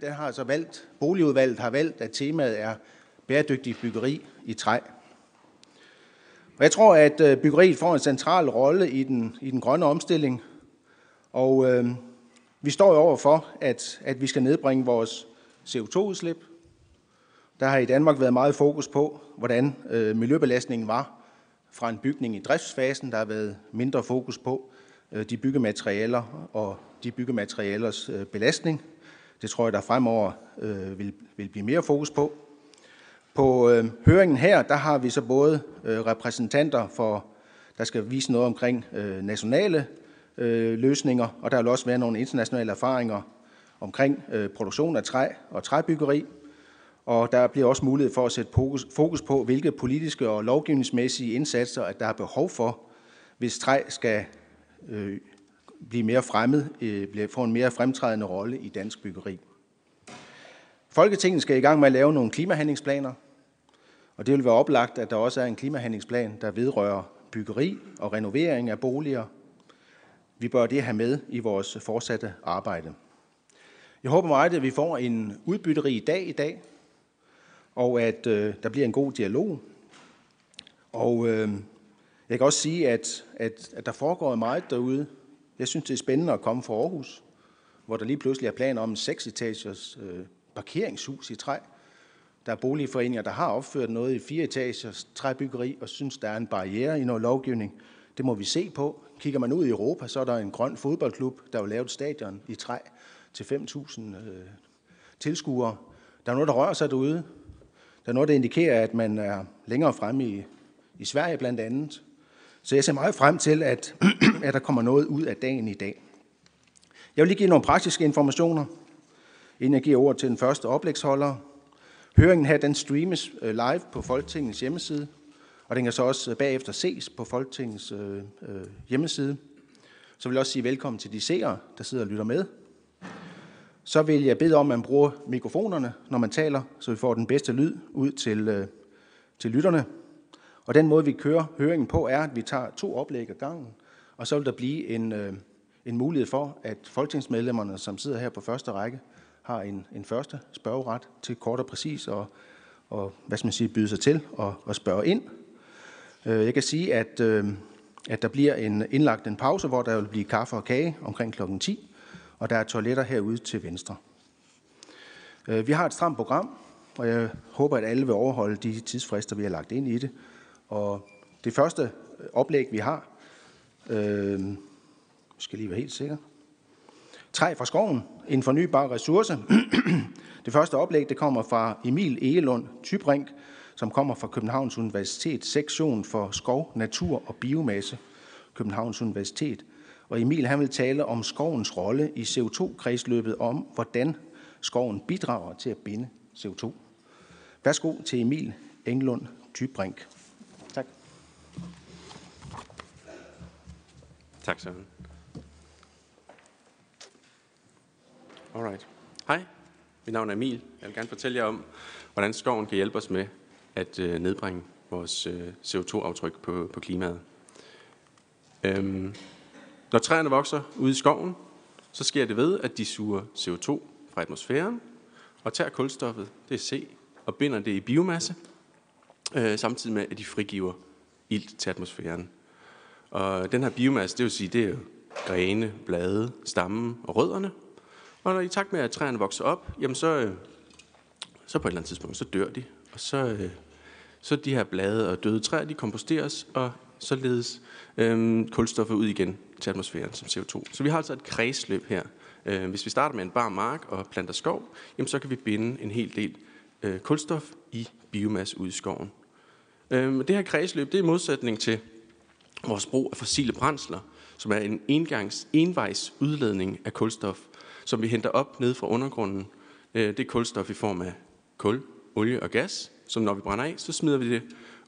Der har altså valgt, boligudvalget har valgt, at temaet er bæredygtig byggeri i træ. Og jeg tror, at øh, byggeriet får en central rolle i den, i den grønne omstilling. Og øh, vi står jo over for, at, at vi skal nedbringe vores CO2-udslip. Der har i Danmark været meget fokus på, hvordan øh, miljøbelastningen var fra en bygning i driftsfasen. Der har været mindre fokus på øh, de byggematerialer og de byggematerialers øh, belastning. Det tror jeg, der fremover øh, vil, vil blive mere fokus på. På øh, høringen her, der har vi så både øh, repræsentanter for, der skal vise noget omkring øh, nationale øh, løsninger, og der vil også være nogle internationale erfaringer omkring øh, produktion af træ og træbyggeri. Og der bliver også mulighed for at sætte fokus, fokus på, hvilke politiske og lovgivningsmæssige indsatser, at der er behov for, hvis træ skal øh, blive mere fremmed, øh, få en mere fremtrædende rolle i dansk byggeri. Folketinget skal i gang med at lave nogle klimahandlingsplaner, og det vil være oplagt, at der også er en klimahandlingsplan, der vedrører byggeri og renovering af boliger. Vi bør det have med i vores fortsatte arbejde. Jeg håber meget, at vi får en udbytterig dag i dag, og at øh, der bliver en god dialog. Og øh, jeg kan også sige, at, at, at der foregår meget derude. Jeg synes, det er spændende at komme fra Aarhus, hvor der lige pludselig er planer om en seksetages øh, parkeringshus i træ. Der er boligforeninger, der har opført noget i fire etagers træbyggeri og synes, der er en barriere i noget lovgivning. Det må vi se på. Kigger man ud i Europa, så er der en grøn fodboldklub, der har lavet stadion i træ til 5.000 øh, tilskuere. Der er noget, der rører sig derude. Der er noget, der indikerer, at man er længere fremme i, i Sverige blandt andet. Så jeg ser meget frem til, at, at der kommer noget ud af dagen i dag. Jeg vil lige give nogle praktiske informationer, inden jeg giver ord til den første oplægsholder. Høringen her, den streames øh, live på Folketingets hjemmeside, og den kan så også øh, bagefter ses på Folketingets øh, øh, hjemmeside. Så vil jeg også sige velkommen til de seere, der sidder og lytter med. Så vil jeg bede om, at man bruger mikrofonerne, når man taler, så vi får den bedste lyd ud til, øh, til lytterne. Og den måde, vi kører høringen på, er, at vi tager to oplæg ad gangen, og så vil der blive en, øh, en mulighed for, at folketingsmedlemmerne, som sidder her på første række, har en, en første spørgeret til kort og præcis og, og hvad skal man sige, byde sig til og, og spørge ind. Øh, jeg kan sige, at, øh, at der bliver en, indlagt en pause, hvor der vil blive kaffe og kage omkring klokken 10, og der er toiletter herude til venstre. Øh, vi har et stramt program, og jeg håber, at alle vil overholde de tidsfrister, vi har lagt ind i det. Og det første oplæg, vi har, øh, skal lige være helt sikker. Træ fra skoven, en fornybar ressource. det første oplæg det kommer fra Emil Egelund Tybrink, som kommer fra Københavns Universitet, sektion for skov, natur og biomasse, Københavns Universitet. Og Emil han vil tale om skovens rolle i CO2-kredsløbet, om hvordan skoven bidrager til at binde CO2. Værsgo til Emil Englund Tybrink. Tak, Søren. Alright. Hej, mit navn er Emil. Jeg vil gerne fortælle jer om, hvordan skoven kan hjælpe os med at øh, nedbringe vores øh, CO2-aftryk på, på klimaet. Øhm, når træerne vokser ude i skoven, så sker det ved, at de suger CO2 fra atmosfæren og tager kulstoffet, det er C, og binder det i biomasse, øh, samtidig med, at de frigiver ilt til atmosfæren. Og den her biomasse, det vil sige, det er jo grene, blade, stammen og rødderne. Og når i takt med, at træerne vokser op, jamen så, øh, så på et eller andet tidspunkt, så dør de. Og så, øh, så de her blade og døde træer, de komposteres, og således øhm, kulstoffet ud igen til atmosfæren som CO2. Så vi har altså et kredsløb her. Øh, hvis vi starter med en bar mark og planter skov, jamen så kan vi binde en hel del øh, kulstof i biomasse ud i skoven. Øh, det her kredsløb, det er i modsætning til vores brug af fossile brændsler, som er en engangs, envejs udledning af kulstof, som vi henter op ned fra undergrunden. Øh, det er kulstof i form af kul, olie og gas, som når vi brænder af, så smider vi det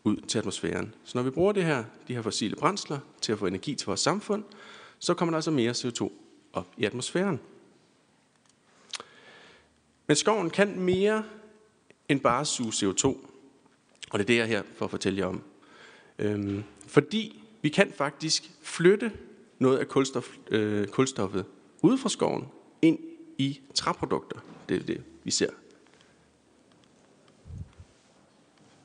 ud til atmosfæren. Så når vi bruger det her, de her fossile brændsler til at få energi til vores samfund, så kommer der altså mere CO2 op i atmosfæren. Men skoven kan mere end bare suge CO2. Og det er det, jeg er her for at fortælle jer om. Øhm, fordi vi kan faktisk flytte noget af kulstof, øh, kulstoffet ud fra skoven ind i træprodukter. Det er det, vi ser.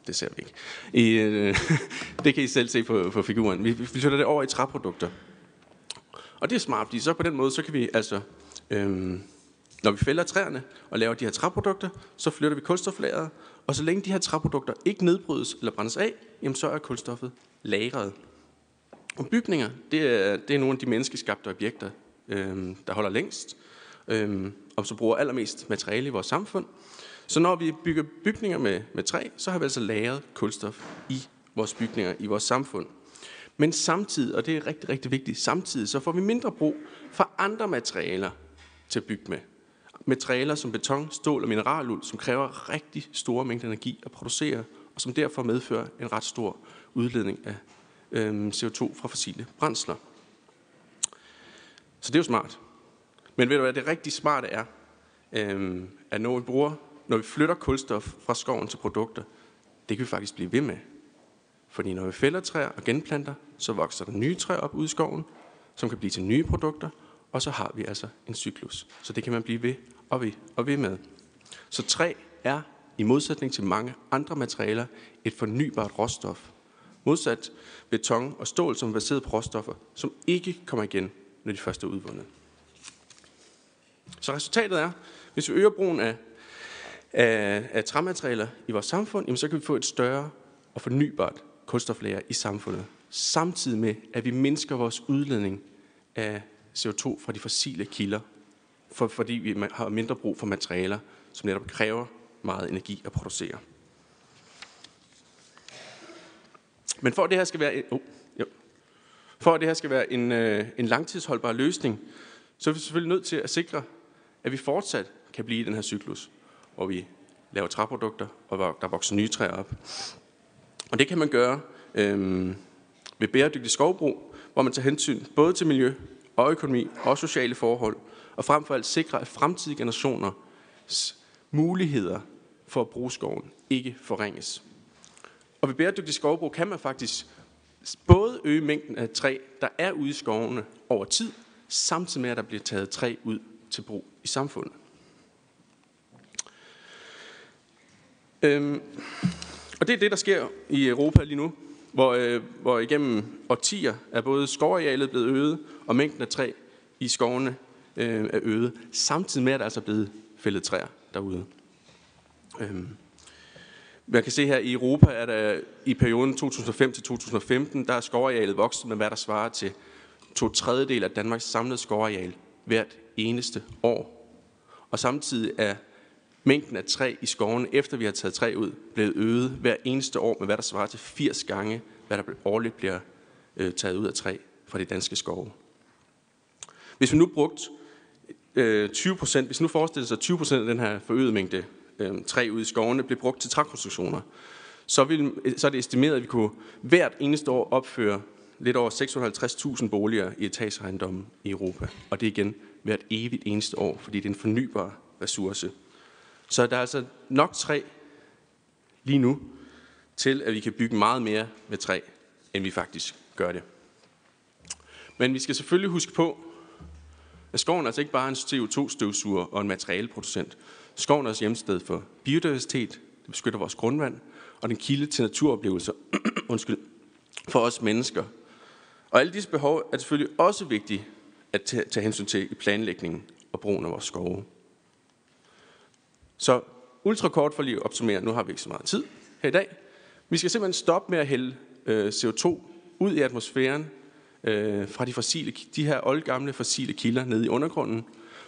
Det ser vi ikke. I, øh, det kan I selv se på, på figuren. Vi, vi flytter det over i træprodukter. Og det er smart, fordi så på den måde, så kan vi altså, Øh, når vi fælder træerne og laver de her træprodukter, så flytter vi kulstoflageret, og så længe de her træprodukter ikke nedbrydes eller brændes af, jamen så er kulstoffet lagret. Og bygninger, det er, det er nogle af de menneskeskabte objekter, øhm, der holder længst, øhm, og så bruger allermest materiale i vores samfund. Så når vi bygger bygninger med, med træ, så har vi altså lagret kulstof i vores bygninger, i vores samfund. Men samtidig, og det er rigtig, rigtig vigtigt, samtidig så får vi mindre brug for andre materialer til at bygge med. Materialer som beton, stål og mineraluld, som kræver rigtig store mængder energi at producere, og som derfor medfører en ret stor udledning af øhm, CO2 fra fossile brændsler. Så det er jo smart. Men ved du hvad, det rigtig smarte er, øhm, at når vi, bruger, når vi flytter kulstof fra skoven til produkter, det kan vi faktisk blive ved med. Fordi når vi fælder træer og genplanter, så vokser der nye træer op ud i skoven, som kan blive til nye produkter, og så har vi altså en cyklus. Så det kan man blive ved og ved og ved med. Så træ er, i modsætning til mange andre materialer, et fornybart råstof. Modsat beton og stål, som er baseret på råstoffer, som ikke kommer igen, når de først er udvundet. Så resultatet er, hvis vi øger brugen af, af, af træmaterialer i vores samfund, jamen så kan vi få et større og fornybart kulstoflager i samfundet, samtidig med, at vi mindsker vores udledning af CO2 fra de fossile kilder, for, fordi vi har mindre brug for materialer, som netop kræver meget energi at producere. Men for at det her skal være, oh, jo. for at det her skal være en, øh, en langtidsholdbar løsning, så er vi selvfølgelig nødt til at sikre, at vi fortsat kan blive i den her cyklus, hvor vi laver træprodukter, og hvor der vokser nye træer op. Og det kan man gøre øh, ved bæredygtig skovbrug, hvor man tager hensyn både til miljø og økonomi og sociale forhold, og frem for alt sikre, at fremtidige generationers muligheder for at bruge skoven ikke forringes. Og ved bæredygtig skovbrug kan man faktisk både øge mængden af træ, der er ude i skovene over tid, samtidig med, at der bliver taget træ ud til brug i samfundet. Øhm, og det er det, der sker i Europa lige nu, hvor, øh, hvor igennem årtier er både skovarealet blevet øget, og mængden af træ i skovene øh, er øget, samtidig med, at der altså er blevet fældet træer derude. Øhm, man kan se her i Europa, at der i perioden 2005 til 2015, der er skovarealet vokset med, hvad der svarer til to tredjedel af Danmarks samlede skovareal hvert eneste år. Og samtidig er mængden af træ i skovene, efter vi har taget træ ud, blevet øget hver eneste år med, hvad der svarer til 80 gange, hvad der årligt bliver øh, taget ud af træ fra de danske skove. Hvis vi nu brugt øh, 20 procent, hvis nu forestiller sig 20 procent af den her forøgede mængde øh, træ ud i skovene blev brugt til trækonstruktioner, så, vil, så er det estimeret, at vi kunne hvert eneste år opføre lidt over 650.000 boliger i etageejendommen i Europa. Og det er igen hvert evigt eneste år, fordi det er en fornybar ressource. Så der er altså nok træ lige nu til, at vi kan bygge meget mere med træ, end vi faktisk gør det. Men vi skal selvfølgelig huske på, at skoven er altså ikke bare en CO2-støvsuger og en materialeproducent. Skoven er også hjemsted for biodiversitet, det beskytter vores grundvand, og den kilde til naturoplevelser undskyld, for os mennesker. Og alle disse behov er selvfølgelig også vigtige at tage hensyn til i planlægningen og brugen af vores skove. Så ultrakort for lige at opsummere, nu har vi ikke så meget tid her i dag. Vi skal simpelthen stoppe med at hælde øh, CO2 ud i atmosfæren øh, fra de, fossile, de her oldgamle fossile kilder nede i undergrunden.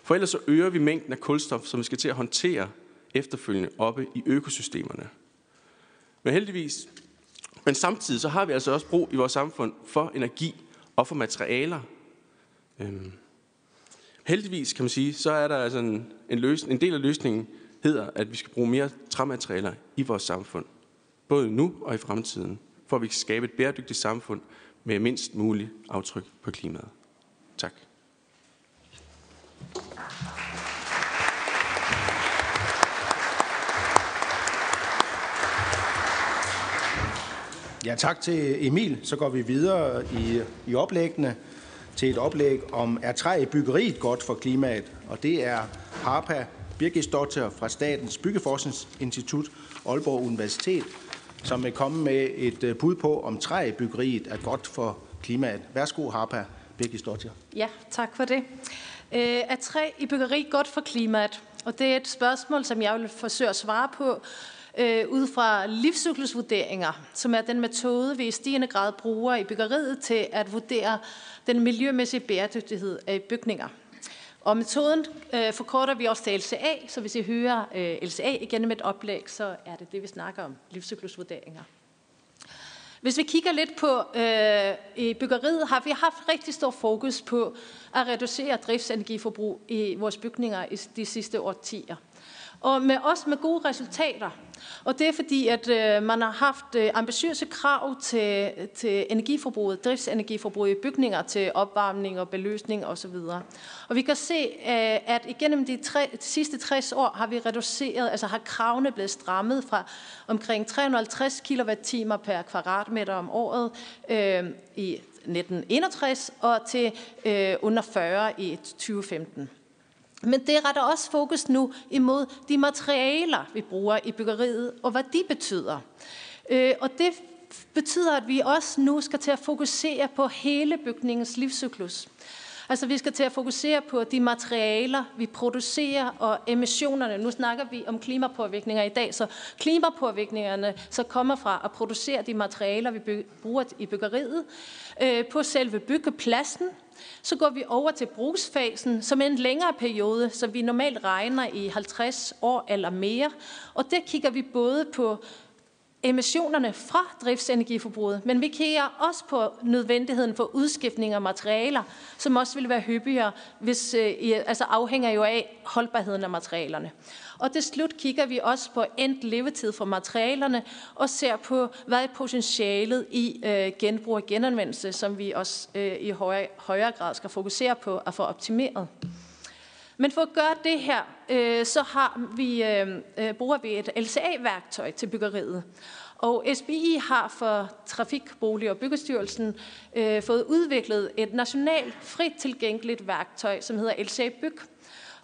For ellers så øger vi mængden af kulstof, som vi skal til at håndtere efterfølgende oppe i økosystemerne. Men heldigvis, men samtidig så har vi altså også brug i vores samfund for energi og for materialer. Øhm, heldigvis kan man sige, så er der altså en, en, løsning, en del af løsningen hedder, at vi skal bruge mere træmaterialer i vores samfund. Både nu og i fremtiden, for at vi kan skabe et bæredygtigt samfund med mindst muligt aftryk på klimaet. Tak. Ja, tak til Emil. Så går vi videre i, i oplæggene til et oplæg om, er træ i byggeriet godt for klimaet? Og det er Harpa Birgisdotter fra Statens Byggeforskningsinstitut, Aalborg Universitet, som vil komme med et øh, bud på, om træ i byggeriet er godt for klimaet. Værsgo, Harpa Birgisdotter. Ja, tak for det. Øh, er træ i byggeri godt for klimaet? Og det er et spørgsmål, som jeg vil forsøge at svare på øh, ud fra livscyklusvurderinger, som er den metode, vi i stigende grad bruger i byggeriet til at vurdere den miljømæssige bæredygtighed af bygninger. Og metoden øh, forkorter vi også til LCA, så hvis I hører øh, LCA igennem et oplæg, så er det det, vi snakker om, livscyklusvurderinger. Hvis vi kigger lidt på øh, i byggeriet, har vi haft rigtig stor fokus på at reducere driftsenergiforbrug i vores bygninger i de sidste årtier og med, også med gode resultater. Og det er fordi, at øh, man har haft øh, ambitiøse krav til, til energiforbruget, driftsenergiforbruget i bygninger til opvarmning og beløsning osv. Og, og vi kan se, øh, at igennem de, tre, de sidste 60 år har vi reduceret, altså har kravene blevet strammet fra omkring 350 kWh per kvadratmeter om året øh, i 1961 og til øh, under 40 i 2015. Men det retter også fokus nu imod de materialer, vi bruger i byggeriet, og hvad de betyder. Øh, og det betyder, at vi også nu skal til at fokusere på hele bygningens livscyklus. Altså vi skal til at fokusere på de materialer, vi producerer og emissionerne. Nu snakker vi om klimapåvirkninger i dag, så klimapåvirkningerne så kommer fra at producere de materialer, vi bruger i byggeriet, øh, på selve byggepladsen, så går vi over til brugsfasen, som er en længere periode, som vi normalt regner i 50 år eller mere. Og der kigger vi både på emissionerne fra driftsenergiforbruget, men vi kigger også på nødvendigheden for udskiftning af materialer, som også vil være hyppigere, hvis, øh, altså afhænger jo af holdbarheden af materialerne. Og til slut kigger vi også på endt levetid for materialerne og ser på, hvad er potentialet i øh, genbrug og genanvendelse, som vi også øh, i højere, højere grad skal fokusere på at få optimeret. Men for at gøre det her, øh, så har vi, øh, øh bruger vi et LCA-værktøj til byggeriet. Og SBI har for Trafik, Bolig og Byggestyrelsen øh, fået udviklet et nationalt frit tilgængeligt værktøj, som hedder LCA Byg.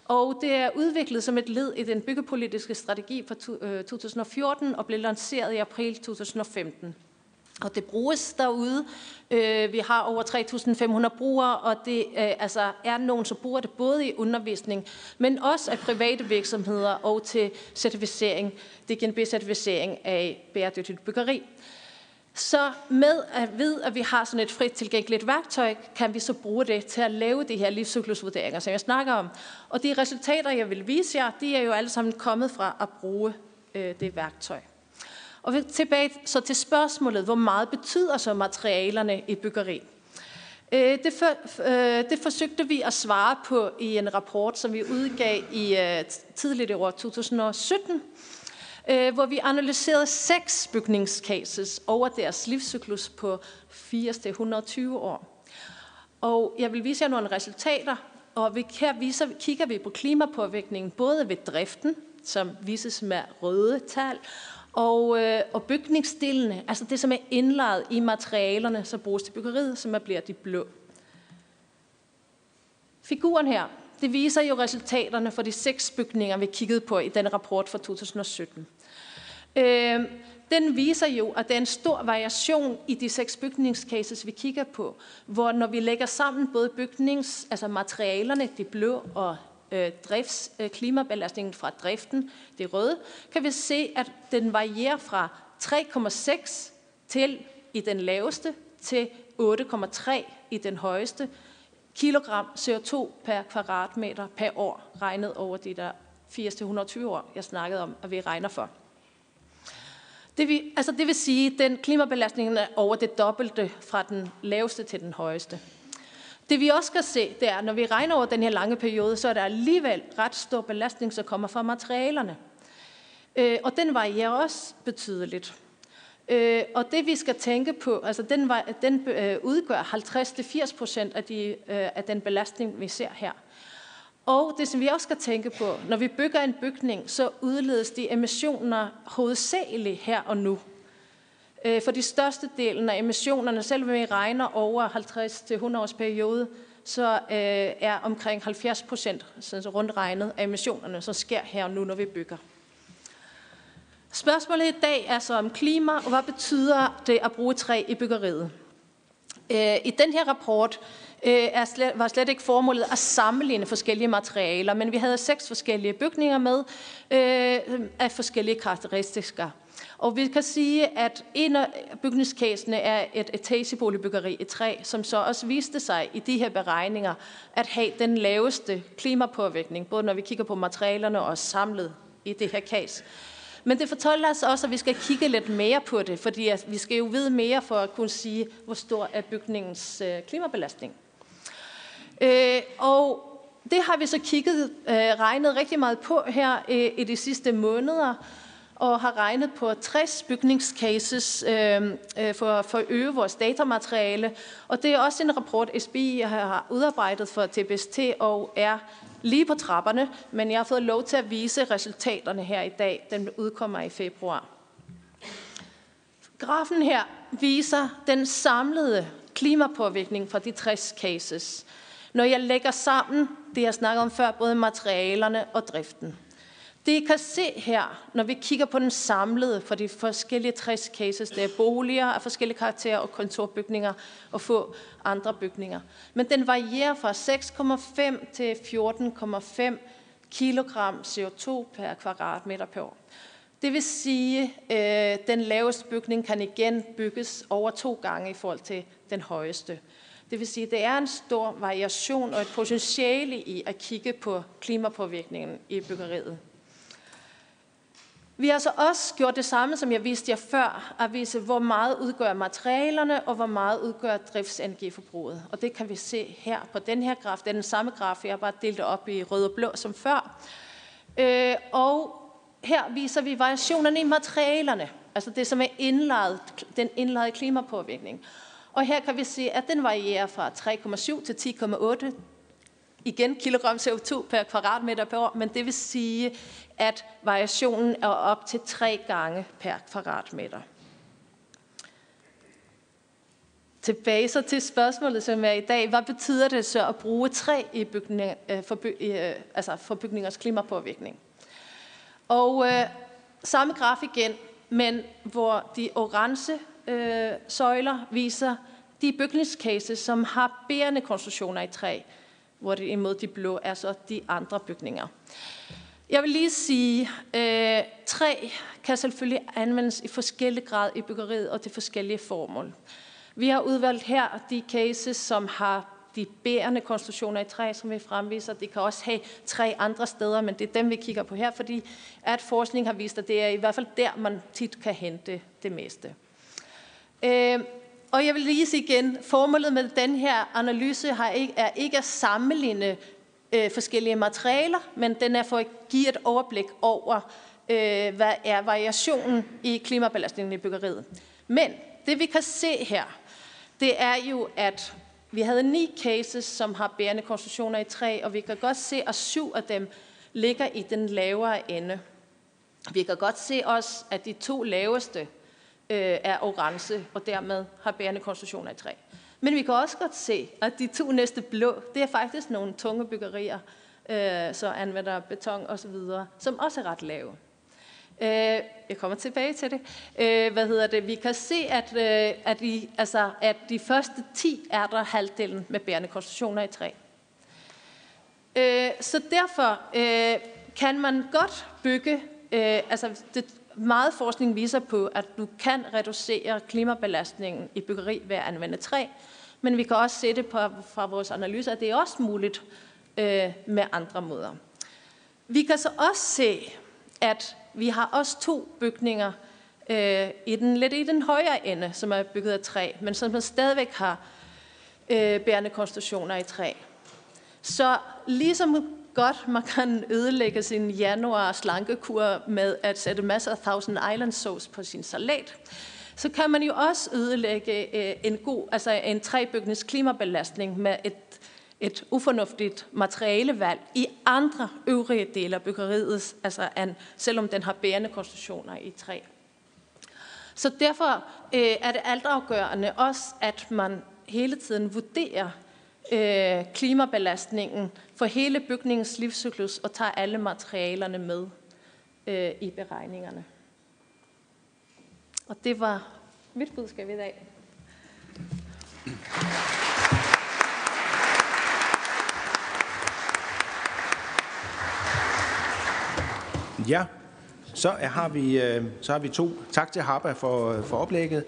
Og det er udviklet som et led i den byggepolitiske strategi for 2014 øh, og blev lanceret i april 2015. Og det bruges derude. Øh, vi har over 3.500 brugere, og det øh, altså, er nogen, som bruger det både i undervisning, men også af private virksomheder og til certificering, DGNB-certificering af bæredygtigt byggeri. Så med at vide, at vi har sådan et frit tilgængeligt værktøj, kan vi så bruge det til at lave de her livscyklusvurderinger, som jeg snakker om. Og de resultater, jeg vil vise jer, de er jo alle sammen kommet fra at bruge øh, det værktøj. Og tilbage så til spørgsmålet, hvor meget betyder så materialerne i byggeri? Øh, det, for, øh, det forsøgte vi at svare på i en rapport, som vi udgav i øh, tidligt i år 2017, hvor vi analyserede seks bygningscases over deres livscyklus på 80-120 år. Og jeg vil vise jer nogle resultater, og vi her viser, kigger vi på klimapåvirkningen både ved driften, som vises med røde tal, og, øh, og bygningsdelene, altså det, som er indlejet i materialerne, som bruges til byggeriet, som er bliver de blå. Figuren her, det viser jo resultaterne for de seks bygninger, vi kiggede på i den rapport fra 2017. Øh, den viser jo, at der er en stor variation i de seks bygningscases, vi kigger på, hvor når vi lægger sammen både bygnings, altså materialerne, de blå og øh, drifts, øh, klimabelastningen fra driften, det røde, kan vi se, at den varierer fra 3,6 til i den laveste til 8,3 i den højeste kilogram CO2 per kvadratmeter per år, regnet over de der 80-120 år, jeg snakkede om, at vi regner for. Det vil, altså det vil sige, at den klimabelastningen er over det dobbelte fra den laveste til den højeste. Det vi også skal se, det er, når vi regner over den her lange periode, så er der alligevel ret stor belastning, som kommer fra materialerne. Øh, og den varierer også betydeligt. Øh, og det vi skal tænke på, altså den, den øh, udgør 50-80 procent af, de, øh, af den belastning, vi ser her. Og det, som vi også skal tænke på, når vi bygger en bygning, så udledes de emissioner hovedsageligt her og nu. Øh, for de største delen af emissionerne, selv vi regner over 50-100 års periode, så øh, er omkring 70 procent, så rundt regnet, af emissionerne, som sker her nu, når vi bygger. Spørgsmålet i dag er så om klima, og hvad betyder det at bruge træ i byggeriet? Øh, I den her rapport øh, er slet, var slet ikke formålet at sammenligne forskellige materialer, men vi havde seks forskellige bygninger med øh, af forskellige karakteristika. Og vi kan sige, at en af bygningskasene er et etageboligbyggeri i træ, som så også viste sig i de her beregninger at have den laveste klimapåvirkning, både når vi kigger på materialerne og samlet i det her case. Men det fortæller os også, at vi skal kigge lidt mere på det, fordi vi skal jo vide mere for at kunne sige, hvor stor er bygningens øh, klimabelastning. Øh, og det har vi så kigget, øh, regnet rigtig meget på her øh, i de sidste måneder, og har regnet på 60 bygningscases øh, øh, for, for at øge vores datamateriale. Og det er også en rapport, SBI har udarbejdet for TBST og er lige på trapperne, men jeg har fået lov til at vise resultaterne her i dag. Den udkommer i februar. Grafen her viser den samlede klimapåvirkning fra de 60 cases. Når jeg lægger sammen det, jeg snakkede om før, både materialerne og driften. Det I kan se her, når vi kigger på den samlede for de forskellige 60 cases, det er boliger af forskellige karakterer og kontorbygninger og få andre bygninger. Men den varierer fra 6,5 til 14,5 kilogram CO2 per kvadratmeter per år. Det vil sige, at øh, den laveste bygning kan igen bygges over to gange i forhold til den højeste. Det vil sige, at det er en stor variation og et potentiale i at kigge på klimapåvirkningen i byggeriet. Vi har så også gjort det samme, som jeg viste jer før, at vise, hvor meget udgør materialerne, og hvor meget udgør driftsenergiforbruget. Og det kan vi se her på den her graf. Det er den samme graf, jeg har bare delt op i rød og blå som før. Øh, og her viser vi variationerne i materialerne, altså det, som er indlejet, den indlejede klimapåvirkning. Og her kan vi se, at den varierer fra 3,7 til 10,8 igen kilogram CO2 per kvadratmeter per år, men det vil sige, at variationen er op til tre gange per kvadratmeter. Tilbage så til spørgsmålet, som er i dag. Hvad betyder det så at bruge træ i bygning, øh, for, by, øh, altså for bygningers klimapåvirkning? Og øh, samme graf igen, men hvor de orange øh, søjler viser de bygningscases, som har bærende konstruktioner i træ, hvor det imod de blå er så de andre bygninger. Jeg vil lige sige, at øh, træ kan selvfølgelig anvendes i forskellige grad i byggeriet og til forskellige formål. Vi har udvalgt her de cases, som har de bærende konstruktioner i træ, som vi fremviser. De kan også have tre andre steder, men det er dem, vi kigger på her, fordi at forskning har vist, at det er i hvert fald der, man tit kan hente det meste. Øh, og jeg vil lige sige igen, formålet med den her analyse har ikke, er ikke at sammenligne øh, forskellige materialer, men den er for at give et overblik over, øh, hvad er variationen i klimabelastningen i byggeriet. Men det vi kan se her, det er jo, at vi havde ni cases, som har bærende konstruktioner i træ, og vi kan godt se, at syv af dem ligger i den lavere ende. Vi kan godt se også, at de to laveste øh, er orange, og dermed har bærende konstruktioner i træ. Men vi kan også godt se, at de to næste blå, det er faktisk nogle tunge byggerier, øh, så anvender beton og så videre, som også er ret lave. Øh, jeg kommer tilbage til det. Øh, hvad hedder det? Vi kan se, at, øh, at, vi, altså, at de første 10 er der halvdelen med bærende konstruktioner i træ. Øh, så derfor øh, kan man godt bygge, øh, altså det, meget forskning viser på, at du kan reducere klimabelastningen i byggeri ved at anvende træ, men vi kan også se det på, fra vores analyser, at det er også muligt øh, med andre måder. Vi kan så også se, at vi har også to bygninger øh, i den, lidt i den højere ende, som er bygget af træ, men som stadigvæk har øh, bærende konstruktioner i træ. Så ligesom godt man kan ødelægge sin januar slankekur med at sætte masser af Thousand Island sauce på sin salat, så kan man jo også ødelægge øh, en god, altså en træbygnings klimabelastning med et, et ufornuftigt materialevalg i andre øvrige dele af byggeriet, altså an, selvom den har bærende konstruktioner i træ. Så derfor øh, er det altafgørende også, at man hele tiden vurderer øh, klimabelastningen for hele bygningens livscyklus og tager alle materialerne med øh, i beregningerne. Og det var mit budskab i dag. Ja, så har vi, øh, så har vi to. Tak til Harpa for, øh, for oplægget.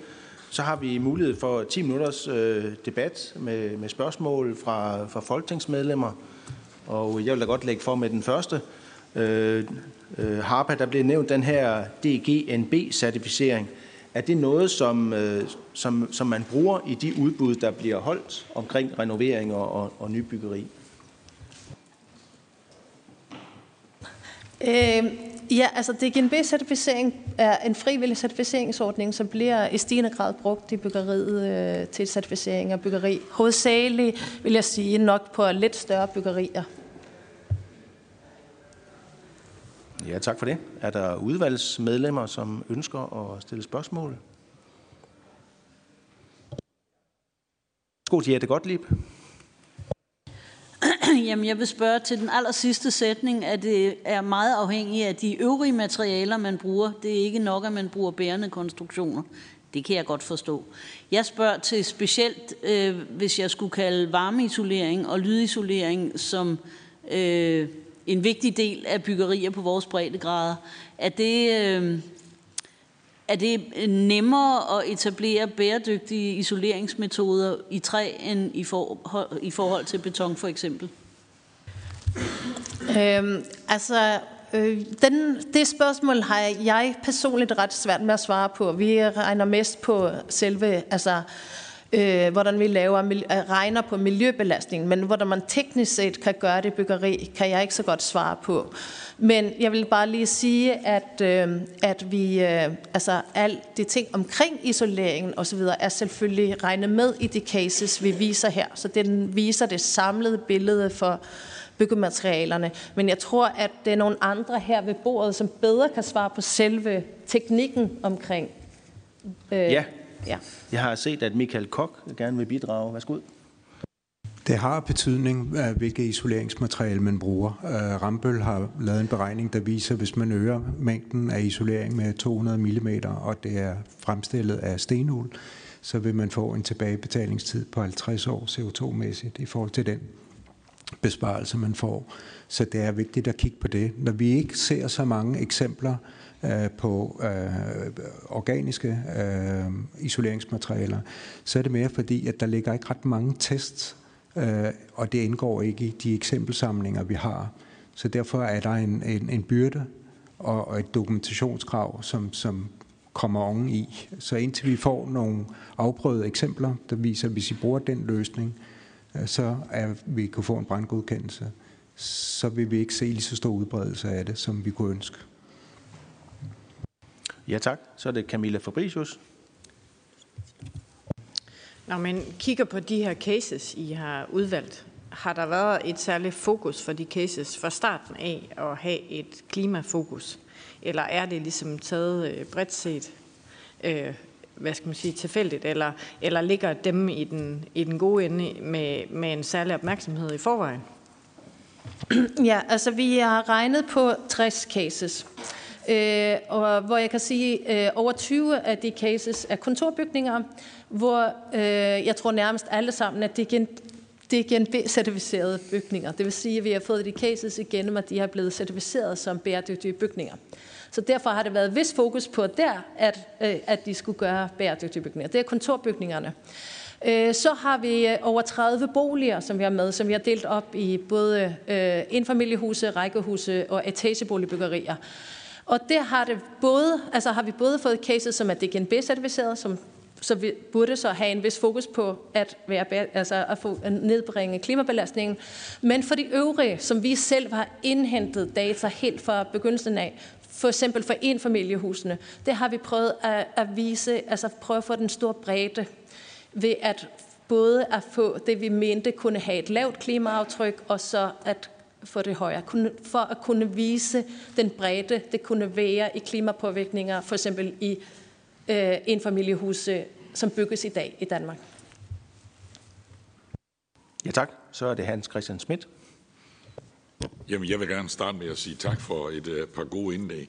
Så har vi mulighed for 10 minutters øh, debat med, med spørgsmål fra, fra folketingsmedlemmer. Og jeg vil da godt lægge for med den første. Øh, øh, Harpa, der blev nævnt den her DGNB-certificering. Er det noget, som, øh, som, som man bruger i de udbud, der bliver holdt omkring renovering og, og, og nybyggeri? Øh, ja, altså DGNB-certificering er en frivillig certificeringsordning, som bliver i stigende grad brugt i byggeriet øh, til certificering af byggeri. Hovedsageligt vil jeg sige nok på lidt større byggerier. Ja, tak for det. Er der udvalgsmedlemmer, som ønsker at stille spørgsmål? God Jette Gottlieb. Jamen, jeg vil spørge til den aller sidste sætning, at det er meget afhængigt af de øvrige materialer, man bruger. Det er ikke nok, at man bruger bærende konstruktioner. Det kan jeg godt forstå. Jeg spørger til specielt, øh, hvis jeg skulle kalde varmeisolering og lydisolering som øh, en vigtig del af byggerier på vores breddegrader. Er det, øh, er det nemmere at etablere bæredygtige isoleringsmetoder i træ end i, for, i forhold til beton for eksempel? Øhm, altså, øh, den, det spørgsmål har jeg personligt ret svært med at svare på. Vi regner mest på selve, altså, øh, hvordan vi laver, øh, regner på miljøbelastningen, men hvordan man teknisk set kan gøre det byggeri, kan jeg ikke så godt svare på. Men jeg vil bare lige sige, at, øh, at vi, øh, altså alt de ting omkring isoleringen osv. er selvfølgelig regnet med i de cases, vi viser her. Så den viser det samlede billede for byggematerialerne. Men jeg tror, at det er nogle andre her ved bordet, som bedre kan svare på selve teknikken omkring. Øh, ja ja. Jeg har set, at Michael Kok gerne vil bidrage. Værsgo. Det har betydning, hvilket isoleringsmateriale man bruger. Øh, Rambøl har lavet en beregning, der viser, at hvis man øger mængden af isolering med 200 mm, og det er fremstillet af stenul, så vil man få en tilbagebetalingstid på 50 år CO2-mæssigt i forhold til den besparelse, man får. Så det er vigtigt at kigge på det. Når vi ikke ser så mange eksempler øh, på øh, organiske øh, isoleringsmaterialer, så er det mere fordi, at der ligger ikke ret mange tests, øh, og det indgår ikke i de eksempelsamlinger, vi har. Så derfor er der en, en, en byrde og, og et dokumentationskrav, som, som kommer oven i. Så indtil vi får nogle afprøvede eksempler, der viser, at hvis I bruger den løsning, Øh, så er, vi kunne få en brandgodkendelse, så vil vi ikke se lige så stor udbredelse af det, som vi kunne ønske. Ja tak. Så er det Camilla Fabricius. Når man kigger på de her cases, I har udvalgt, har der været et særligt fokus for de cases fra starten af at have et klimafokus? Eller er det ligesom taget øh, bredt set øh, hvad skal man sige, tilfældigt, eller, eller ligger dem i den, i den gode ende med, med en særlig opmærksomhed i forvejen? Ja, altså vi har regnet på 60 cases. Øh, og hvor jeg kan sige, øh, over 20 af de cases er kontorbygninger, hvor øh, jeg tror nærmest alle sammen at er DGN, DGNB-certificerede bygninger. Det vil sige, at vi har fået de cases igennem, at de har blevet certificeret som bæredygtige bygninger. Så derfor har det været vis fokus på der, at, øh, at de skulle gøre bæredygtige bygninger. Det er kontorbygningerne. Øh, så har vi øh, over 30 boliger, som vi har med, som vi har delt op i både øh, enfamiliehuse, rækkehuse og etageboligbyggerier. Og der har, det både, altså har vi både fået cases, som er DGNB-certificeret, som så vi burde så have en vis fokus på at, være, altså at få at nedbringe klimabelastningen. Men for de øvrige, som vi selv har indhentet data helt fra begyndelsen af, for eksempel for en familiehusene, det har vi prøvet at, at vise, altså prøve at få den store bredde ved at både at få det, vi mente kunne have et lavt klimaaftryk, og så at få det højere, for at kunne vise den bredde, det kunne være i klimapåvirkninger, for eksempel i øh, enfamiliehuse, som bygges i dag i Danmark. Ja, tak. Så er det Hans Christian Schmidt. Jamen, jeg vil gerne starte med at sige tak for et uh, par gode indlæg.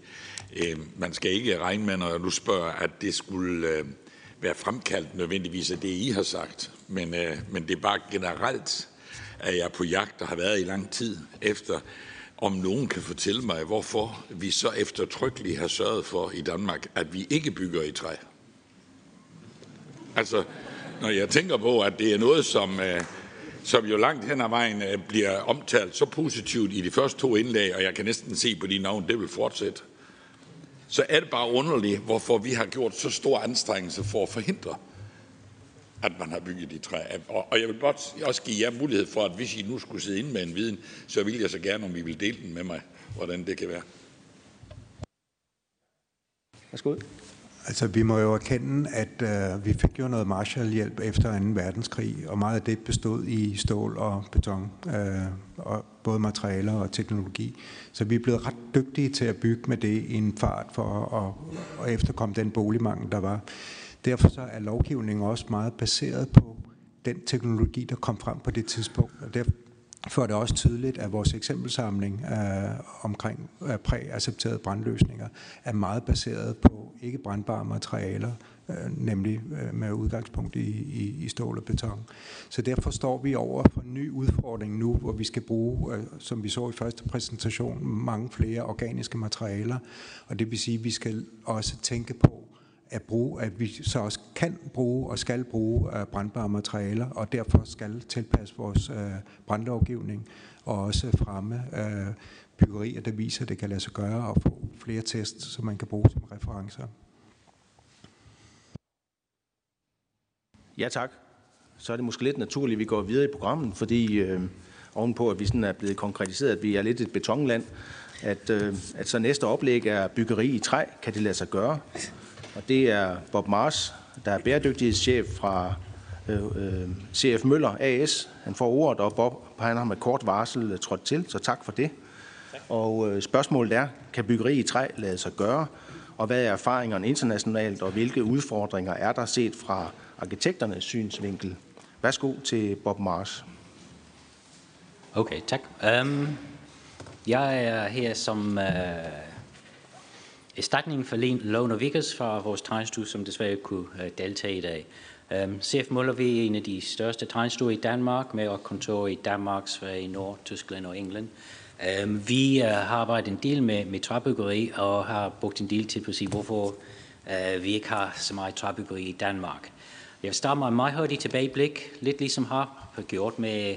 Uh, man skal ikke regne med, når du spørger, at det skulle uh, være fremkaldt nødvendigvis af det, I har sagt. Men, uh, men det er bare generelt, at jeg er på jagt og har været i lang tid efter, om nogen kan fortælle mig, hvorfor vi så eftertrykkeligt har sørget for i Danmark, at vi ikke bygger i træ. Altså, når jeg tænker på, at det er noget, som, øh, som jo langt hen ad vejen øh, bliver omtalt så positivt i de første to indlæg, og jeg kan næsten se på de navn, det vil fortsætte, så er det bare underligt, hvorfor vi har gjort så stor anstrengelse for at forhindre, at man har bygget i træ. Og jeg vil godt også give jer mulighed for, at hvis I nu skulle sidde inde med en viden, så vil jeg så gerne, om I vil dele den med mig, hvordan det kan være. Værsgo. Altså, vi må jo erkende, at øh, vi fik jo noget Marshallhjælp efter 2. verdenskrig, og meget af det bestod i stål og beton, øh, og både materialer og teknologi. Så vi er blevet ret dygtige til at bygge med det i en fart for at, at efterkomme den boligmangel, der var. Derfor så er lovgivningen også meget baseret på den teknologi, der kom frem på det tidspunkt. Og derfor er det også tydeligt, at vores eksempelsamling øh, omkring øh, præaccepterede brandløsninger er meget baseret på ikke brandbare materialer, øh, nemlig øh, med udgangspunkt i, i, i stål og beton. Så derfor står vi over for en ny udfordring nu, hvor vi skal bruge, øh, som vi så i første præsentation, mange flere organiske materialer. Og det vil sige, at vi skal også tænke på, at, bruge, at vi så også kan bruge og skal bruge øh, brandbare materialer, og derfor skal tilpasse vores øh, brandlovgivning og også fremme øh, byggerier, der viser, at det kan lade sig gøre og få flere tests, som man kan bruge som referencer. Ja tak. Så er det måske lidt naturligt, at vi går videre i programmet, fordi øh, ovenpå, at vi sådan er blevet konkretiseret, at vi er lidt et betonland, at, øh, at så næste oplæg er byggeri i træ, kan det lade sig gøre. Og det er Bob Mars, der er bæredygtighedschef fra øh, øh CF Møller AS. Han får ordet, og Bob han har med kort varsel øh, trådt til, så tak for det. Tak. Og øh, spørgsmålet er, kan byggeri i træ lade sig gøre? Og hvad er erfaringerne internationalt, og hvilke udfordringer er der set fra arkitekternes synsvinkel? Værsgo til Bob Mars. Okay, tak. Um, jeg er her som uh, erstatning for Lone Vickers fra vores tegnstue, som desværre ikke kunne øh, deltage i dag. Øhm, CF Møller er en af de største tegnstuer i Danmark, med kontor i Danmark, Sverige, Nord, Tyskland og England. Øhm, vi øh, har arbejdet en del med, med træbyggeri og har brugt en del til på at sige, hvorfor øh, vi ikke har så meget træbyggeri i Danmark. Jeg vil starte med en meget hurtigt tilbageblik, lidt ligesom har gjort med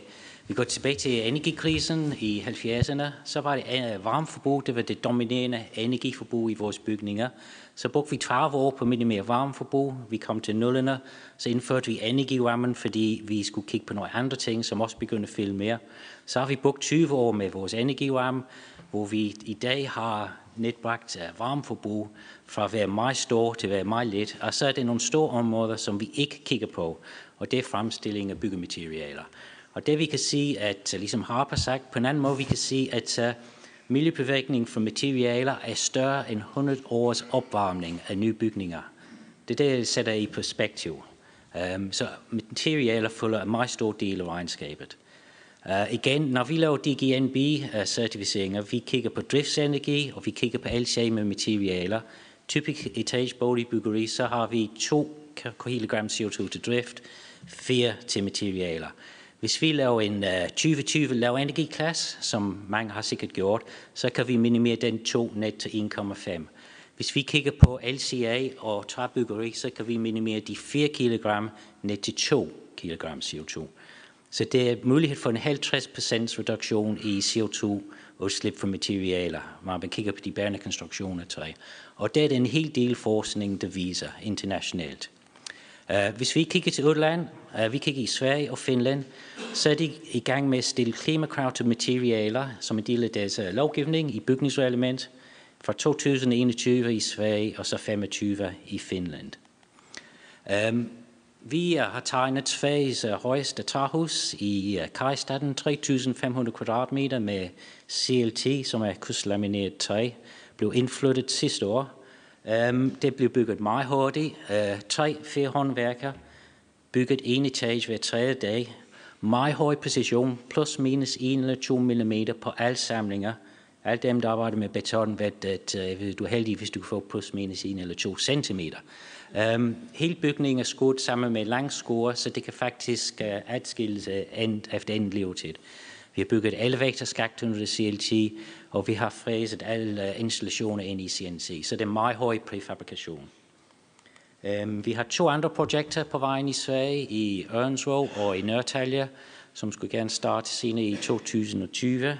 vi går tilbage til energikrisen i 70'erne, så var det øh, varmeforbrug, det var det dominerende energiforbrug i vores bygninger. Så brugte vi 30 år på minimere varmeforbrug. Vi kom til nullerne, så indførte vi energivarmen, fordi vi skulle kigge på nogle andre ting, som også begyndte at fylde mere. Så har vi brugt 20 år med vores energivarme, hvor vi i dag har netbragt øh, varmeforbrug fra at være meget stor til at være meget lidt. Og så er det nogle store områder, som vi ikke kigger på, og det er fremstilling af byggematerialer. Og det vi kan sige, at øh, ligesom Harper sagt, på en anden måde vi kan sige, at øh, uh, miljøpåvirkningen for materialer er større end 100 års opvarmning af nye bygninger. Det er det, jeg sætter i perspektiv. Um, så materialer følger en meget stor del af regnskabet. Uh, igen, når vi laver DGNB-certificeringer, vi kigger på driftsenergi, og vi kigger på alle med materialer. Typisk etageboligbyggeri, så har vi 2 kg CO2 til drift, 4 til materialer. Hvis vi laver en øh, 2020 lav energiklasse, som mange har sikkert gjort, så kan vi minimere den 2 net til 1,5. Hvis vi kigger på LCA og træbyggeri, så kan vi minimere de 4 kg net til 2 kg CO2. Så det er mulighed for en 50% reduktion i CO2 udslip fra materialer, når man kigger på de bærende konstruktioner af træ. Og det er en hel del forskning, der viser internationalt. Uh, hvis vi kigger til udlandet, Øh, vi kigger i Sverige og Finland, så er de i gang med at stille klimakrav til materialer, som en del af deres øh, lovgivning i bygningsreglement fra 2021 i Sverige og så 25 i Finland. Um, vi har tegnet Sveriges øh, højeste træhus i Kajstaden, 3.500 kvadratmeter med CLT, som er kystlamineret træ, blev indflyttet sidste år. Um, det blev bygget meget hurtigt. Uh, tre, fire håndværkere bygget en etage hver tredje dag. Meget høj præcision, plus minus 1 eller 2 mm på alle samlinger. Alle dem, der arbejder med beton, ved, at øh, du er heldig, hvis du får plus minus 1 eller 2 cm. Um, hele bygningen er skudt sammen med lang score, så det kan faktisk uh, adskilles øh, end, efter end levetid. Vi har bygget alle elevatorskagt under CLT, og vi har fræset alle øh, installationer ind i CNC, så det er meget høj præfabrikation. Um, vi har to andre projekter på vejen i Sverige, i Ørnsvå og i Nørtalje, som skulle gerne starte senere i 2020.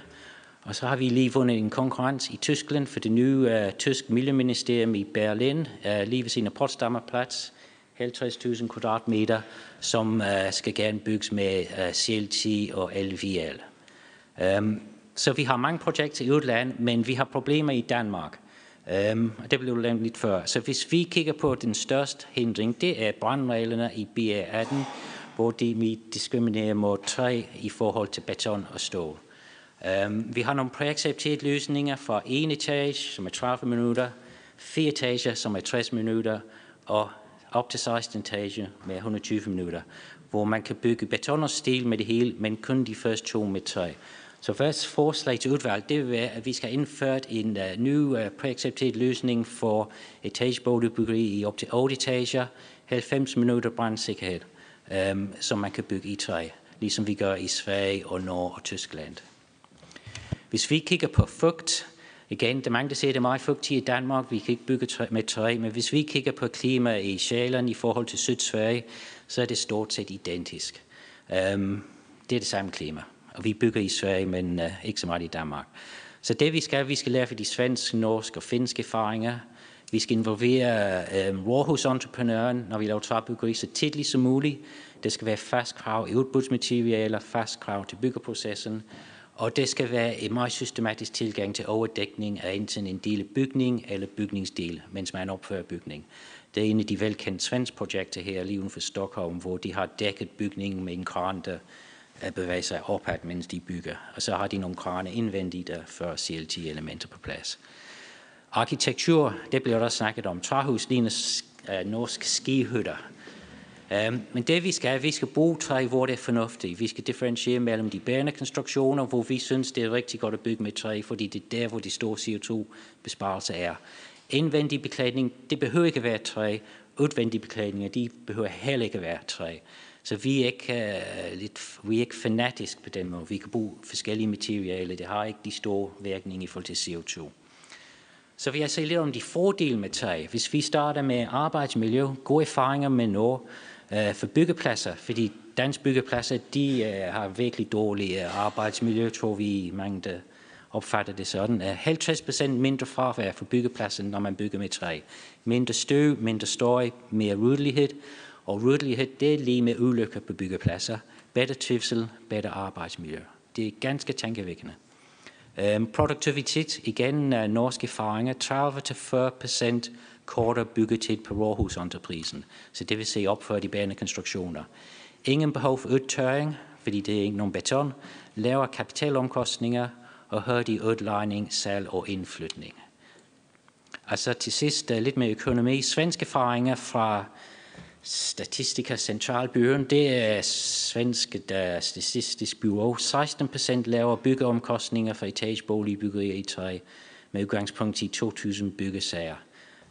Og så har vi lige vundet en konkurrence i Tyskland for det nye uh, tysk miljøministerium i Berlin, uh, lige ved sin af Potsdamer Plads, 50.000 kvadratmeter, som uh, skal gerne bygges med øh, uh, CLT og LVL. Um, øhm, så vi har mange projekter i udlandet, men vi har problemer i Danmark. Um, det blev lavet lidt før. Så hvis vi kigger på den største hindring, det er brandreglerne i BA18, hvor de diskriminerer mod træ i forhold til beton og stål. Um, vi har nogle præaccepterede løsninger for en etage, som er 30 minutter, fire etager, som er 60 minutter, og op til 16 etager med 120 minutter, hvor man kan bygge beton og stil med det hele, men kun de første to med træ. Så første forslag til udvalg, det vil være, at vi skal indføre en uh, ny uh, præaccepteret løsning for etageboligbyggeri i op til 8 etager, 90 minutter brandsikkerhed, um, som man kan bygge i træ, ligesom vi gør i Sverige og Norge og Tyskland. Hvis vi kigger på fugt, igen, der er mange, der siger, at det er meget fugtigt i Danmark, vi kan ikke bygge træ, med træ, men hvis vi kigger på klima i Sjælland i forhold til Sydsverige, så er det stort set identisk. Um, det er det samme klima og vi bygger i Sverige, men uh, ikke så meget i Danmark. Så det vi skal, vi skal lære for de svenske, norske og finske erfaringer. Vi skal involvere øh, uh, råhusentreprenøren, når vi laver træbyggeri, så tidligt som muligt. Det skal være fast krav i udbudsmaterialer, fast krav til byggeprocessen, og det skal være en meget systematisk tilgang til overdækning af enten en del af bygning eller bygningsdel, mens man opfører bygning. Det er en af de velkendte svenske projekter her lige uden for Stockholm, hvor de har dækket bygningen med en kran, der at bevæge sig opad, mens de bygger. Og så har de nogle kraner indvendigt, der før CLT-elementer på plads. Arkitektur, det bliver der snakket om. Træhus ligner uh, norsk skihytter. Um, men det vi skal, vi skal bruge træ, hvor det er fornuftigt. Vi skal differentiere mellem de bærende konstruktioner, hvor vi synes, det er rigtig godt at bygge med træ, fordi det er der, hvor de store CO2-besparelser er. Indvendig beklædning, det behøver ikke at være træ. Udvendige beklædninger, de behøver heller ikke at være træ. Så vi er ikke, uh, lidt, vi er ikke fanatisk på den måde. Vi kan bruge forskellige materialer. Det har ikke de store virkninger i forhold til CO2. Så vil jeg sige lidt om de fordele med træ. Hvis vi starter med arbejdsmiljø, gode erfaringer med noget uh, for byggepladser, fordi danske byggepladser, de uh, har virkelig dårlige arbejdsmiljø, tror vi mange, der opfatter det sådan. 50% mindre fravær for byggepladsen, når man bygger med træ. Mindre støv, mindre støj, mere ryddelighed, og ryddelighed, det er lige med ulykker på byggepladser. Bedre trivsel, bedre arbejdsmiljø. Det er ganske tankevækkende. Um, produktivitet, igen uh, norske erfaringer, 30-40% kortere byggetid på råhusenterprisen. Så det vil sige opført de bærende konstruktioner. Ingen behov for udtørring, fordi det er ikke nogen beton. Lavere kapitalomkostninger og hurtig udlejning, salg og indflytning. Altså til sidst uh, lidt med økonomi. Svenske erfaringer fra Statistika Centralbyrån, det er svenske der statistisk bureau. 16 procent lavere byggeomkostninger for etageboligbyggerier i træ med udgangspunkt i 2.000 byggesager.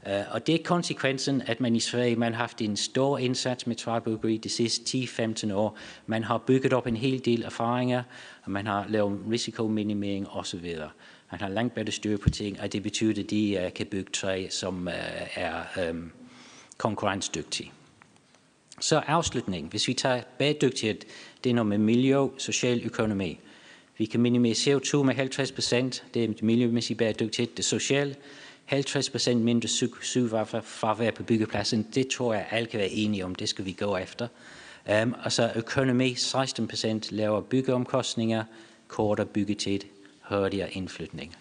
Uh, og det er konsekvensen, at man i Sverige man har haft en stor indsats med træbyggeri de sidste 10-15 år. Man har bygget op en hel del erfaringer, og man har lavet risikominimering osv. Man har langt bedre styr på ting, og det betyder, at de uh, kan bygge træ, som uh, er um, konkurrencedygtige. Så afslutning. Hvis vi tager bæredygtighed, det er noget med miljø, social økonomi. Vi kan minimere CO2 med 50 procent. Det er miljømæssig bæredygtighed. Det er social. 50 procent mindre sygefravær på byggepladsen. Det tror jeg, alle kan være enige om. Det skal vi gå efter. Um, og så økonomi. 16 procent lavere byggeomkostninger, kortere byggetid, hurtigere indflytning.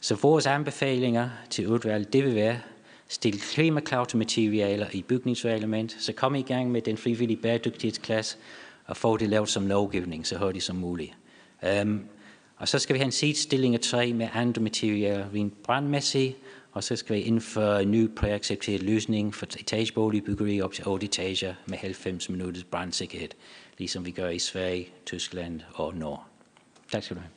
Så vores anbefalinger til udvalget, det vil være, stille klimakrav til materialer i bygningsreglement, så kom i gang med den frivillige bæredygtighedsklasse og få det lavet som lovgivning så hurtigt som muligt. Um, og så skal vi have en sidestilling af træ med andre materialer, rent brandmæssigt og så skal vi indføre en ny præaccepteret løsning for etageboligbyggeri op til 8 etager med 90 minutters brandsikkerhed, ligesom vi gør i Sverige, Tyskland og Norge. Tak skal du have.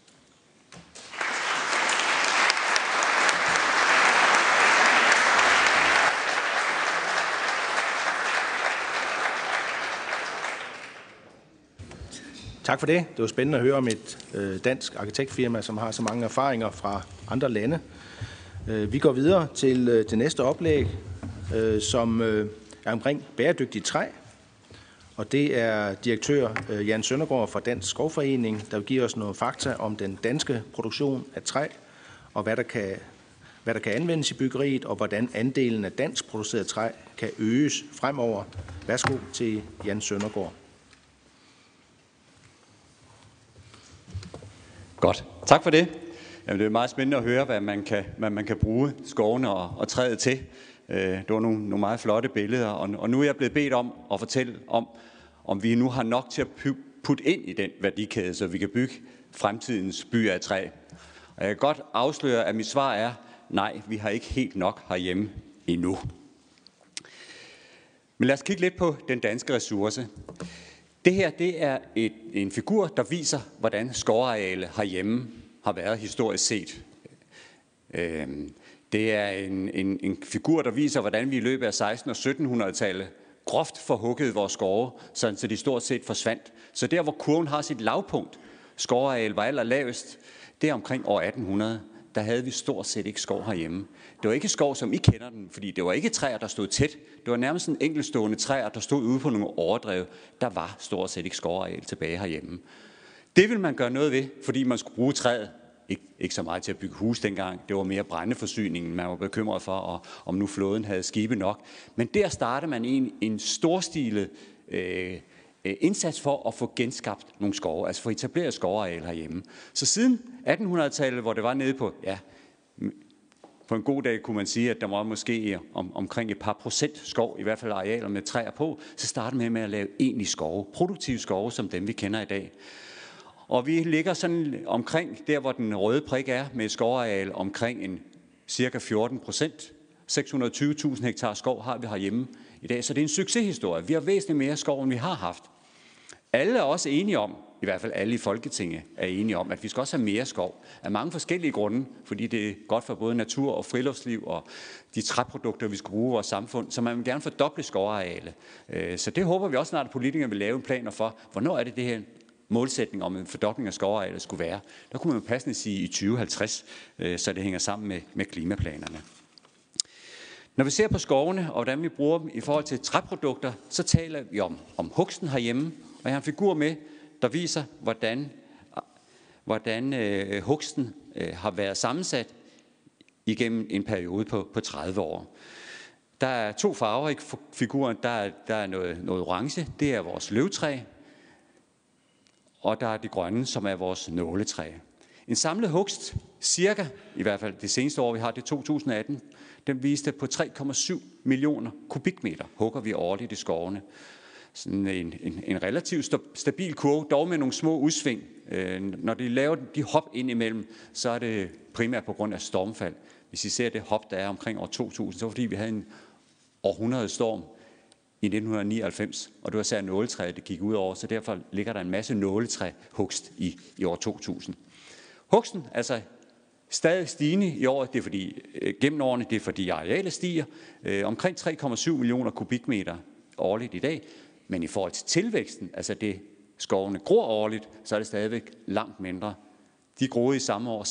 Tak for det. Det var spændende at høre om et øh, dansk arkitektfirma, som har så mange erfaringer fra andre lande. Øh, vi går videre til øh, det næste oplæg, som er omkring bæredygtigt træ. Og det er direktør Jan Søndergaard fra Dansk Skovforening, der vil give os noget fakta om den danske produktion af træ, og hvad der kan, hvad der kan anvendes i byggeriet, og hvordan andelen af dansk produceret træ kan øges fremover. Værsgo til Jan Søndergaard. Godt. Tak for det. Jamen, det er meget spændende at høre, hvad man kan, hvad man kan bruge skovene og, og træet til. Øh, det var nogle, nogle meget flotte billeder, og, og nu er jeg blevet bedt om at fortælle om, om vi nu har nok til at putte ind i den værdikæde, så vi kan bygge fremtidens by af træ. Og jeg kan godt afsløre, at mit svar er, nej, vi har ikke helt nok herhjemme endnu. Men lad os kigge lidt på den danske ressource. Det her det er et, en figur, der viser, hvordan skovarealet herhjemme har været historisk set. Øhm, det er en, en, en figur, der viser, hvordan vi i løbet af 16- og 1700-tallet groft forhuggede vores skove, så de stort set forsvandt. Så der, hvor kurven har sit lavpunkt, skovareal var aller lavest, det er omkring år 1800 der havde vi stort set ikke skov herhjemme. Det var ikke skov, som I kender den, fordi det var ikke træer, der stod tæt. Det var nærmest en enkeltstående træer, der stod ude på nogle overdrev. Der var stort set ikke skovareal tilbage herhjemme. Det vil man gøre noget ved, fordi man skulle bruge træet. Ikke, ikke så meget til at bygge hus dengang. Det var mere brændeforsyningen, man var bekymret for, og om nu floden havde skibe nok. Men der startede man en, en storstilet Øh, Øh, indsats for at få genskabt nogle skove, altså få etableret skovareal herhjemme. Så siden 1800-tallet, hvor det var nede på, ja, på en god dag kunne man sige, at der var måske om, omkring et par procent skov, i hvert fald arealer med træer på, så startede man med at lave egentlig skove, produktive skove, som dem vi kender i dag. Og vi ligger sådan omkring der, hvor den røde prik er, med et skovareal omkring en cirka 14 procent. 620.000 hektar skov har vi herhjemme i dag. Så det er en succeshistorie. Vi har væsentligt mere skov, end vi har haft. Alle er også enige om, i hvert fald alle i Folketinget er enige om, at vi skal også have mere skov. Af mange forskellige grunde, fordi det er godt for både natur og friluftsliv og de træprodukter, vi skal bruge i vores samfund. Så man vil gerne fordoble skovarealet. Øh, så det håber vi også snart, at politikerne vil lave en planer for, hvornår er det det her målsætning om en fordobling af skovarealet skulle være. Der kunne man jo passende sige i 2050, øh, så det hænger sammen med, med klimaplanerne. Når vi ser på skovene og hvordan vi bruger dem i forhold til træprodukter, så taler vi om, om hugsten herhjemme. Og jeg har en figur med, der viser, hvordan, hvordan øh, hugsten øh, har været sammensat igennem en periode på, på 30 år. Der er to farver i figuren. Der er, der er noget, noget orange, det er vores løvtræ, og der er det grønne, som er vores nåletræ. En samlet hugst, cirka, i hvert fald det seneste år, vi har, det er 2018, den viste på 3,7 millioner kubikmeter hugger vi årligt i skovene. Sådan en, en, en relativt stabil kurve, dog med nogle små udsving. Øh, når de laver de hop ind imellem, så er det primært på grund af stormfald. Hvis I ser det hop, der er omkring år 2000, så er fordi, vi havde en århundredestorm i 1999, og det var især nåletræet, det gik ud over, så derfor ligger der en masse nåletræ hugst i, i år 2000. Hugsten, altså stadig stigende i år. Det er fordi, øh, gennem årene, det er fordi arealet stiger. Øh, omkring 3,7 millioner kubikmeter årligt i dag. Men i forhold til tilvæksten, altså det skovene gror årligt, så er det stadigvæk langt mindre. De groede i samme år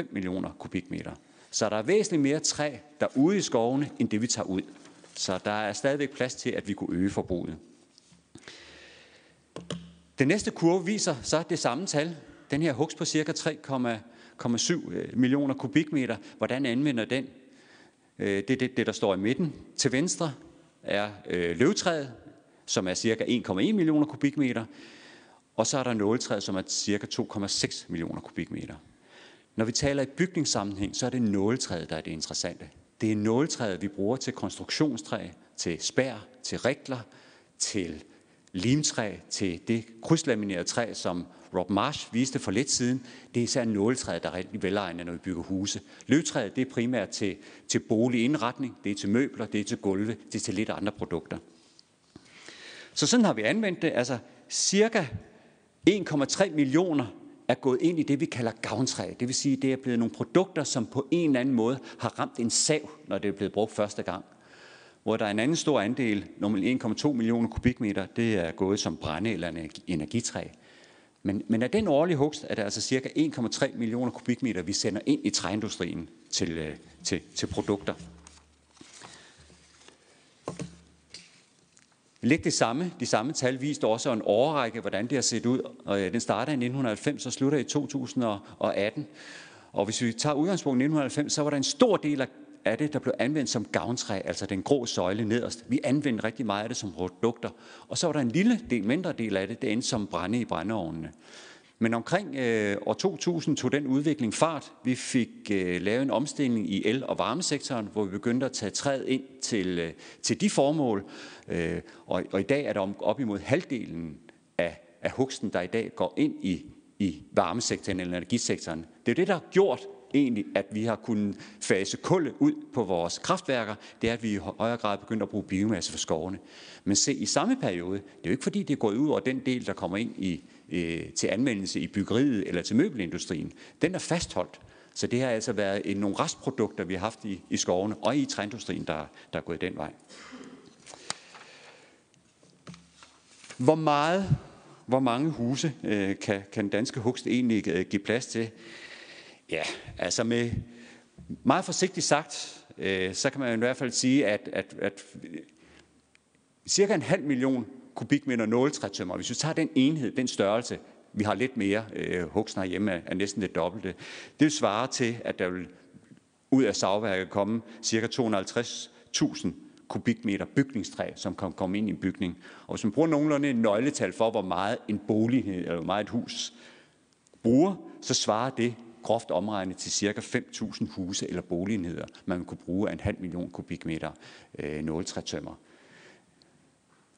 6,5 millioner kubikmeter. Så der er væsentligt mere træ derude i skovene, end det vi tager ud. Så der er stadigvæk plads til, at vi kunne øge forbruget. Den næste kurve viser så det samme tal. Den her hugst på cirka 3,7 øh, millioner kubikmeter. Hvordan anvender den? Øh, det er det, det, der står i midten. Til venstre er øh, løvtræet, som er cirka 1,1 millioner kubikmeter. Og så er der nåletræet, som er cirka 2,6 millioner kubikmeter. Når vi taler i bygningssammenhæng, så er det nåletræet, der er det interessante. Det er nåletræet, vi bruger til konstruktionstræ, til spær, til rikler, til limtræ, til det krydslaminerede træ, som Rob Marsh viste for lidt siden, det er især nåletræet, der er rigtig velegnet, når vi bygger huse. Løvtræet det er primært til, til boligindretning, det er til møbler, det er til gulve, det er til lidt andre produkter. Så sådan har vi anvendt det. Altså cirka 1,3 millioner er gået ind i det, vi kalder gavntræ. Det vil sige, det er blevet nogle produkter, som på en eller anden måde har ramt en sav, når det er blevet brugt første gang. Hvor der er en anden stor andel, normalt 1,2 millioner kubikmeter, det er gået som brænde- eller energitræ. Men, men af den årlige hugst er der altså cirka 1,3 millioner kubikmeter, vi sender ind i træindustrien til, øh, til, til produkter. Læg det samme, de samme tal viste også en overrække, hvordan det har set ud. Og den starter i 1990 og slutter i 2018. Og hvis vi tager udgangspunkt i 1990, så var der en stor del af det, der blev anvendt som gavntræ, altså den grå søjle nederst. Vi anvendte rigtig meget af det som produkter. Og så var der en lille del, mindre del af det, det endte som brænde i brændeovnene. Men omkring øh, år 2000 tog den udvikling fart. Vi fik øh, lavet en omstilling i el- og varmesektoren, hvor vi begyndte at tage træet ind til, øh, til de formål. Øh, og, og i dag er der op imod halvdelen af, af hugsten, der i dag går ind i, i varmesektoren eller energisektoren. Det er det, der har gjort egentlig, at vi har kunnet fase kullet ud på vores kraftværker, det er, at vi i højere grad begynder at bruge biomasse for skovene. Men se, i samme periode, det er jo ikke fordi, det er gået ud over den del, der kommer ind i, øh, til anvendelse i byggeriet eller til møbelindustrien. Den er fastholdt. Så det har altså været en, nogle restprodukter, vi har haft i, i skovene og i træindustrien, der, der er gået den vej. Hvor meget, hvor mange huse øh, kan, kan den danske hugst egentlig øh, give plads til? Ja, altså med meget forsigtigt sagt, øh, så kan man i hvert fald sige, at, at, at cirka en halv million kubikmeter nåletrætømmer, hvis vi tager den enhed, den størrelse, vi har lidt mere, øh, hugsen herhjemme er, er næsten det dobbelte, det vil svare til, at der vil ud af savværket komme cirka 250.000 kubikmeter bygningstræ, som kan komme ind i en bygning. Og hvis man bruger nogenlunde en nøgletal for, hvor meget en bolig øh, eller hvor meget et hus bruger, så svarer det groft omregnet til ca. 5.000 huse eller boligenheder, man kunne bruge af en halv million kubikmeter øh, nåletrætømmer.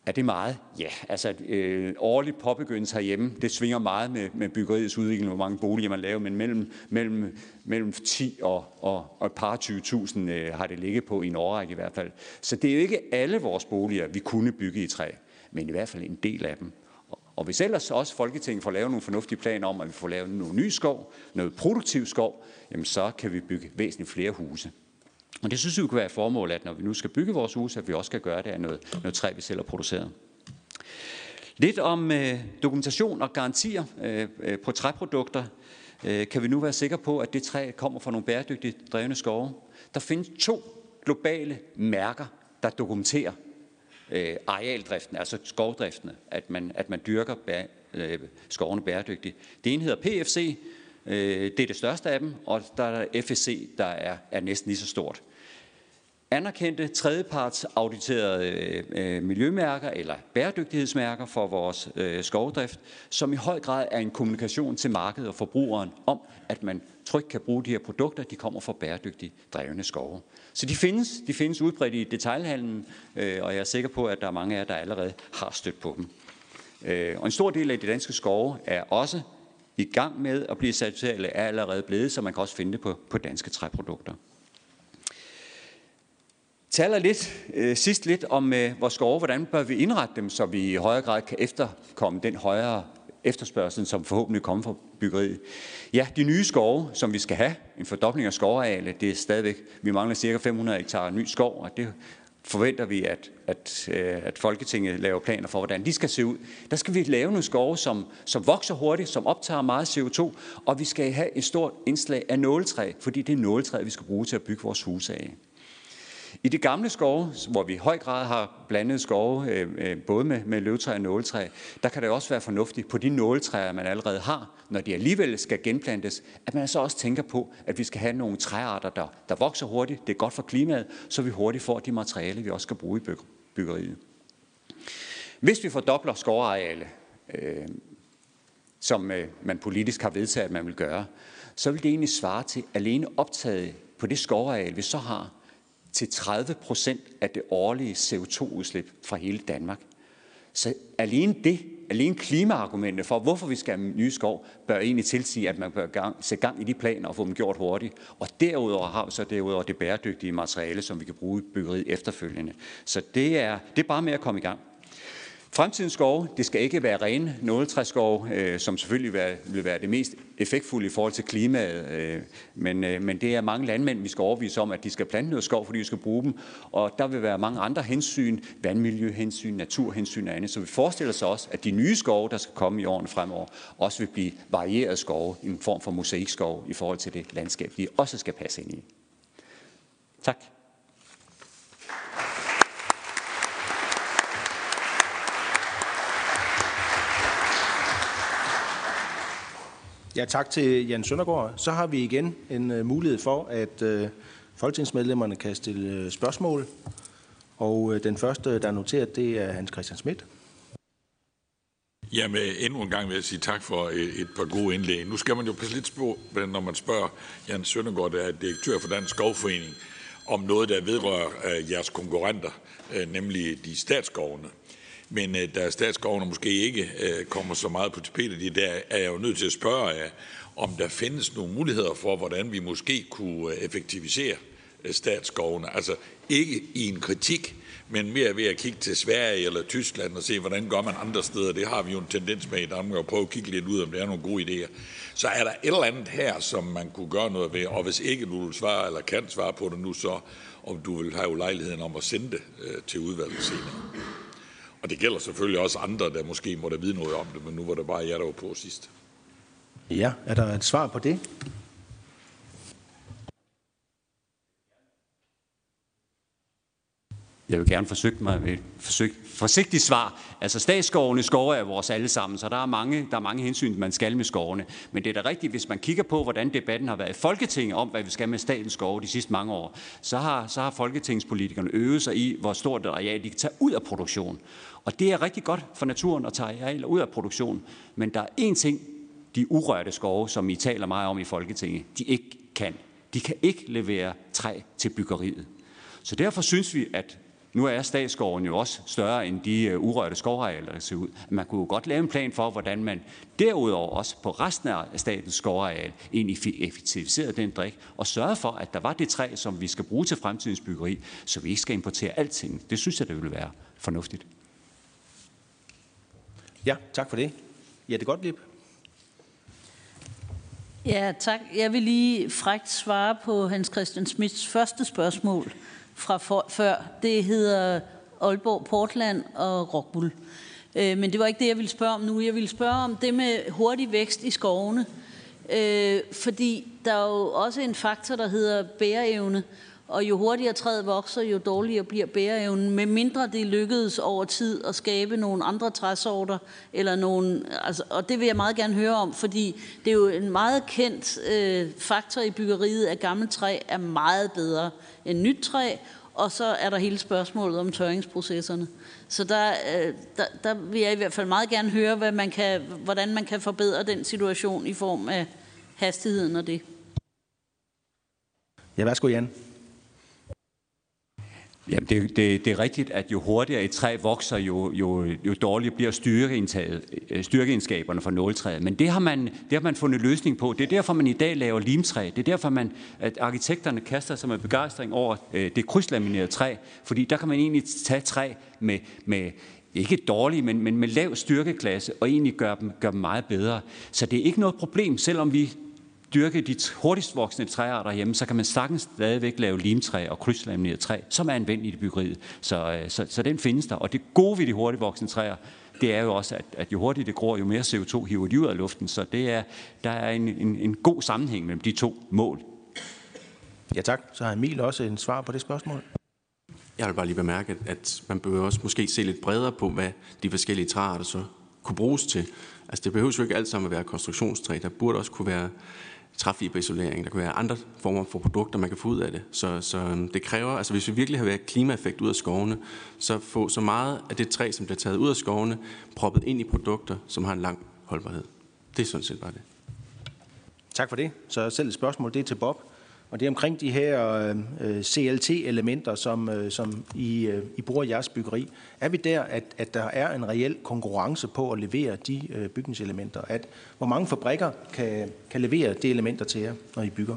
Er det meget? Ja, altså øh, årligt påbegyndelse herhjemme, det svinger meget med, med byggeriets udvikling, hvor mange boliger man laver, men mellem, mellem, mellem 10 og, og, og et par 20.000 øh, har det ligget på i en årrække i hvert fald. Så det er jo ikke alle vores boliger, vi kunne bygge i træ, men i hvert fald en del af dem. Og hvis ellers også Folketinget får lavet nogle fornuftige planer om, at vi får lavet noget ny skov, noget produktiv skov, jamen så kan vi bygge væsentligt flere huse. Og det synes vi kunne være et formål, at når vi nu skal bygge vores hus, at vi også skal gøre det af noget, noget træ, vi selv har produceret. Lidt om øh, dokumentation og garantier øh, øh på træprodukter. Øh, kan vi nu være sikre på, at det træ kommer fra nogle bæredygtigt drevne skove? Der findes to globale mærker, der dokumenterer øh, arealdriften, altså skovdriften, at man, at man dyrker bæ, øh, skovene bæredygtigt. Det ene hedder PFC, øh, det er det største af dem, og der er FSC, der er, er næsten lige så stort. Anerkendte tredjeparts auditerede øh, øh, miljømærker eller bæredygtighedsmærker for vores øh, skovdrift, som i høj grad er en kommunikation til markedet og forbrugeren om, at man trygt kan bruge de her produkter, de kommer fra bæredygtigt drevne skove. Så de findes, de findes udbredt i detaljhandlen, øh, og jeg er sikker på, at der er mange af jer, der allerede har stødt på dem. Øh, og en stor del af de danske skove er også i gang med at blive certificeret, eller er allerede blevet, så man kan også finde det på, på danske træprodukter. Taler lidt, øh, sidst lidt om øh, vores skove, hvordan bør vi indrette dem, så vi i højere grad kan efterkomme den højere efterspørgsel, som forhåbentlig kommer fra byggeriet. Ja, de nye skove, som vi skal have, en fordobling af skovarealet, det er stadigvæk, vi mangler cirka 500 hektar ny skov, og det forventer vi, at, at, øh, at Folketinget laver planer for, hvordan de skal se ud. Der skal vi lave nogle skove, som, som vokser hurtigt, som optager meget CO2, og vi skal have et stort indslag af nåletræ, fordi det er nåletræ, vi skal bruge til at bygge vores huse af. I de gamle skove, hvor vi i høj grad har blandet skove, øh, øh, både med, med løvtræ og nåletræ, der kan det også være fornuftigt på de nåletræer, man allerede har, når de alligevel skal genplantes, at man så også tænker på, at vi skal have nogle træarter, der, der vokser hurtigt, det er godt for klimaet, så vi hurtigt får de materialer, vi også skal bruge i byggeriet. Hvis vi fordobler skovareale, øh, som øh, man politisk har vedtaget, at man vil gøre, så vil det egentlig svare til alene optaget på det skovareal, vi så har, til 30 procent af det årlige CO2-udslip fra hele Danmark. Så alene det alene klimaargumentet for, hvorfor vi skal have nye skov, bør egentlig tilsige, at man bør gang, sætte gang i de planer og få dem gjort hurtigt. Og derudover har vi så derudover det bæredygtige materiale, som vi kan bruge i byggeriet efterfølgende. Så det er, det er bare med at komme i gang. Fremtidens skove, det skal ikke være rene nåletræskove, øh, som selvfølgelig vil være, vil være det mest effektfulde i forhold til klimaet. Øh, men, øh, men det er mange landmænd, vi skal overvise om, at de skal plante noget skov, fordi vi skal bruge dem. Og der vil være mange andre hensyn, vandmiljøhensyn, naturhensyn og andet. Så vi forestiller os også, at de nye skove, der skal komme i årene fremover, også vil blive varieret skove, en form for mosaikskov i forhold til det landskab, de også skal passe ind i. Tak. Tak til Jan Søndergaard. Så har vi igen en uh, mulighed for, at uh, folketingsmedlemmerne kan stille uh, spørgsmål. Og uh, den første, der er noteret, det er Hans Christian Schmidt. Jamen, endnu en gang vil jeg sige tak for et, et par gode indlæg. Nu skal man jo passe lidt på, når man spørger Jan Søndergaard, der er direktør for Dansk Skovforening, om noget, der vedrører uh, jeres konkurrenter, uh, nemlig de statsskovene. Men øh, da statsskovene måske ikke øh, kommer så meget på tapetet, der er jeg jo nødt til at spørge jer, om der findes nogle muligheder for, hvordan vi måske kunne øh, effektivisere øh, statsskovene. Altså ikke i en kritik, men mere ved at kigge til Sverige eller Tyskland og se, hvordan gør man andre steder. Det har vi jo en tendens med i Danmark, og prøve at kigge lidt ud, om der er nogle gode idéer. Så er der et eller andet her, som man kunne gøre noget ved, og hvis ikke du vil svare eller kan svare på det nu, så om du vil have lejligheden om at sende det øh, til udvalget senere. Og det gælder selvfølgelig også andre, der måske måtte vide noget om det, men nu var det bare jeg, der var på sidst. Ja, er der et svar på det? Jeg vil gerne forsøge mig med et forsøg, forsigtigt svar. Altså statsskovene skove er vores alle sammen, så der er, mange, der er mange hensyn, man skal med skovene. Men det er da rigtigt, hvis man kigger på, hvordan debatten har været i Folketinget om, hvad vi skal med statens skove de sidste mange år, så har, så har folketingspolitikerne øvet sig i, hvor stort et areal de kan tage ud af produktion. Og det er rigtig godt for naturen at tage arealer ud af produktion. Men der er én ting, de urørte skove, som I taler meget om i Folketinget, de ikke kan. De kan ikke levere træ til byggeriet. Så derfor synes vi, at nu er statsskoven jo også større end de øh, urørte skovarealer, der ser ud. Man kunne jo godt lave en plan for, hvordan man derudover også på resten af statens skovareal egentlig effektiviserede den drik, og sørge for, at der var det træ, som vi skal bruge til fremtidens byggeri, så vi ikke skal importere alting. Det synes jeg, det ville være fornuftigt. Ja, tak for det. Ja, det godt, Lip. Ja, tak. Jeg vil lige frækt svare på Hans Christian Smits første spørgsmål fra for, før. Det hedder Aalborg, Portland og Rockbull. Øh, men det var ikke det, jeg ville spørge om nu. Jeg ville spørge om det med hurtig vækst i skovene. Øh, fordi der er jo også en faktor, der hedder bæreevne. Og jo hurtigere træet vokser, jo dårligere bliver bæreevnen, med mindre det lykkedes over tid at skabe nogle andre træsorter, eller nogle, altså, og det vil jeg meget gerne høre om, fordi det er jo en meget kendt øh, faktor i byggeriet, at gammelt træ er meget bedre end nyt træ, og så er der hele spørgsmålet om tørringsprocesserne. Så der, øh, der, der vil jeg i hvert fald meget gerne høre, hvad man kan, hvordan man kan forbedre den situation i form af hastigheden og det. Ja, værsgo Jan. Jamen, det, det, det er rigtigt, at jo hurtigere et træ vokser, jo, jo, jo dårligere bliver styrkeegenskaberne øh, for nåletræet. Men det har, man, det har man fundet løsning på. Det er derfor, man i dag laver limtræ. Det er derfor, man, at arkitekterne kaster sig med begejstring over øh, det krydslaminerede træ. Fordi der kan man egentlig tage træ med, med ikke dårlige, men, men med lav styrkeklasse, og egentlig gøre dem, gøre dem meget bedre. Så det er ikke noget problem, selvom vi dyrke de hurtigst voksende træer derhjemme, så kan man sagtens stadigvæk lave limtræ og krydslamineret træ, som er anvendeligt i byggeriet. Så, øh, så, så den findes der. Og det gode ved de hurtigt voksende træer, det er jo også, at, at jo hurtigere det gror, jo mere CO2 hiver de ud af luften. Så det er, der er en, en, en god sammenhæng mellem de to mål. Ja tak. Så har Emil også en svar på det spørgsmål. Jeg vil bare lige bemærke, at man bør også måske se lidt bredere på, hvad de forskellige træer så kunne bruges til. Altså det behøver jo ikke alt sammen at være konstruktionstræ. Der burde også kunne være træfiberisolering, der kan være andre former for produkter, man kan få ud af det. Så, så øhm, det kræver, altså hvis vi virkelig har været klimaeffekt ud af skovene, så få så meget af det træ, som bliver taget ud af skovene, proppet ind i produkter, som har en lang holdbarhed. Det er sådan set bare det. Tak for det. Så selv et spørgsmål, det er til Bob. Og det er omkring de her øh, CLT-elementer, som, øh, som I, øh, I bruger i jeres byggeri. Er vi der, at, at der er en reel konkurrence på at levere de øh, bygningselementer? At, hvor mange fabrikker kan, kan levere de elementer til jer, når I bygger?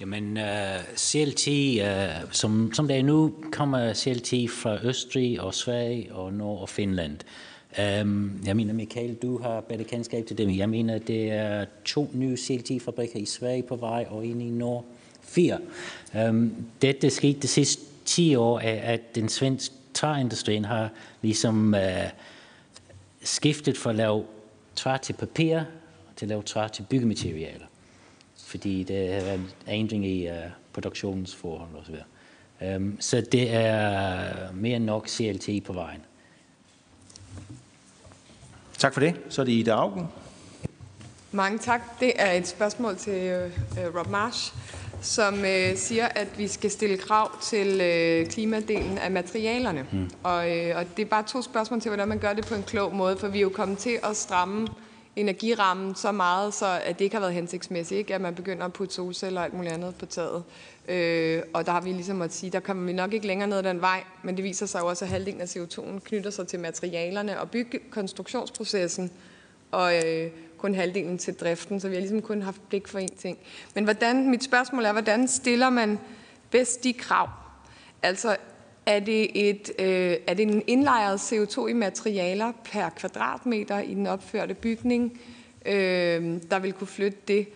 Jamen, øh, uh, CLT, uh, øh, som, som det er nu, kommer CLT fra Østrig og Sverige og Norge og Finland. Um, jeg mener, Michael, du har bedre kendskab til dem. Jeg mener, det er to nye CLT-fabrikker i Sverige på vej og en i Norge. Fire. Um, det, der skete de sidste 10 år, er, at den svenske træindustrien har ligesom uh, skiftet fra at lave træ til papir til at lave træ til byggematerialer fordi det har været en ændring i uh, produktionsforhold osv. Um, så det er mere end nok CLT på vejen. Tak for det. Så er det Ida Augen. Mange tak. Det er et spørgsmål til uh, Rob Marsh, som uh, siger, at vi skal stille krav til uh, klimadelen af materialerne. Mm. Og, uh, og det er bare to spørgsmål til, hvordan man gør det på en klog måde, for vi er jo kommet til at stramme energirammen så meget, så at det ikke har været hensigtsmæssigt, ikke? at man begynder at putte solceller og alt muligt andet på taget. Øh, og der har vi ligesom at sige, der kommer vi nok ikke længere ned den vej, men det viser sig jo også, at halvdelen af CO2'en knytter sig til materialerne og byggekonstruktionsprocessen, og øh, kun halvdelen til driften, så vi har ligesom kun haft blik for én ting. Men hvordan, mit spørgsmål er, hvordan stiller man bedst de krav? Altså, er det, et, øh, er det en indlejret CO2 i materialer per kvadratmeter i den opførte bygning, øh, der vil kunne flytte det?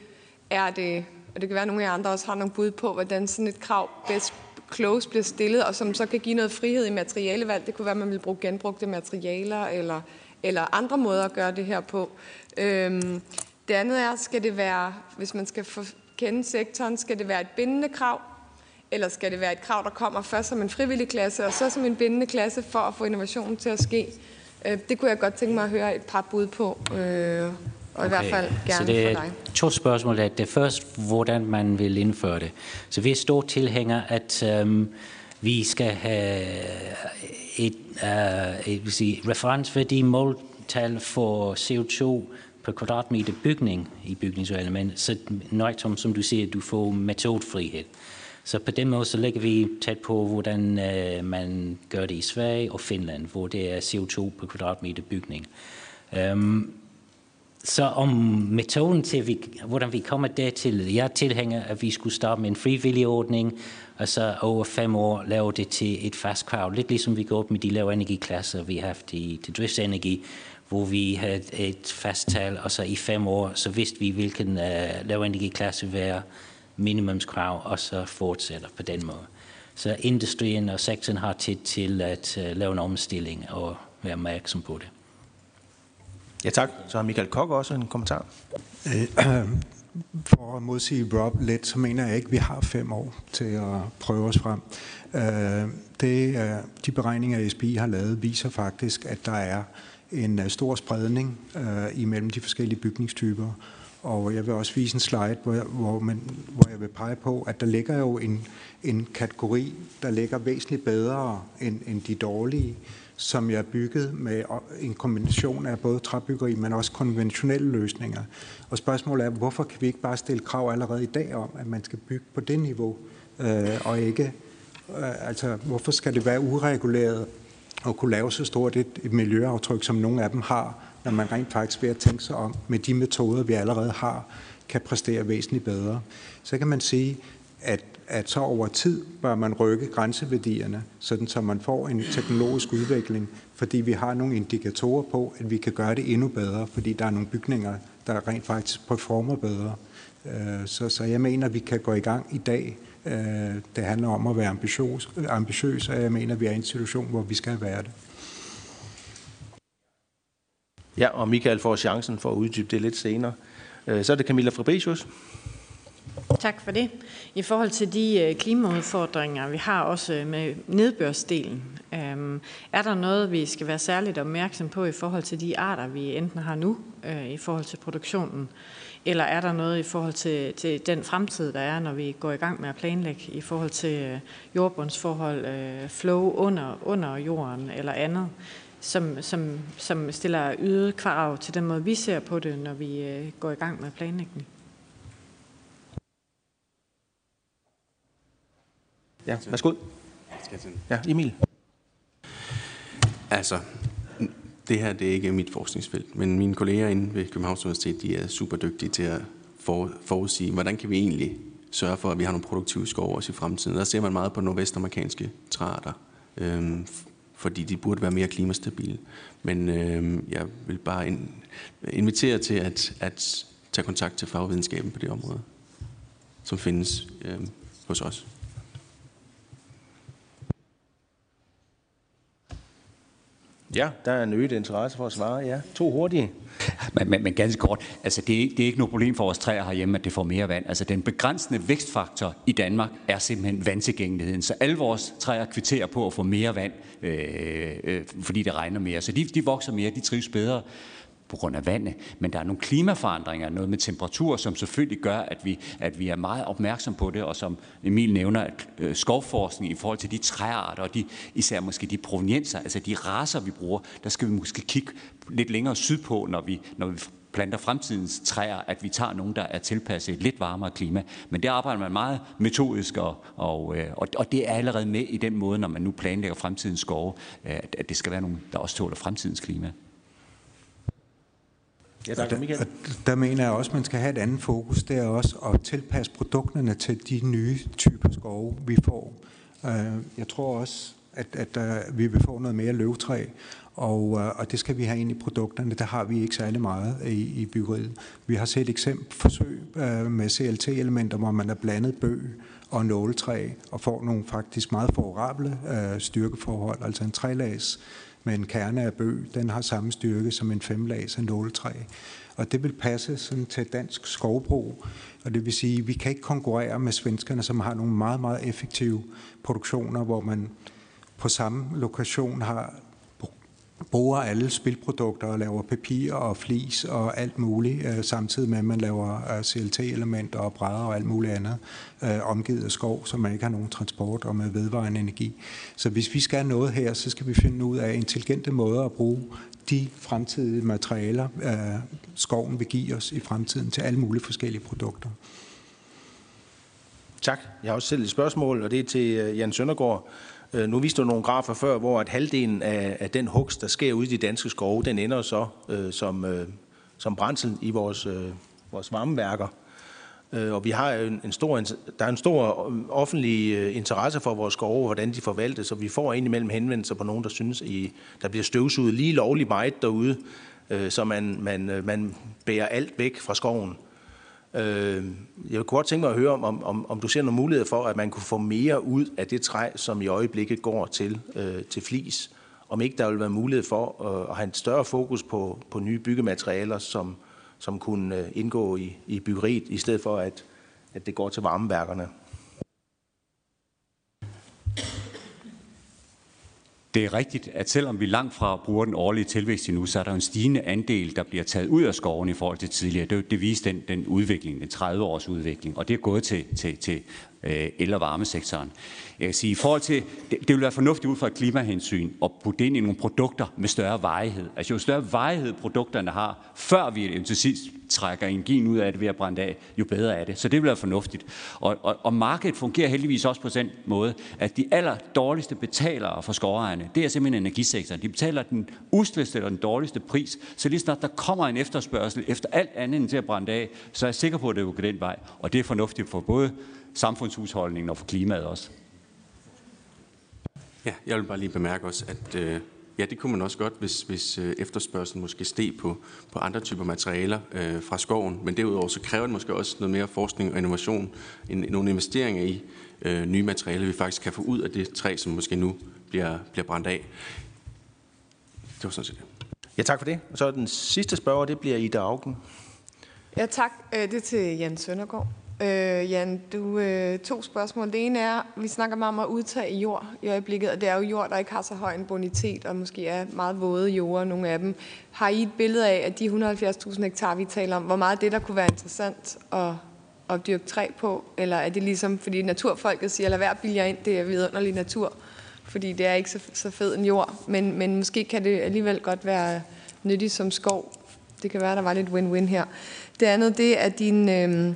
Er det, og det kan være, at nogle af jer andre også har nogle bud på, hvordan sådan et krav bedst close bliver stillet, og som så kan give noget frihed i materialevalg. Det kunne være, at man vil bruge genbrugte materialer, eller, eller andre måder at gøre det her på. Øhm, det andet er, skal det være, hvis man skal kende sektoren, skal det være et bindende krav, eller skal det være et krav, der kommer først som en frivillig klasse, og så som en bindende klasse for at få innovationen til at ske? Øh, det kunne jeg godt tænke mig at høre et par bud på, øh, og okay. i hvert fald gerne så det er for dig. to spørgsmål. Det er først, hvordan man vil indføre det. Så vi er stor tilhænger, at um, vi skal have et, uh, et vil sige, referenceværdi måltal for CO2 per kvadratmeter bygning i bygningselement, så nøjtomt, som du siger, du får metodefrihed. Så på den måde så ligger vi tæt på, hvordan øh, man gør det i Sverige og Finland, hvor det er CO2 per kvadratmeter bygning. Um, så om metoden til, vi, hvordan vi kommer dertil, jeg tilhænger, at vi skulle starte med en frivillig ordning, og så over fem år lave det til et fast krav. Lidt ligesom vi går op med de lave energiklasser, vi har haft i, til driftsenergi, hvor vi havde et fast tal, og så i fem år, så vidste vi, hvilken uh, lave energiklasse være minimumskrav, og så fortsætter på den måde. Så industrien og sektoren har tid til at uh, lave en omstilling og være opmærksom på det. Ja tak. Så har Michael Kok også en kommentar. For at modsige Rob lidt, så mener jeg ikke, at vi har fem år til at prøve os frem. Øh, det, øh, de beregninger, SBI har lavet, viser faktisk, at der er en øh, stor spredning imellem de forskellige bygningstyper. Og jeg vil også vise en slide, hvor jeg, hvor, man, hvor jeg vil pege på, at der ligger jo en, en kategori, der ligger væsentligt bedre end, end de dårlige, som jeg er bygget med en kombination af både træbyggeri, men også konventionelle løsninger. Og spørgsmålet er, hvorfor kan vi ikke bare stille krav allerede i dag om, at man skal bygge på det niveau, øh, og ikke, øh, altså hvorfor skal det være ureguleret og kunne lave så stort et, et miljøaftryk, som nogle af dem har, når man rent faktisk ved at tænke sig om med de metoder, vi allerede har, kan præstere væsentligt bedre. Så kan man sige, at, at så over tid bør man rykke grænseværdierne, sådan så man får en teknologisk udvikling, fordi vi har nogle indikatorer på, at vi kan gøre det endnu bedre, fordi der er nogle bygninger, der rent faktisk performer bedre. Øh, så, så jeg mener, at vi kan gå i gang i dag. Øh, det handler om at være ambitiøs, ambitiøs og jeg mener, at vi er i en situation, hvor vi skal være det. Ja, og Michael får chancen for at uddybe det lidt senere. Øh, så er det Camilla Fabricius. Tak for det. I forhold til de øh, klimaudfordringer, vi har også øh, med nedbørsdelen, øhm, er der noget, vi skal være særligt opmærksom på i forhold til de arter, vi enten har nu øh, i forhold til produktionen, eller er der noget i forhold til, til den fremtid, der er, når vi går i gang med at planlægge i forhold til jordbundsforhold, flow under, under jorden eller andet? som, som, som stiller ydet krav til den måde, vi ser på det, når vi går i gang med planlægning. Ja, værsgo. Ja, Emil. Altså, det her det er ikke mit forskningsfelt, men mine kolleger inde ved Københavns Universitet, de er super dygtige til at for, forudsige, hvordan kan vi egentlig sørge for, at vi har nogle produktive skove også i fremtiden. Der ser man meget på nordvestamerikanske træarter, øhm, fordi de burde være mere klimastabile. Men øhm, jeg vil bare in, invitere til at, at tage kontakt til fagvidenskaben på det område, som findes øhm, hos os. Ja, der er en øget interesse for at svare. Ja, to hurtige. Men, men, men ganske kort, altså det, er, det er ikke noget problem for vores træer herhjemme, at det får mere vand. Altså den begrænsende vækstfaktor i Danmark er simpelthen vandtilgængeligheden. Så alle vores træer kvitterer på at få mere vand, øh, øh, fordi det regner mere. Så de, de vokser mere, de trives bedre på grund af vandet. Men der er nogle klimaforandringer, noget med temperatur, som selvfølgelig gør, at vi, at vi er meget opmærksom på det, og som Emil nævner, at øh, skovforskning i forhold til de træarter, og de, især måske de provenienser, altså de raser, vi bruger, der skal vi måske kigge lidt længere sydpå, når vi, når vi planter fremtidens træer, at vi tager nogle, der er tilpasset et lidt varmere klima. Men det arbejder man meget metodisk, og, og, øh, og, og det er allerede med i den måde, når man nu planlægger fremtidens skove, øh, at, at det skal være nogle, der også tåler fremtidens klima. Ja, tak, der, der mener jeg også, at man skal have et andet fokus. Det er også at tilpasse produkterne til de nye typer skove, vi får. Øh, jeg tror også, at, at uh, vi vil få noget mere løvtræ, og, uh, og det skal vi have ind i produkterne. Der har vi ikke særlig meget i, i byggeriet. Vi har set eksempel forsøg uh, med CLT-elementer, hvor man har blandet bøg og nåletræ, og får nogle faktisk meget favorable uh, styrkeforhold, altså en trælags med en kerne af bøg, den har samme styrke som en femlags af nåletræ. Og det vil passe sådan til dansk skovbrug. Og det vil sige, at vi kan ikke konkurrere med svenskerne, som har nogle meget, meget effektive produktioner, hvor man på samme lokation har bruger alle spilprodukter og laver papir og flis og alt muligt, øh, samtidig med at man laver øh, CLT-elementer og brædder og alt muligt andet, øh, omgivet af skov, så man ikke har nogen transport og med vedvarende energi. Så hvis vi skal noget her, så skal vi finde ud af intelligente måder at bruge de fremtidige materialer, øh, skoven vil give os i fremtiden til alle mulige forskellige produkter. Tak. Jeg har også selv et spørgsmål, og det er til øh, Jan Søndergaard. Øh, nu viste du nogle grafer før, hvor at halvdelen af, af den hugst, der sker ude i de danske skove, den ender så øh, som, øh, som brændsel i vores, øh, vores varmeværker. Øh, og vi har en, en stor, der er en stor øh, offentlig øh, interesse for vores skove, hvordan de forvaltes, så vi får indimellem henvendelser på nogen, der synes, i, der bliver støvsuget lige lovligt meget derude, øh, så man, man, man bærer alt væk fra skoven. Øh, jeg kunne godt tænke mig at høre, om, om, om du ser nogle muligheder for, at man kunne få mere ud af det træ, som i øjeblikket går til, øh, til flis. Om ikke der vil være mulighed for øh, at have en større fokus på, på nye byggematerialer, som, som kunne øh, indgå i, i byggeriet, i stedet for at, at det går til varmeværkerne. Det er rigtigt, at selvom vi langt fra bruger den årlige tilvækst endnu, så er der en stigende andel, der bliver taget ud af skoven i forhold til tidligere. Det, det viser den, den udvikling, den 30-års udvikling, og det er gået til, til, til øh, el- og varmesektoren. Jeg kan sige, i forhold til, det, det vil være fornuftigt ud fra et klimahensyn at putte ind i nogle produkter med større varighed. Altså jo større varighed produkterne har, før vi til sidst trækker energien ud af det ved at brænde af, jo bedre er det. Så det vil være fornuftigt. Og, og, og markedet fungerer heldigvis også på den måde, at de aller dårligste betalere for skovejerne, det er simpelthen energisektoren. De betaler den usleste eller den dårligste pris. Så lige snart der kommer en efterspørgsel efter alt andet end til at brænde af, så er jeg sikker på, at det vil gå den vej. Og det er fornuftigt for både samfundshusholdningen og for klimaet også. Ja, jeg vil bare lige bemærke også, at øh, ja, det kunne man også godt, hvis, hvis øh, efterspørgselen måske steg på, på andre typer materialer øh, fra skoven. Men derudover så kræver det måske også noget mere forskning og innovation, en, nogle investeringer i øh, nye materialer, vi faktisk kan få ud af det træ, som måske nu bliver, bliver brændt af. Det var sådan set det. Ja, tak for det. Og så den sidste spørger, det bliver Ida Augen. Ja, tak. Øh, det er til Jan Søndergaard. Øh, Jan, du øh, to spørgsmål. Det ene er, vi snakker meget om at udtage jord i øjeblikket, og det er jo jord, der ikke har så høj en bonitet, og måske er meget våde jorder, nogle af dem. Har I et billede af, at de 170.000 hektar, vi taler om, hvor meget det, der kunne være interessant at, at dyrke træ på? Eller er det ligesom, fordi naturfolket siger, lad være billigere ind, det er vidunderlig natur, fordi det er ikke så, så fed en jord, men, men måske kan det alligevel godt være nyttigt som skov. Det kan være, der var lidt win-win her. Det andet, det er din... Øh,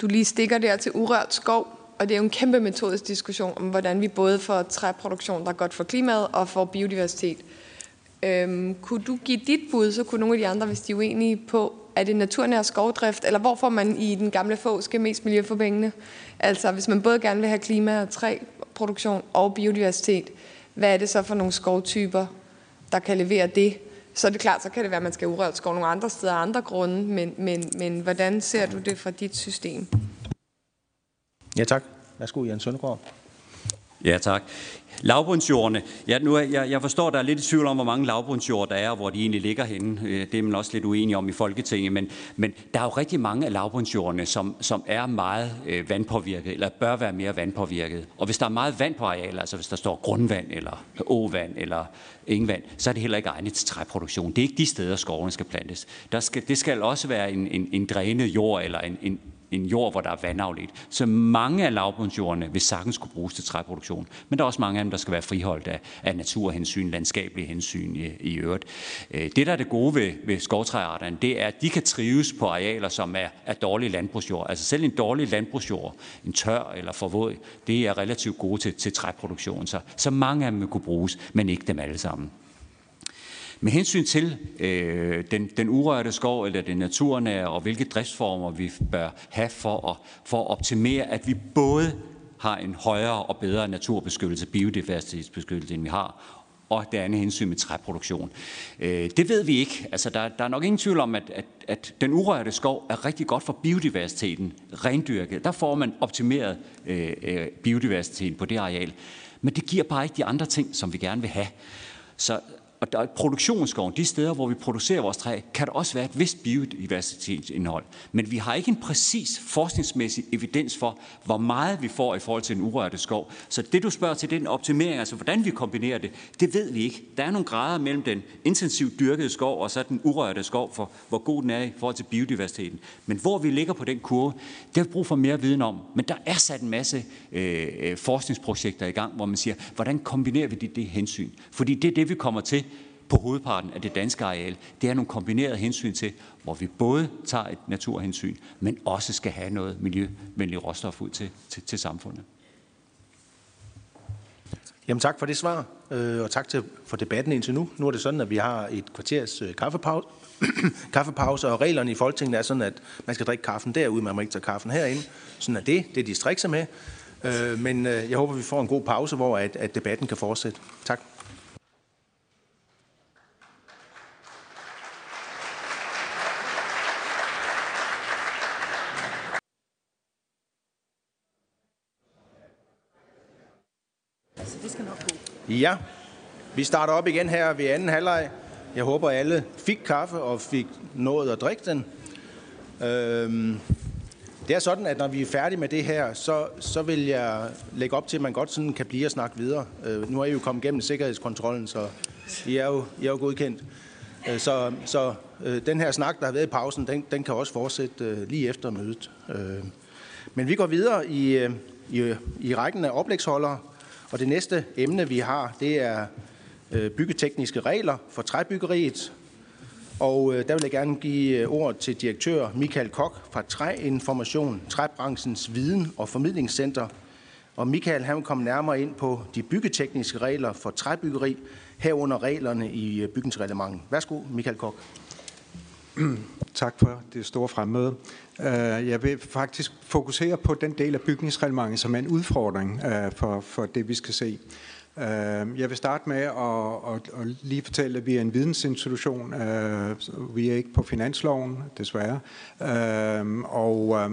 du lige stikker der til urørt skov. og det er jo en kæmpe metodisk diskussion om, hvordan vi både får træproduktion, der er godt for klimaet, og får biodiversitet. Øhm, kunne du give dit bud, så kunne nogle af de andre, hvis de er uenige på, er det naturnær skovdrift, eller hvor får man i den gamle fåske mest miljø for pengene? Altså, hvis man både gerne vil have klima- og træproduktion og biodiversitet, hvad er det så for nogle skovtyper, der kan levere det? Så er det klart, så kan det være, at man skal urørt skov nogle andre steder af andre grunde, men, men, men hvordan ser du det fra dit system? Ja, tak. Værsgo, Jan Søndergaard. Ja, tak. Lavbundsjordene. Ja, nu er, jeg, jeg forstår, der er lidt i tvivl om, hvor mange lavbundsjord der er, og hvor de egentlig ligger henne. Øh, det er man også lidt uenig om i Folketinget. Men, men der er jo rigtig mange af lavbundsjordene, som, som er meget øh, vandpåvirket, eller bør være mere vandpåvirket. Og hvis der er meget vand på arealet, altså hvis der står grundvand, eller åvand, eller ingen vand, så er det heller ikke egnet til træproduktion. Det er ikke de steder, skovene skal plantes. Der skal, det skal også være en, en, en drænet jord, eller en, en, en jord, hvor der er vandafledt. Så mange af lavbundsjordene vil sagtens kunne bruges til træproduktion. Men der er også mange af dem, der skal være friholdt af, af naturhensyn, landskabelige hensyn i, i øvrigt. Øh, det, der er det gode ved, ved skovtræarterne, det er, at de kan trives på arealer, som er, er dårlige landbrugsjord. Altså selv en dårlig landbrugsjord, en tør eller forvåd, det er relativt gode til, til træproduktion. Så, så mange af dem vil kunne bruges, men ikke dem alle sammen. Med hensyn til øh, den, den urørte skov eller den naturnære, og hvilke driftsformer vi bør have for at, for at optimere, at vi både har en højere og bedre naturbeskyttelse, biodiversitetsbeskyttelse, end vi har, og det andet hensyn med træproduktion. Øh, det ved vi ikke. Altså, der, der er nok ingen tvivl om, at, at, at den urørte skov er rigtig godt for biodiversiteten, rendyrket. Der får man optimeret øh, øh, biodiversiteten på det areal. Men det giver bare ikke de andre ting, som vi gerne vil have. Så, og der er produktionsskoven, de steder, hvor vi producerer vores træ, kan der også være et vist biodiversitetsindhold. Men vi har ikke en præcis forskningsmæssig evidens for, hvor meget vi får i forhold til den urørte skov. Så det, du spørger til, den optimering, altså hvordan vi kombinerer det, det ved vi ikke. Der er nogle grader mellem den intensivt dyrkede skov og så den urørte skov, for hvor god den er i forhold til biodiversiteten. Men hvor vi ligger på den kurve, det har vi brug for mere viden om. Men der er sat en masse øh, øh forskningsprojekter i gang, hvor man siger, hvordan kombinerer vi det, det hensyn? Fordi det er det, vi kommer til på hovedparten af det danske areal. Det er nogle kombinerede hensyn til, hvor vi både tager et naturhensyn, men også skal have noget miljøvenlig råstof ud til, til, til samfundet. Jamen tak for det svar, øh, og tak til, for debatten indtil nu. Nu er det sådan, at vi har et kvarters øh, kaffepause, kaffepause, og reglerne i Folketinget er sådan, at man skal drikke kaffen derude, man må ikke tage kaffen herinde. Sådan er det, det er de strikser med. Øh, men øh, jeg håber, vi får en god pause, hvor at, at debatten kan fortsætte. Tak. Ja, vi starter op igen her ved anden halvleg. Jeg håber, alle fik kaffe og fik nået at drikke den. Øhm, det er sådan, at når vi er færdige med det her, så, så vil jeg lægge op til, at man godt sådan kan blive og snakke videre. Øh, nu er I jo kommet gennem sikkerhedskontrollen, så I er jo, I er jo godkendt. Øh, så så øh, den her snak, der har været i pausen, den, den kan også fortsætte øh, lige efter mødet. Øh, men vi går videre i, øh, i, i rækken af oplægsholdere. Og det næste emne, vi har, det er øh, byggetekniske regler for træbyggeriet. Og øh, der vil jeg gerne give øh, ordet ord til direktør Michael Kok fra Træinformation, Træbranchens Viden- og Formidlingscenter. Og Michael han vil komme nærmere ind på de byggetekniske regler for træbyggeri, herunder reglerne i bygningsreglementet. Værsgo, Michael Kok. Tak for det store fremmøde. Øh, jeg vil faktisk fokusere på den del af bygningsreglementet, som er en udfordring øh, for, for det, vi skal se. Øh, jeg vil starte med at, at, at lige fortælle, at vi er en vidensinstitution. Vi er ikke på finansloven, desværre. Og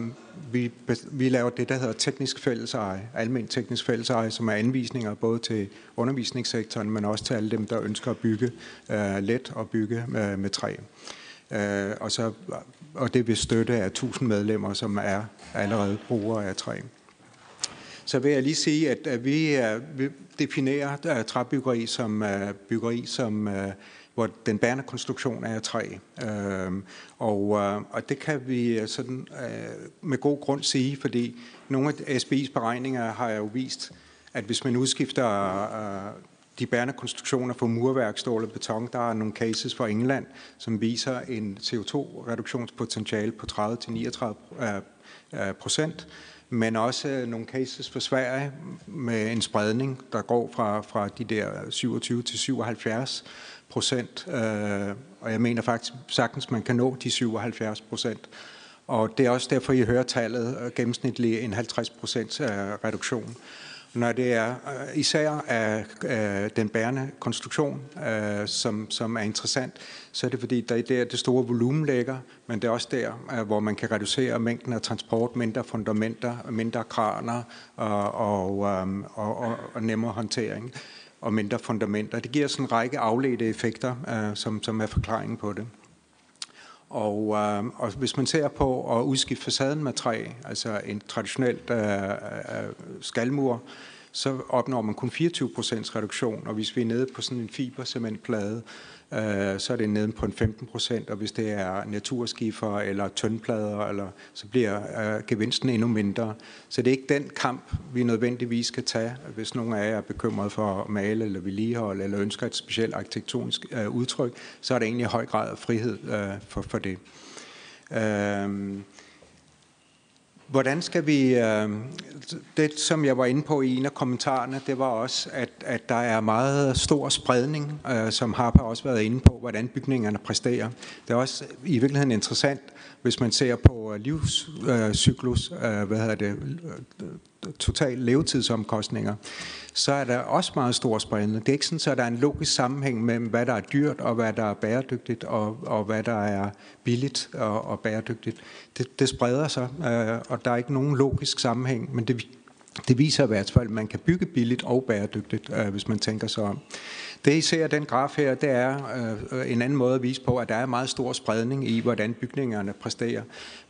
vi, vi laver det, der hedder teknisk fælleseje, almindelig teknisk fælleseje, som er anvisninger både til undervisningssektoren, men også til alle dem, der ønsker at bygge let og bygge med, med træ. Øh, og, så, og det vil støtte af 1000 medlemmer, som er allerede brugere af træ. Så vil jeg lige sige, at, at vi, er, vi definerer træbyggeri som uh, byggeri, som, uh, hvor den bærende konstruktion er af træ. Øh, og, øh, og det kan vi sådan, øh, med god grund sige, fordi nogle af SBI's beregninger har jo vist, at hvis man udskifter øh, de bærende konstruktioner for murværk, stål og beton, der er nogle cases fra England, som viser en CO2-reduktionspotentiale på 30-39 øh, øh, procent. men også øh, nogle cases for Sverige med en spredning, der går fra, fra de der 27 til 77 procent. Og jeg mener faktisk sagtens, man kan nå de 77 procent. Og det er også derfor, I hører tallet gennemsnitlig en 50 procent reduktion når det er øh, især af, af den bærende konstruktion, øh, som, som er interessant, så er det fordi, der er der det store volumen ligger, men det er også der, øh, hvor man kan reducere mængden af transport, mindre fundamenter, mindre kraner og, og, og, og, og nemmere håndtering og mindre fundamenter. Det giver sådan en række afledte effekter, som, som er forklaringen på det. Og, øh, og hvis man ser på at udskifte facaden med træ, altså en traditionelt øh, øh, skalmur, så opnår man kun 24 procents reduktion. Og hvis vi er nede på sådan en fibercementplade, øh, så er det nede på en 15 procent. Og hvis det er naturskifer eller tyndplader, eller, så bliver øh, gevinsten endnu mindre. Så det er ikke den kamp, vi nødvendigvis skal tage, hvis nogen af jer er bekymret for at male eller vedligeholde, eller ønsker et specielt arkitektonisk øh, udtryk, så er der egentlig i høj grad af frihed øh, for, for det. Øh, Hvordan skal vi... Øh, det, som jeg var inde på i en af kommentarerne, det var også, at, at der er meget stor spredning, øh, som Harper også været inde på, hvordan bygningerne præsterer. Det er også i virkeligheden interessant, hvis man ser på øh, livscyklus, øh, øh, hvad hedder det, total levetidsomkostninger, så er der også meget stor spredning. Det er ikke sådan, at der er en logisk sammenhæng mellem, hvad der er dyrt, og hvad der er bæredygtigt, og, og hvad der er billigt og, og bæredygtigt. Det, det spreder sig, øh, og der er ikke nogen logisk sammenhæng, men det, det viser i hvert fald, at man kan bygge billigt og bæredygtigt, øh, hvis man tænker sig om. Det I ser den graf her, det er øh, en anden måde at vise på, at der er meget stor spredning i, hvordan bygningerne præsterer.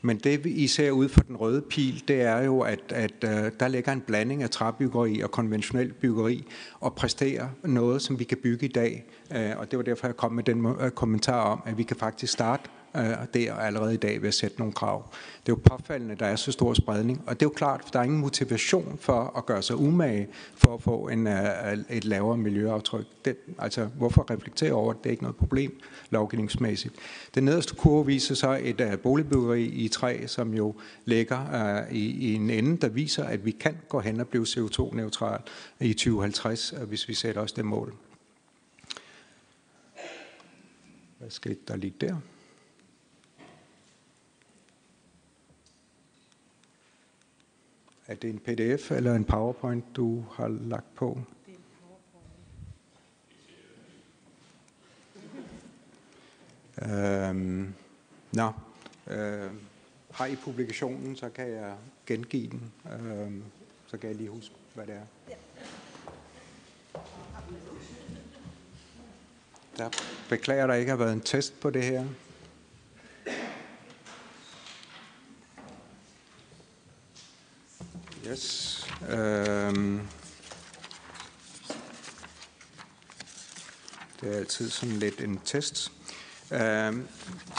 Men det I ser ud for den røde pil, det er jo, at, at øh, der ligger en blanding af træbyggeri og konventionelt byggeri og præsterer noget, som vi kan bygge i dag. Øh, og det var derfor, jeg kom med den øh, kommentar om, at vi kan faktisk starte Øh, der allerede i dag ved at sætte nogle krav. Det er jo påfaldende, at der er så stor spredning, og det er jo klart, at der er ingen motivation for at gøre sig umage for at få en, øh, et lavere miljøaftryk. Det, altså, hvorfor reflektere over det? Det er ikke noget problem lovgivningsmæssigt. Den nederste kurve viser så et uh, boligbyggeri i træ, som jo ligger uh, i, i en ende, der viser, at vi kan gå hen og blive CO2-neutral i 2050, hvis vi sætter os det mål. Hvad skete der lige der? Er det en pdf eller en powerpoint, du har lagt på? Øhm, nå, øh, har I publikationen, så kan jeg gengive den. Øhm, så kan jeg lige huske, hvad det er. Der beklager, der ikke har været en test på det her. Yes. Øhm. Det er altid sådan lidt en test. Øhm.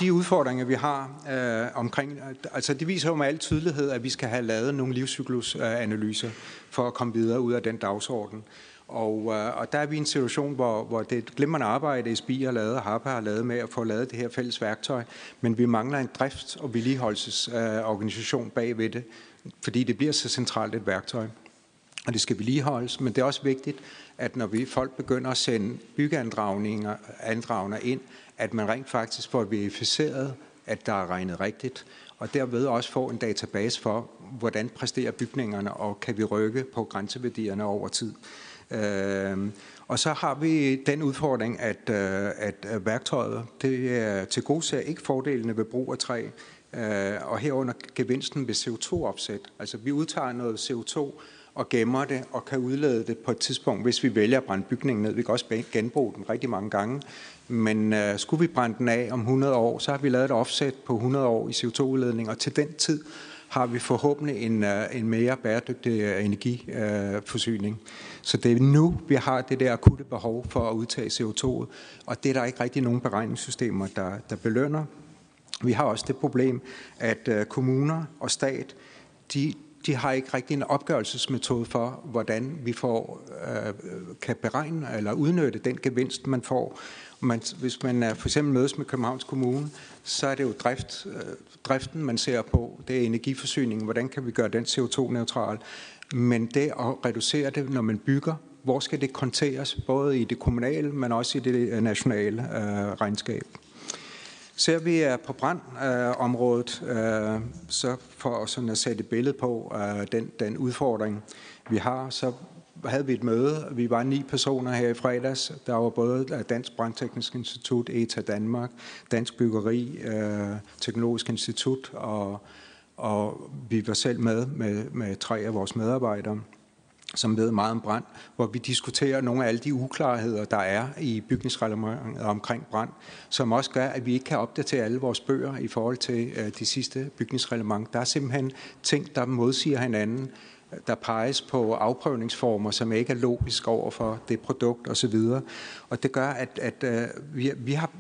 De udfordringer, vi har øh, omkring, altså det viser jo med al tydelighed, at vi skal have lavet nogle livscyklusanalyser for at komme videre ud af den dagsorden. Og, øh, og der er vi i en situation, hvor, hvor det er et glimrende arbejde, SBI har lavet, og har lavet med at få lavet det her fælles værktøj, men vi mangler en drifts- og vedligeholdelsesorganisation øh, bagved det, fordi det bliver så centralt et værktøj. Og det skal vedligeholdes, men det er også vigtigt, at når vi folk begynder at sende byggeandragninger andragner ind, at man rent faktisk får verificeret, at der er regnet rigtigt, og derved også få en database for, hvordan præsterer bygningerne, og kan vi rykke på grænseværdierne over tid. Øh, og så har vi den udfordring, at, øh, at øh, værktøjet det er til gode ikke fordelene ved brug af træ, Øh, og herunder gevinsten ved CO2-opsæt. Altså vi udtager noget CO2 og gemmer det og kan udlede det på et tidspunkt, hvis vi vælger at brænde bygningen ned. Vi kan også genbruge den rigtig mange gange. Men øh, skulle vi brænde den af om 100 år, så har vi lavet et offset på 100 år i CO2-udledning, og til den tid har vi forhåbentlig en, øh, en mere bæredygtig øh, energiforsyning. Øh, så det er nu, vi har det der akutte behov for at udtage CO2, og det er der ikke rigtig nogen beregningssystemer, der, der belønner. Vi har også det problem, at øh, kommuner og stat, de de har ikke rigtig en opgørelsesmetode for, hvordan vi får, øh, kan beregne eller udnytte den gevinst, man får. Man, hvis man øh, for eksempel mødes med Københavns Kommune, så er det jo drift, øh, driften, man ser på. Det er energiforsyningen. Hvordan kan vi gøre den CO2-neutral? Men det at reducere det, når man bygger, hvor skal det konteres, både i det kommunale, men også i det øh, nationale øh, regnskab. Ser vi øh, på brandområdet, øh, så for sådan at sætte et billede på øh, den, den udfordring, vi har, så havde vi et møde. Vi var ni personer her i fredags. Der var både Dansk Brandteknisk Institut, ETA Danmark, Dansk Byggeri, Teknologisk Institut, og, og vi var selv med, med med tre af vores medarbejdere som ved meget om brand, hvor vi diskuterer nogle af alle de uklarheder, der er i bygningsreglementet omkring brand, som også gør, at vi ikke kan opdatere alle vores bøger i forhold til øh, de sidste bygningsreglement. Der er simpelthen ting, der modsiger hinanden, der peges på afprøvningsformer, som ikke er logisk over for det produkt osv. Og det gør, at, at øh, vi, vi har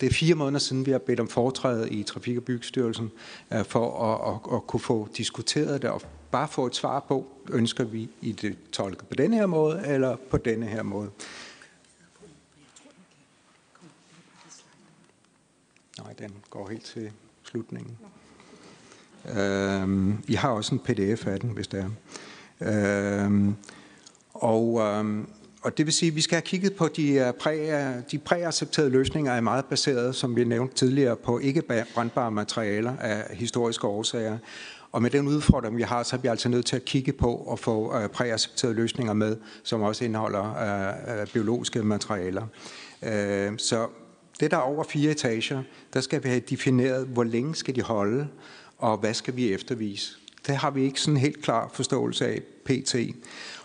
det er fire måneder siden, vi har bedt om foretræde i Trafik- og Byggestyrelsen øh, for at, at, at kunne få diskuteret det og bare få et svar på, ønsker vi i det tolket på denne her måde, eller på denne her måde. Nej, den går helt til slutningen. Øhm, I har også en pdf af den, hvis det er. Øhm, og, øhm, og det vil sige, at vi skal have kigget på de, øh, præ, øh, de præaccepterede løsninger, er meget baseret, som vi nævnte tidligere, på ikke brændbare materialer af historiske årsager. Og med den udfordring, vi har, så er vi altså nødt til at kigge på og få øh, præaccepterede løsninger med, som også indeholder øh, øh, biologiske materialer. Øh, så det der er over fire etager, der skal vi have defineret, hvor længe skal de holde, og hvad skal vi eftervise. Det har vi ikke sådan helt klar forståelse af pt.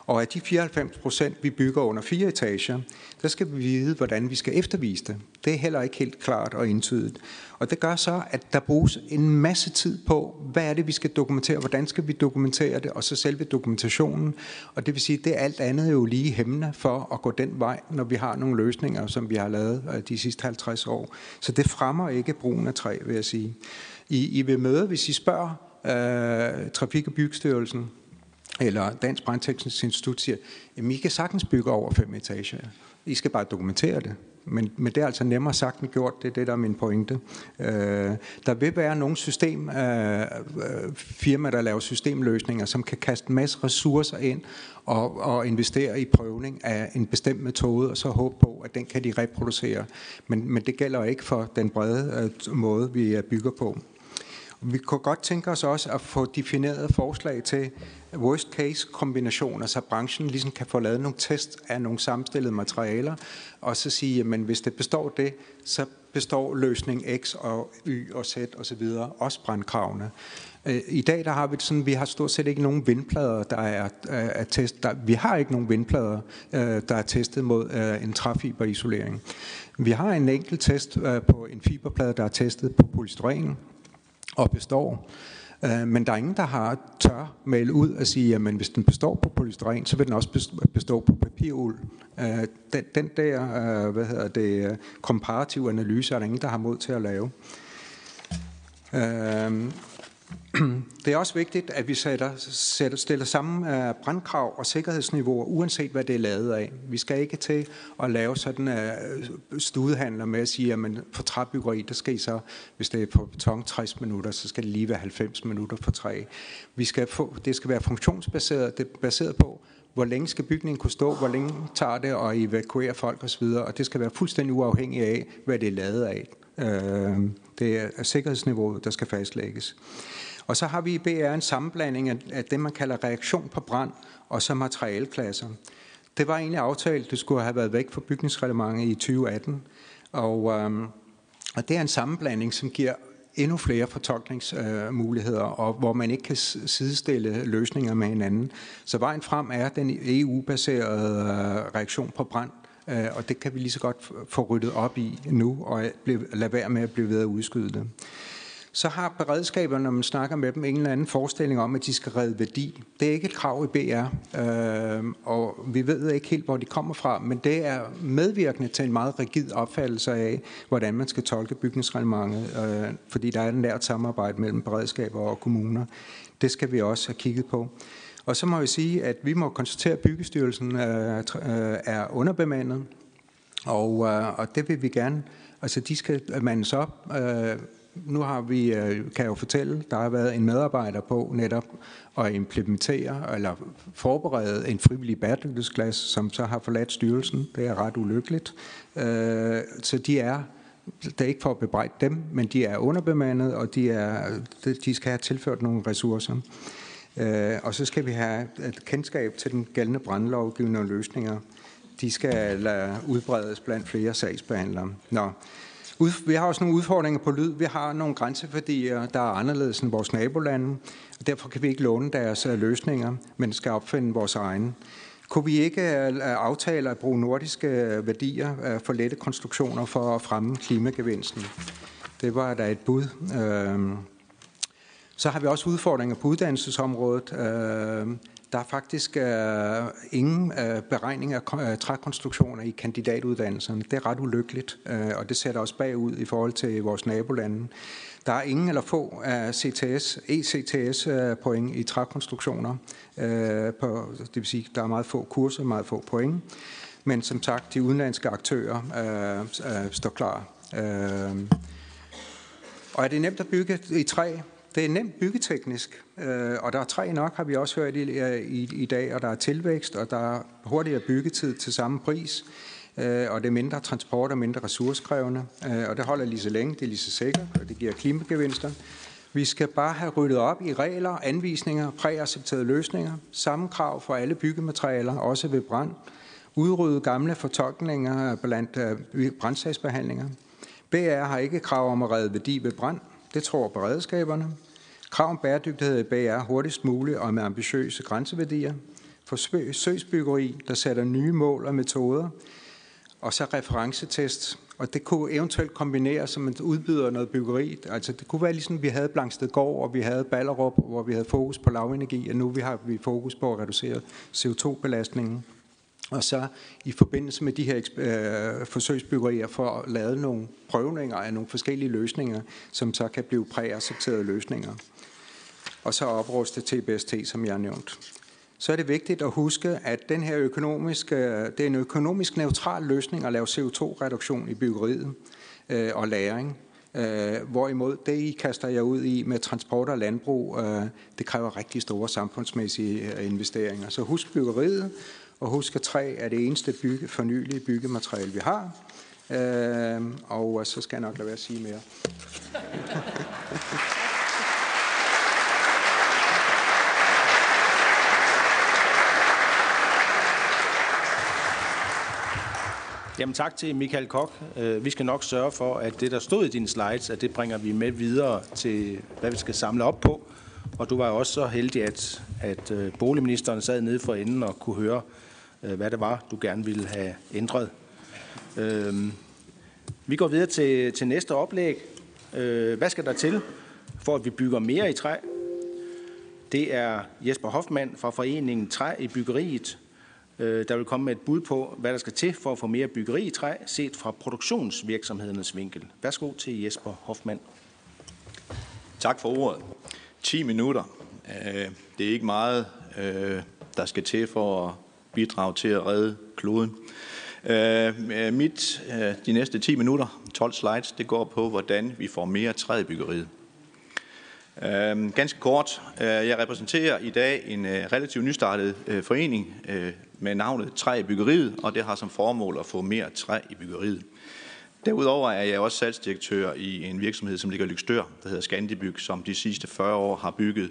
Og af de 94 procent, vi bygger under fire etager, der skal vi vide, hvordan vi skal eftervise det. Det er heller ikke helt klart og entydigt. Og det gør så, at der bruges en masse tid på, hvad er det, vi skal dokumentere, hvordan skal vi dokumentere det, og så selve dokumentationen. Og det vil sige, det er alt andet jo lige hæmmende for at gå den vej, når vi har nogle løsninger, som vi har lavet øh, de sidste 50 år. Så det fremmer ikke brugen af træ, vil jeg sige. I, I vil møde, hvis I spørger øh, Trafik- og Byggestyrelsen, eller Dansk Brandteknisk Institut siger, at I kan sagtens bygge over fem etager. I skal bare dokumentere det. Men, men det er altså nemmere sagt end gjort, det er det, der er min pointe. Øh, der vil være nogle system, øh, øh, firmaer, der laver systemløsninger, som kan kaste en masse ressourcer ind og, og investere i prøvning af en bestemt metode, og så håbe på, at den kan de reproducere. Men, men det gælder ikke for den brede øh, måde, vi øh, bygger på. Vi kunne godt tænke os også at få defineret forslag til worst case kombinationer, så branchen ligesom kan få lavet nogle test af nogle sammenstillede materialer, og så sige, at hvis det består det, så består løsning X og Y og Z og så videre også brandkravene. Øh, I dag der har vi sådan, vi har stort set ikke nogen vindplader, der er, øh, er testet. Der, vi har ikke nogen vindplader, øh, der er testet mod en træfiberisolering. Vi har en enkelt test på en fiberplade, der er testet på polystyren, og består. Øh, men der er ingen, der har tør male ud og sige, at hvis den består på polystyren, så vil den også bestå på papirul. Øh, den, den der øh, hvad hedder det, øh, komparative analyse er der ingen, der har mod til at lave. Øh, det er også vigtigt, at vi sætter, sætter, stiller samme øh, brandkrav og sikkerhedsniveauer, uanset hvad det er lavet af. Vi skal ikke til at lave sådan uh, studehandler med at sige, at for træbyggeri, der skal I så, hvis det er på beton 60 minutter, så skal det lige være 90 minutter for træ. Vi skal få, det skal være funktionsbaseret, det er baseret på, hvor længe skal bygningen kunne stå, hvor længe tager det at evakuere folk osv., og det skal være fuldstændig uafhængigt af, hvad det er lavet af. Uh, det er sikkerhedsniveauet, der skal fastlægges. Og så har vi i BR en sammenblanding af det, man kalder reaktion på brand, og så materialeklasser. Det var egentlig aftalt, det skulle have været væk fra bygningsreglementet i 2018. Og, øhm, og det er en sammenblanding, som giver endnu flere fortolkningsmuligheder, øh, og hvor man ikke kan sidestille løsninger med hinanden. Så vejen frem er den EU-baserede øh, reaktion på brand, øh, og det kan vi lige så godt få ryddet op i nu, og lade være med at blive ved at udskyde det så har beredskaberne, når man snakker med dem, en eller anden forestilling om, at de skal redde værdi. Det er ikke et krav i BR, øh, og vi ved ikke helt, hvor de kommer fra, men det er medvirkende til en meget rigid opfattelse af, hvordan man skal tolke bygningsreglementet, øh, fordi der er et nært samarbejde mellem beredskaber og kommuner. Det skal vi også have kigget på. Og så må vi sige, at vi må konstatere, at Byggestyrelsen øh, øh, er underbemandet, og, øh, og det vil vi gerne. Altså, de skal mandes op. Øh, nu har vi, øh, kan jeg jo fortælle, der har været en medarbejder på netop at implementere eller forberede en frivillig bæredygtighedsklasse, som så har forladt styrelsen. Det er ret ulykkeligt. Øh, så de er det er ikke for at bebrejde dem, men de er underbemandet, og de, er, de skal have tilført nogle ressourcer. Øh, og så skal vi have et kendskab til den gældende brandlovgivning og løsninger. De skal udbredes blandt flere sagsbehandlere. Nå. Vi har også nogle udfordringer på lyd. Vi har nogle grænseværdier, der er anderledes end vores nabolande, og derfor kan vi ikke låne deres øh, løsninger, men skal opfinde vores egne. Kunne vi ikke øh, aftale at bruge nordiske øh, værdier for lette konstruktioner for at fremme klimagevinsten? Det var der et bud. Øhm, så har vi også udfordringer på uddannelsesområdet. Øhm, der er faktisk øh, ingen øh, beregning af øh, trækonstruktioner i kandidatuddannelserne. Det er ret ulykkeligt, øh, og det sætter os bagud i forhold til vores nabolande. Der er ingen eller få af CTS, ECTS-point øh, i trækonstruktioner. Øh, på, det vil sige, der er meget få kurser, meget få point. Men som sagt, de udenlandske aktører øh, øh, står klar. Øh, og er det nemt at bygge i træ? Det er nemt byggeteknisk, øh, og der er tre nok, har vi også hørt i, øh, i, i dag, og der er tilvækst, og der er hurtigere byggetid til samme pris, øh, og det er mindre transport og mindre ressourcekrævende, og det holder lige så længe, det er lige så sikkert, og det giver klimagevinster. Vi skal bare have ryddet op i regler, anvisninger, præaccepterede løsninger, samme krav for alle byggematerialer, også ved brand, udrydde gamle fortolkninger blandt brandsagsbehandlinger. BR har ikke krav om at redde værdi ved brand, det tror beredskaberne. Krav om bæredygtighed i BR hurtigst muligt og med ambitiøse grænseværdier. Forsøgsbyggeri, der sætter nye mål og metoder. Og så referencetest. Og det kunne eventuelt kombineres som man udbyder noget byggeri. Altså det kunne være ligesom vi havde Blangsted Gård, og vi havde Ballerup, hvor vi havde fokus på lavenergi, og nu vi har vi fokus på at reducere CO2-belastningen. Og så i forbindelse med de her øh, forsøgsbyggerier for at lave nogle prøvninger af nogle forskellige løsninger, som så kan blive præaccepterede løsninger. Og så opruste TBST, som jeg har nævnt. Så er det vigtigt at huske, at den her økonomiske, øh, det er en økonomisk neutral løsning at lave CO2-reduktion i byggeriet øh, og læring. Øh, hvorimod det, I kaster jeg ud i med transport og landbrug, øh, det kræver rigtig store samfundsmæssige øh, investeringer. Så husk byggeriet, og husk, at træ er det eneste bygge, fornyelige byggemateriale, vi har. Øhm, øh, og så skal jeg nok lade være at sige mere. Jamen tak til Michael Kok. Øh, vi skal nok sørge for, at det, der stod i dine slides, at det bringer vi med videre til, hvad vi skal samle op på. Og du var også så heldig, at, at øh, boligministeren sad nede for enden og kunne høre, Øh, hvad det var, du gerne ville have ændret. Øhm, vi går videre til, til næste oplæg. Øh, hvad skal der til, for at vi bygger mere i træ? Det er Jesper Hoffmann fra foreningen Træ i byggeriet, øh, der vil komme med et bud på, hvad der skal til for at få mere byggeri i træ, set fra produktionsvirksomhedernes vinkel. Værsgo til Jesper Hoffmann. Tak for ordet. 10 minutter. Det er ikke meget, der skal til for bidrag til at redde kloden. Øh, øh, mit, øh, de næste 10 minutter, 12 slides, det går på, hvordan vi får mere træ i byggeriet. Ganske kort. Jeg repræsenterer i dag en relativt nystartet forening med navnet Træ i byggeriet, og det har som formål at få mere træ i byggeriet. Derudover er jeg også salgsdirektør i en virksomhed, som ligger i Lykstør, der hedder Scandibyg, som de sidste 40 år har bygget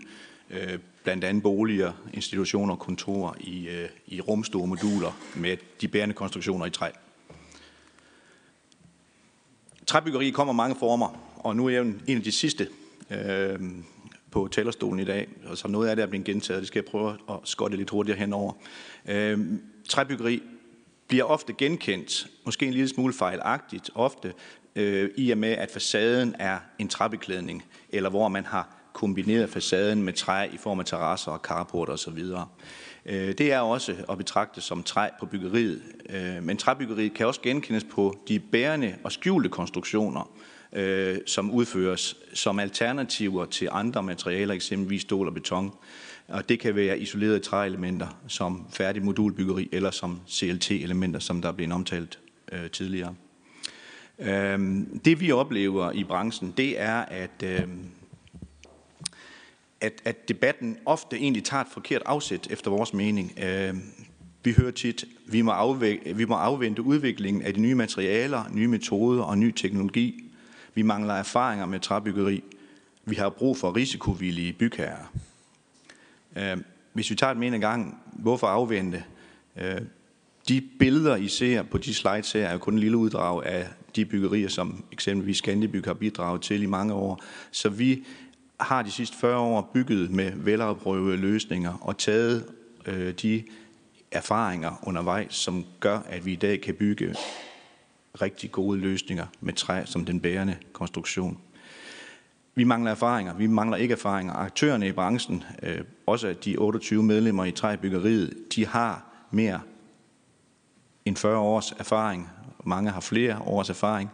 blandt andet boliger, institutioner og kontorer i, øh, i rumstore moduler med de bærende konstruktioner i træ. Træbyggeri kommer mange former, og nu er jeg en af de sidste øh, på talerstolen i dag, og så noget af det er blevet gentaget, det skal jeg prøve at skotte lidt hurtigere henover. Øh, træbyggeri bliver ofte genkendt, måske en lille smule fejlagtigt, ofte øh, i og med, at facaden er en træbeklædning, eller hvor man har kombineret facaden med træ i form af terrasser og carport osv. Øh, det er også at betragte som træ på byggeriet, øh, men træbyggeriet kan også genkendes på de bærende og skjulte konstruktioner, øh, som udføres som alternativer til andre materialer, eksempelvis stål og beton. Og det kan være isolerede træelementer som færdig modulbyggeri eller som CLT-elementer, som der er blevet omtalt øh, tidligere. Øh, det vi oplever i branchen, det er, at, øh, at, at debatten ofte egentlig tager et forkert afsæt efter vores mening. Øh, vi hører tit, vi må, afvæ- vi må afvente udviklingen af de nye materialer, nye metoder og ny teknologi. Vi mangler erfaringer med træbyggeri. Vi har brug for risikovillige bygherrer. Øh, hvis vi tager et en gang, hvorfor afvente? Øh, de billeder, I ser på de slides her, er jo kun en lille uddrag af de byggerier, som eksempelvis Scandibyg har bidraget til i mange år. Så vi har de sidste 40 år bygget med velafprøvede løsninger og taget øh, de erfaringer undervejs, som gør, at vi i dag kan bygge rigtig gode løsninger med træ som den bærende konstruktion. Vi mangler erfaringer, vi mangler ikke erfaringer. Aktørerne i branchen, øh, også de 28 medlemmer i træbyggeriet, de har mere end 40 års erfaring. Mange har flere års erfaring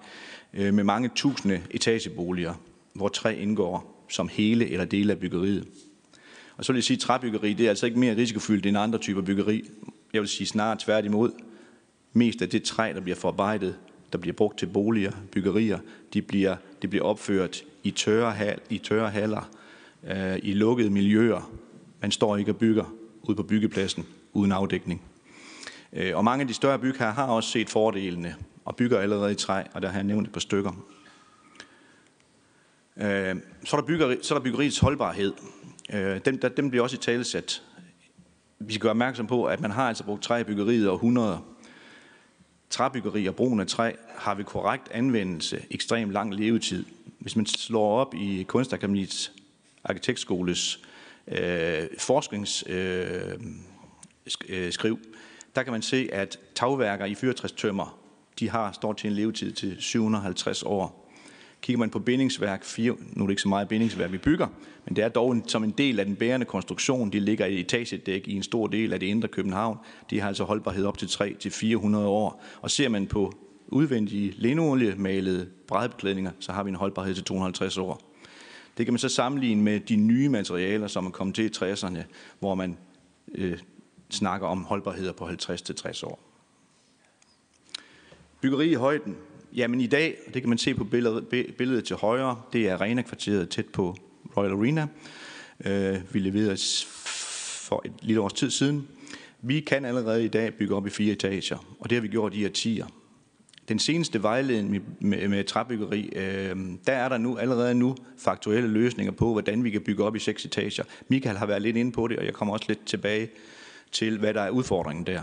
øh, med mange tusinde etageboliger, hvor træ indgår som hele eller dele af byggeriet. Og så vil jeg sige, at træbyggeri det er altså ikke mere risikofyldt end andre typer byggeri. Jeg vil sige snarere tværtimod. Mest af det træ, der bliver forarbejdet, der bliver brugt til boliger, byggerier, de bliver, det bliver opført i tørre, hal, i tørre haller, øh, i lukkede miljøer. Man står ikke og bygger ude på byggepladsen uden afdækning. Øh, og mange af de større bygherrer har også set fordelene og bygger allerede i træ, og der har jeg nævnt et par stykker. Øh, så er der, byggeri, så er der byggeriets holdbarhed. Øh, dem, der, dem bliver også i talesat. Vi skal gøre opmærksom på, at man har altså brugt træ i byggeriet og 100 træbyggeri og brugen af træ har ved korrekt anvendelse ekstremt lang levetid. Hvis man slår op i Kunstakademiets arkitektskoles øh, forskningsskriv, øh, øh der kan man se, at tagværker i fyrtræstømmer, de har står til en levetid til 750 år. Kigger man på bindingsværk, fire, nu er det ikke så meget bindingsværk, vi bygger, men det er dog en, som en del af den bærende konstruktion. De ligger i etagedæk i en stor del af det indre København. De har altså holdbarhed op til 3-400 år. Og ser man på udvendige linolie-malede brædbeklædninger, så har vi en holdbarhed til 250 år. Det kan man så sammenligne med de nye materialer, som er kommet til i 60'erne, hvor man øh, snakker om holdbarheder på 50-60 år. Byggeri i højden. Jamen i dag, det kan man se på billedet, billedet til højre, det er Arena-kvarteret tæt på Royal Arena. Øh, vi leverede for et lille års tid siden. Vi kan allerede i dag bygge op i fire etager, og det har vi gjort i årtier. Den seneste vejledning med, med træbyggeri, øh, der er der nu allerede nu faktuelle løsninger på, hvordan vi kan bygge op i seks etager. Michael har været lidt inde på det, og jeg kommer også lidt tilbage til, hvad der er udfordringen der.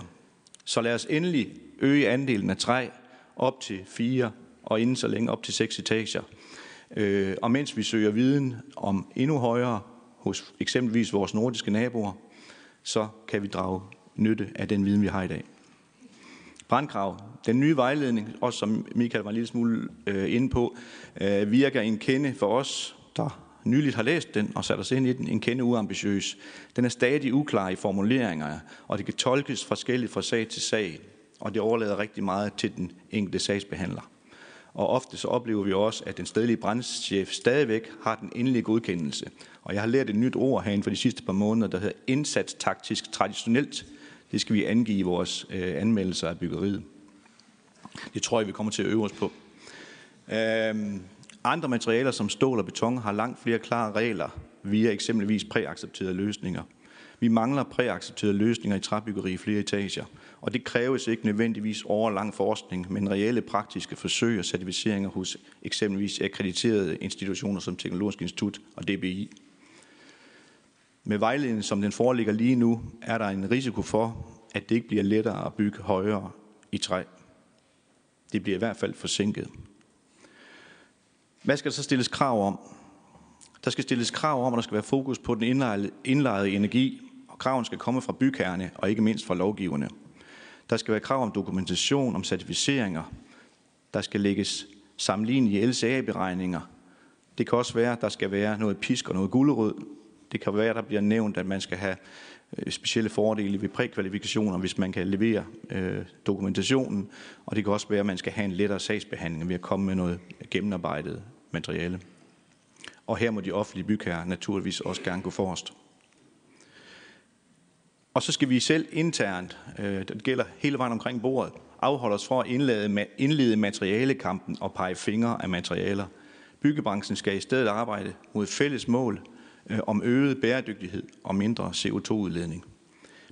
Så lad os endelig øge andelen af træ op til fire, og inden så længe op til seks etager. Øh, og mens vi søger viden om endnu højere hos eksempelvis vores nordiske naboer, så kan vi drage nytte af den viden, vi har i dag. Brandkrav. Den nye vejledning, også som Michael var en lille smule øh, inde på, øh, virker en kende for os, der nyligt har læst den og sat os ind i den, en kende uambitiøs. Den er stadig uklar i formuleringer, og det kan tolkes forskelligt fra sag til sag, og det overlader rigtig meget til den enkelte sagsbehandler. Og ofte så oplever vi også, at den stedlige brandchef stadigvæk har den endelige godkendelse. Og jeg har lært et nyt ord herinde for de sidste par måneder, der hedder indsatstaktisk traditionelt. Det skal vi angive i vores øh, anmeldelser af byggeriet. Det tror jeg, vi kommer til at øve os på. Øhm, andre materialer som stål og beton har langt flere klare regler via eksempelvis præaccepterede løsninger. Vi mangler præaccepterede løsninger i træbyggeri i flere etager, og det kræves ikke nødvendigvis overlang forskning, men reelle praktiske forsøg og certificeringer hos eksempelvis akkrediterede institutioner som Teknologisk Institut og DBI. Med vejledningen, som den foreligger lige nu, er der en risiko for, at det ikke bliver lettere at bygge højere i træ. Det bliver i hvert fald forsinket. Hvad skal der så stilles krav om? Der skal stilles krav om, at der skal være fokus på den indlejrede, energi, og kraven skal komme fra bygherrene og ikke mindst fra lovgiverne. Der skal være krav om dokumentation, om certificeringer. Der skal lægges sammenlignelige LCA-beregninger. Det kan også være, at der skal være noget pisk og noget gulerod. Det kan være, at der bliver nævnt, at man skal have øh, specielle fordele ved prækvalifikationer, hvis man kan levere øh, dokumentationen. Og det kan også være, at man skal have en lettere sagsbehandling ved at komme med noget gennemarbejdet materiale. Og her må de offentlige bygherrer naturligvis også gerne gå forrest. Og så skal vi selv internt, øh, det gælder hele vejen omkring bordet, afholde os for at indlede, indlede materialekampen og pege fingre af materialer. Byggebranchen skal i stedet arbejde mod fælles mål øh, om øget bæredygtighed og mindre CO2-udledning.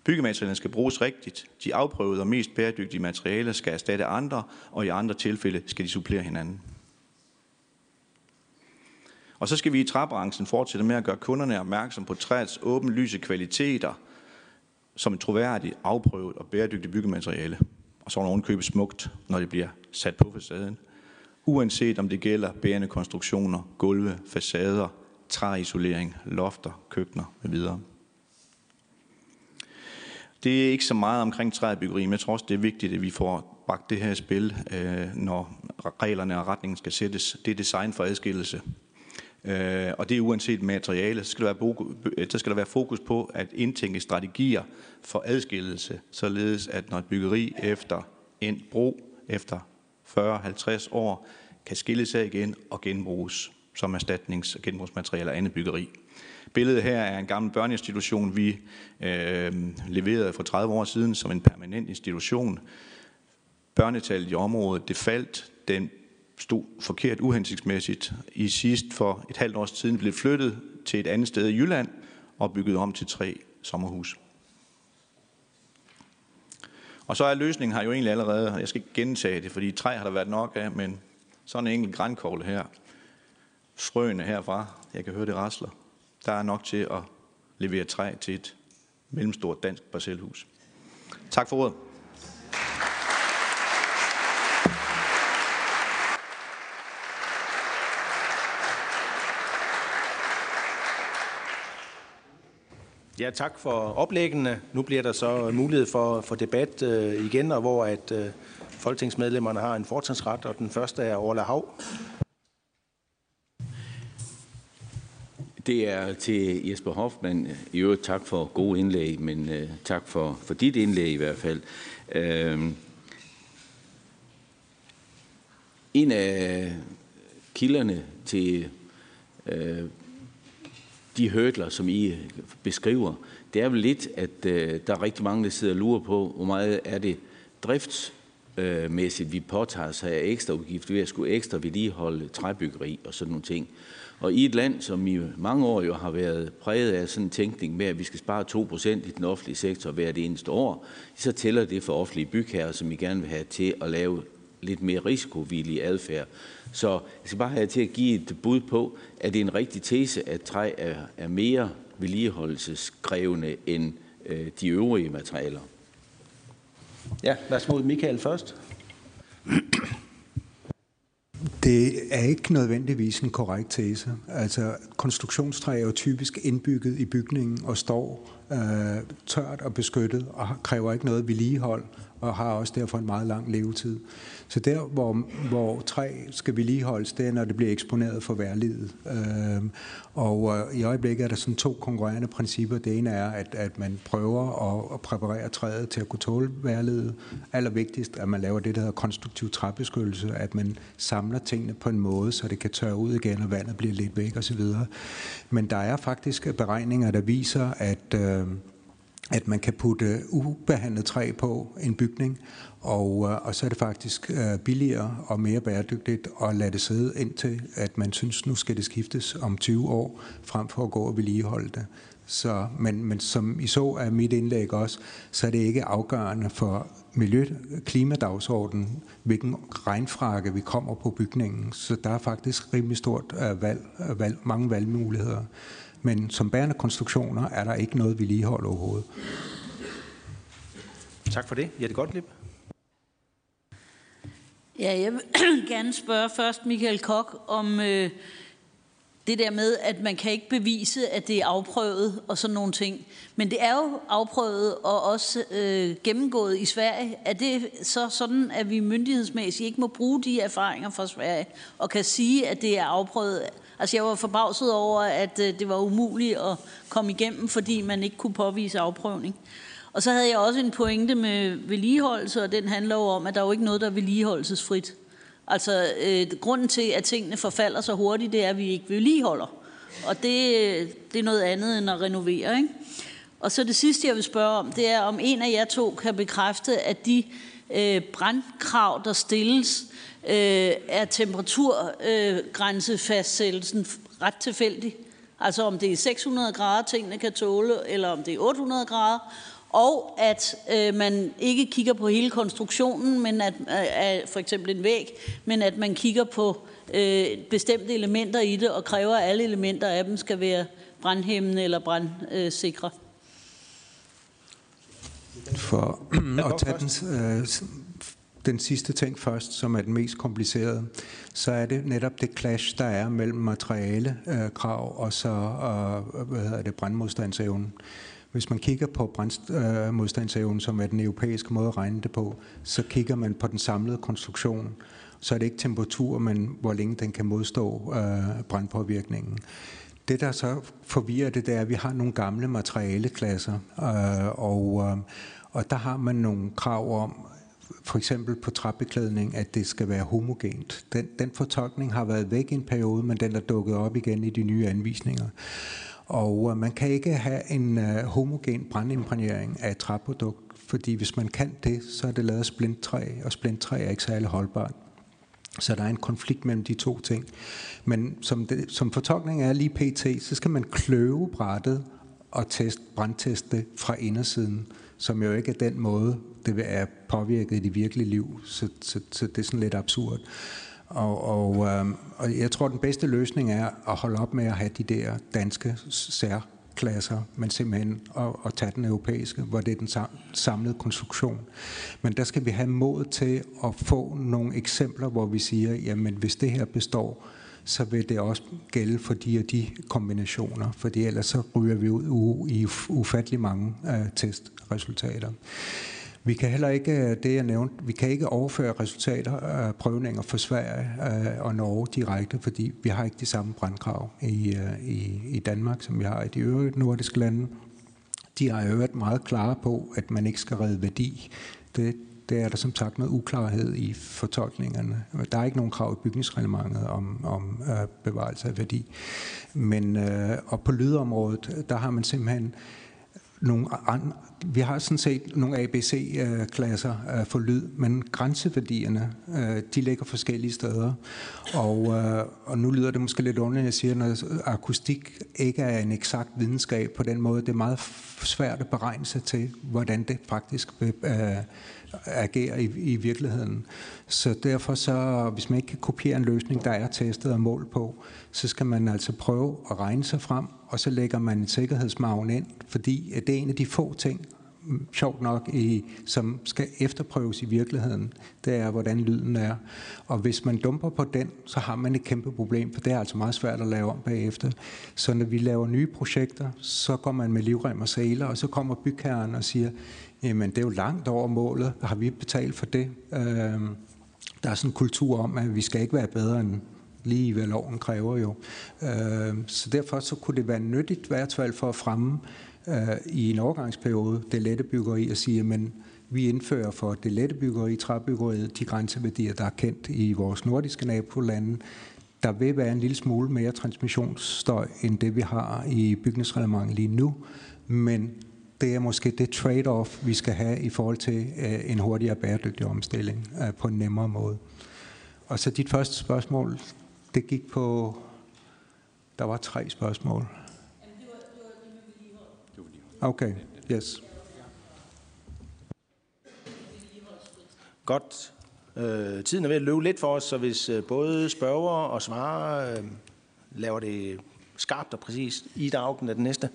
Byggematerialerne skal bruges rigtigt. De afprøvede og mest bæredygtige materialer skal erstatte andre, og i andre tilfælde skal de supplere hinanden. Og så skal vi i træbranchen fortsætte med at gøre kunderne opmærksom på træets åbenlyse kvaliteter som et troværdigt, afprøvet og bæredygtigt byggemateriale. Og så er købe smukt, når det bliver sat på facaden. Uanset om det gælder bærende konstruktioner, gulve, facader, træisolering, lofter, køkkener med videre. Det er ikke så meget omkring træbyggeri, men jeg tror også, det er vigtigt, at vi får bragt det her spil, øh, når reglerne og retningen skal sættes. Det er design for adskillelse. Øh, og det er uanset materiale, så skal, der være, øh, så skal der være fokus på at indtænke strategier for adskillelse, således at når et byggeri efter en bro efter 40-50 år kan skilles af igen og genbruges som erstatnings- og genbrugsmateriale og andet byggeri. Billedet her er en gammel børneinstitution, vi øh, leverede for 30 år siden som en permanent institution. Børnetallet i området, det faldt. Den stod forkert uhensigtsmæssigt. I sidst for et halvt års tid blev flyttet til et andet sted i Jylland og bygget om til tre sommerhus. Og så er løsningen her jo egentlig allerede, og jeg skal ikke gentage det, fordi træ har der været nok af, men sådan en enkelt grænkogle her, frøene herfra, jeg kan høre det rasler, der er nok til at levere træ til et mellemstort dansk parcelhus. Tak for ordet. Ja, tak for oplæggene. Nu bliver der så mulighed for, for debat øh, igen, og hvor at øh, folketingsmedlemmerne har en fortrinsret, og den første er Orla Hav. Det er til Jesper Hoffmann. I øvrigt tak for gode indlæg, men øh, tak for, for dit indlæg i hvert fald. Øh, en af kilderne til øh, de hurdler, som I beskriver, det er vel lidt, at øh, der er rigtig mange, der sidder og lurer på, hvor meget er det driftsmæssigt, vi påtager sig af ekstra udgift ved at skulle ekstra vedligeholde træbyggeri og sådan nogle ting. Og i et land, som i mange år jo har været præget af sådan en tænkning med, at vi skal spare 2% i den offentlige sektor hvert eneste år, så tæller det for offentlige bygherrer, som I gerne vil have til at lave lidt mere risikovillig adfærd. Så jeg skal bare have til at give et bud på, at det er en rigtig tese, at træ er, er mere vedligeholdelseskrævende end øh, de øvrige materialer. Ja, værsgo Michael først. Det er ikke nødvendigvis en korrekt tese. Altså, konstruktionstræ er jo typisk indbygget i bygningen og står øh, tørt og beskyttet og kræver ikke noget vedligehold og har også derfor en meget lang levetid. Så der, hvor, hvor træ skal vedligeholdes, det er, når det bliver eksponeret for værlivet. Øhm, og øh, i øjeblikket er der sådan to konkurrerende principper. Det ene er, at, at man prøver at, at præparere træet til at kunne tåle værlivet. Allervigtigst, at man laver det, der hedder konstruktiv træbeskyttelse, at man samler tingene på en måde, så det kan tørre ud igen, og vandet bliver lidt væk osv. Men der er faktisk beregninger, der viser, at... Øh, at man kan putte ubehandlet træ på en bygning, og, øh, og så er det faktisk øh, billigere og mere bæredygtigt at lade det sidde indtil, at man synes, nu skal det skiftes om 20 år, frem for at gå og vedligeholde det. Så, men, men som I så af mit indlæg også, så er det ikke afgørende for miljø- klimadagsordenen, hvilken regnfrakke vi kommer på bygningen. Så der er faktisk rimelig stort øh, valg, valg, mange valgmuligheder. Men som bærende konstruktioner er der ikke noget vedligehold overhovedet. Tak for det. Jette Gottlieb. Ja, jeg vil gerne spørge først Michael Kok, om øh, det der med, at man kan ikke bevise, at det er afprøvet og sådan nogle ting. Men det er jo afprøvet og også øh, gennemgået i Sverige. Er det så sådan, at vi myndighedsmæssigt ikke må bruge de erfaringer fra Sverige og kan sige, at det er afprøvet? Altså jeg var forbavset over, at øh, det var umuligt at komme igennem, fordi man ikke kunne påvise afprøvning. Og så havde jeg også en pointe med vedligeholdelse, og den handler jo om, at der er jo ikke noget, der er vedligeholdelsesfrit. Altså, øh, grunden til, at tingene forfalder så hurtigt, det er, at vi ikke vedligeholder. Og det, øh, det er noget andet end at renovere, ikke? Og så det sidste, jeg vil spørge om, det er, om en af jer to kan bekræfte, at de øh, brandkrav, der stilles, øh, er temperaturgrænsefastsættelsen ret tilfældig. Altså om det er 600 grader, tingene kan tåle, eller om det er 800 grader, og at øh, man ikke kigger på hele konstruktionen, men at øh, for eksempel en væg, men at man kigger på øh, bestemte elementer i det og kræver, at alle elementer af dem skal være brandhæmmende eller brandsikre. For at tage den, øh, den sidste ting først, som er den mest komplicerede, så er det netop det clash, der er mellem materialekrav øh, og så øh, hvad hedder det, brandmodstandsevnen. Hvis man kigger på brandmodstandsevnen, som er den europæiske måde at regne det på, så kigger man på den samlede konstruktion. Så er det ikke temperatur, men hvor længe den kan modstå øh, brandpåvirkningen. Det, der så forvirrer det, det er, at vi har nogle gamle materialeklasser, øh, og, øh, og der har man nogle krav om, for eksempel på træbeklædning, at det skal være homogent. Den, den fortolkning har været væk i en periode, men den er dukket op igen i de nye anvisninger. Og øh, man kan ikke have en øh, homogen brandimpregnering af et træprodukt, fordi hvis man kan det, så er det lavet af splinttræ, og splinttræ er ikke særlig holdbart. Så der er en konflikt mellem de to ting. Men som, det, som fortolkning er lige pt., så skal man kløve brættet og test, brandteste fra indersiden, som jo ikke er den måde, det vil er påvirket i det virkelige liv. Så, så, så det er sådan lidt absurd. Og, og, øh, og jeg tror, den bedste løsning er at holde op med at have de der danske klasser, men simpelthen at, at tage den europæiske, hvor det er den samlede konstruktion. Men der skal vi have mod til at få nogle eksempler, hvor vi siger, jamen hvis det her består, så vil det også gælde for de og de kombinationer, for ellers så ryger vi ud i ufattelig mange uh, testresultater. Vi kan heller ikke, øh, det jeg nævnte, vi kan ikke overføre resultater af prøvninger for Sverige øh, og Norge direkte, fordi vi har ikke de samme brandkrav i, øh, i, i Danmark, som vi har i de øvrige nordiske lande. De har jo været meget klare på, at man ikke skal redde værdi. Det, det er der som sagt noget uklarhed i fortolkningerne. Der er ikke nogen krav i bygningsreglementet om, om øh, bevarelse af værdi. Men øh, og på lydområdet, der har man simpelthen nogle andre, vi har sådan set nogle ABC-klasser øh, for lyd, men grænseværdierne, øh, de ligger forskellige steder. Og, øh, og nu lyder det måske lidt underligt, at jeg siger, at akustik ikke er en eksakt videnskab på den måde. Det er meget svært at beregne sig til, hvordan det faktisk vil agerer i, i virkeligheden. Så derfor så, hvis man ikke kan kopiere en løsning, der er testet og mål på, så skal man altså prøve at regne sig frem, og så lægger man en sikkerhedsmagen ind, fordi det er en af de få ting, sjovt nok, i, som skal efterprøves i virkeligheden, det er, hvordan lyden er. Og hvis man dumper på den, så har man et kæmpe problem, for det er altså meget svært at lave om bagefter. Så når vi laver nye projekter, så går man med livrem og sæler, og så kommer bygherren og siger, jamen det er jo langt over målet, har vi betalt for det? Øh, der er sådan en kultur om, at vi skal ikke være bedre end lige hvad loven kræver jo. Øh, så derfor så kunne det være nyttigt i hvert fald for at fremme øh, i en overgangsperiode det lette byggeri og sige, men vi indfører for det lette byggeri, træbyggeriet, de grænseværdier, der er kendt i vores nordiske nabolande. Der vil være en lille smule mere transmissionsstøj, end det vi har i bygningsreglementet lige nu, men det er måske det trade-off, vi skal have i forhold til øh, en hurtigere bæredygtig omstilling øh, på en nemmere måde. Og så dit første spørgsmål, det gik på, der var tre spørgsmål. Okay, yes. Godt. Øh, tiden er ved at løbe lidt for os, så hvis øh, både spørger og svarer øh, laver det skarpt og præcist. i Augen er den næste.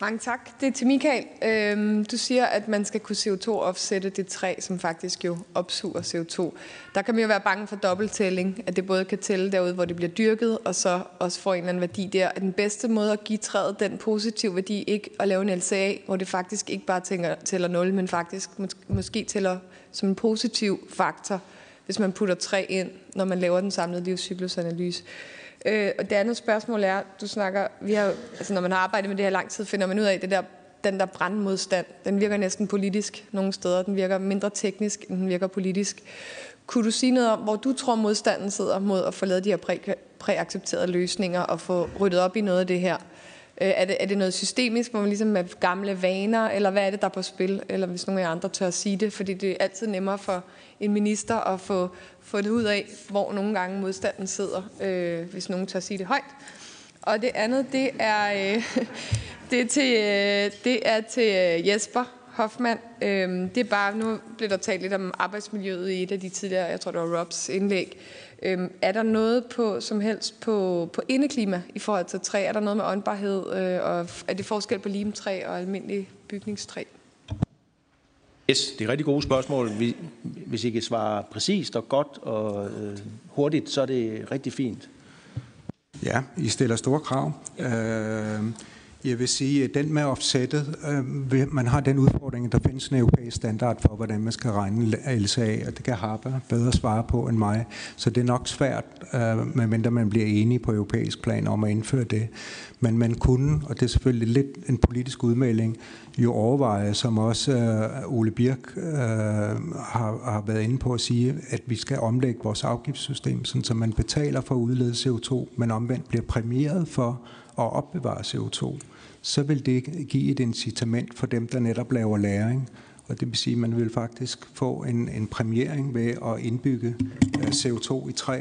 Mange tak. Det er til Michael. Øhm, du siger, at man skal kunne CO2-offsætte det træ, som faktisk jo opsuger CO2. Der kan man jo være bange for dobbelttælling, at det både kan tælle derude, hvor det bliver dyrket, og så også får en eller anden værdi der. Er den bedste måde at give træet den positive værdi, ikke at lave en LCA, hvor det faktisk ikke bare tænker, tæller 0, men faktisk mås- måske tæller som en positiv faktor, hvis man putter træ ind, når man laver den samlede livscyklusanalyse. Øh, og det andet spørgsmål er, du snakker, vi har, altså når man har arbejdet med det her lang tid, finder man ud af, det der, den der brandmodstand, den virker næsten politisk nogle steder. Den virker mindre teknisk, end den virker politisk. Kunne du sige noget om, hvor du tror, modstanden sidder mod at få lavet de her præ, præaccepterede løsninger og få ryddet op i noget af det her? Øh, er, det, er det noget systemisk, hvor man ligesom med gamle vaner, eller hvad er det, der er på spil? Eller hvis nogen af andre tør at sige det, fordi det er altid nemmere for en minister at få fundet ud af, hvor nogle gange modstanden sidder, øh, hvis nogen tør sige det højt. Og det andet, det er, øh, det er til, øh, det er til øh, Jesper Hoffmann. Øh, det er bare, nu blev der talt lidt om arbejdsmiljøet i et af de tidligere, jeg tror det var Robs indlæg. Øh, er der noget på, som helst på, på indeklima i forhold til træ? Er der noget med åndbarhed, øh, og er det forskel på limtræ og almindelig bygningstræ? Yes, det er rigtig gode spørgsmål. Hvis I kan svare præcist og godt og øh, hurtigt, så er det rigtig fint. Ja, I stiller store krav. Øh, jeg vil sige, at den med offsettet, øh, man har den udfordring, at der findes en europæisk standard for, hvordan man skal regne LCA, og det kan Harper bedre svare på end mig. Så det er nok svært, øh, medmindre man bliver enige på europæisk plan om at indføre det. Men man kunne, og det er selvfølgelig lidt en politisk udmelding, jo overveje, som også øh, Ole Birk øh, har, har været inde på at sige, at vi skal omlægge vores afgiftssystem, sådan, så man betaler for at udlede CO2, men omvendt bliver præmieret for at opbevare CO2 så vil det give et incitament for dem, der netop laver læring. Og det vil sige, at man vil faktisk få en, en præmiering ved at indbygge øh, CO2 i træ,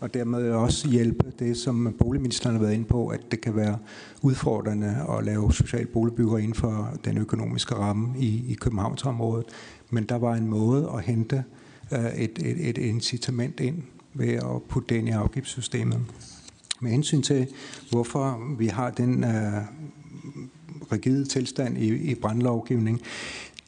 og dermed også hjælpe det, som boligministeren har været inde på, at det kan være udfordrende at lave social boligbygger inden for den økonomiske ramme i, i Københavnsområdet. Men der var en måde at hente øh, et, et, et incitament ind ved at putte det ind i afgiftssystemet. Med hensyn til, hvorfor vi har den uh, rigide tilstand i, i brandlovgivning.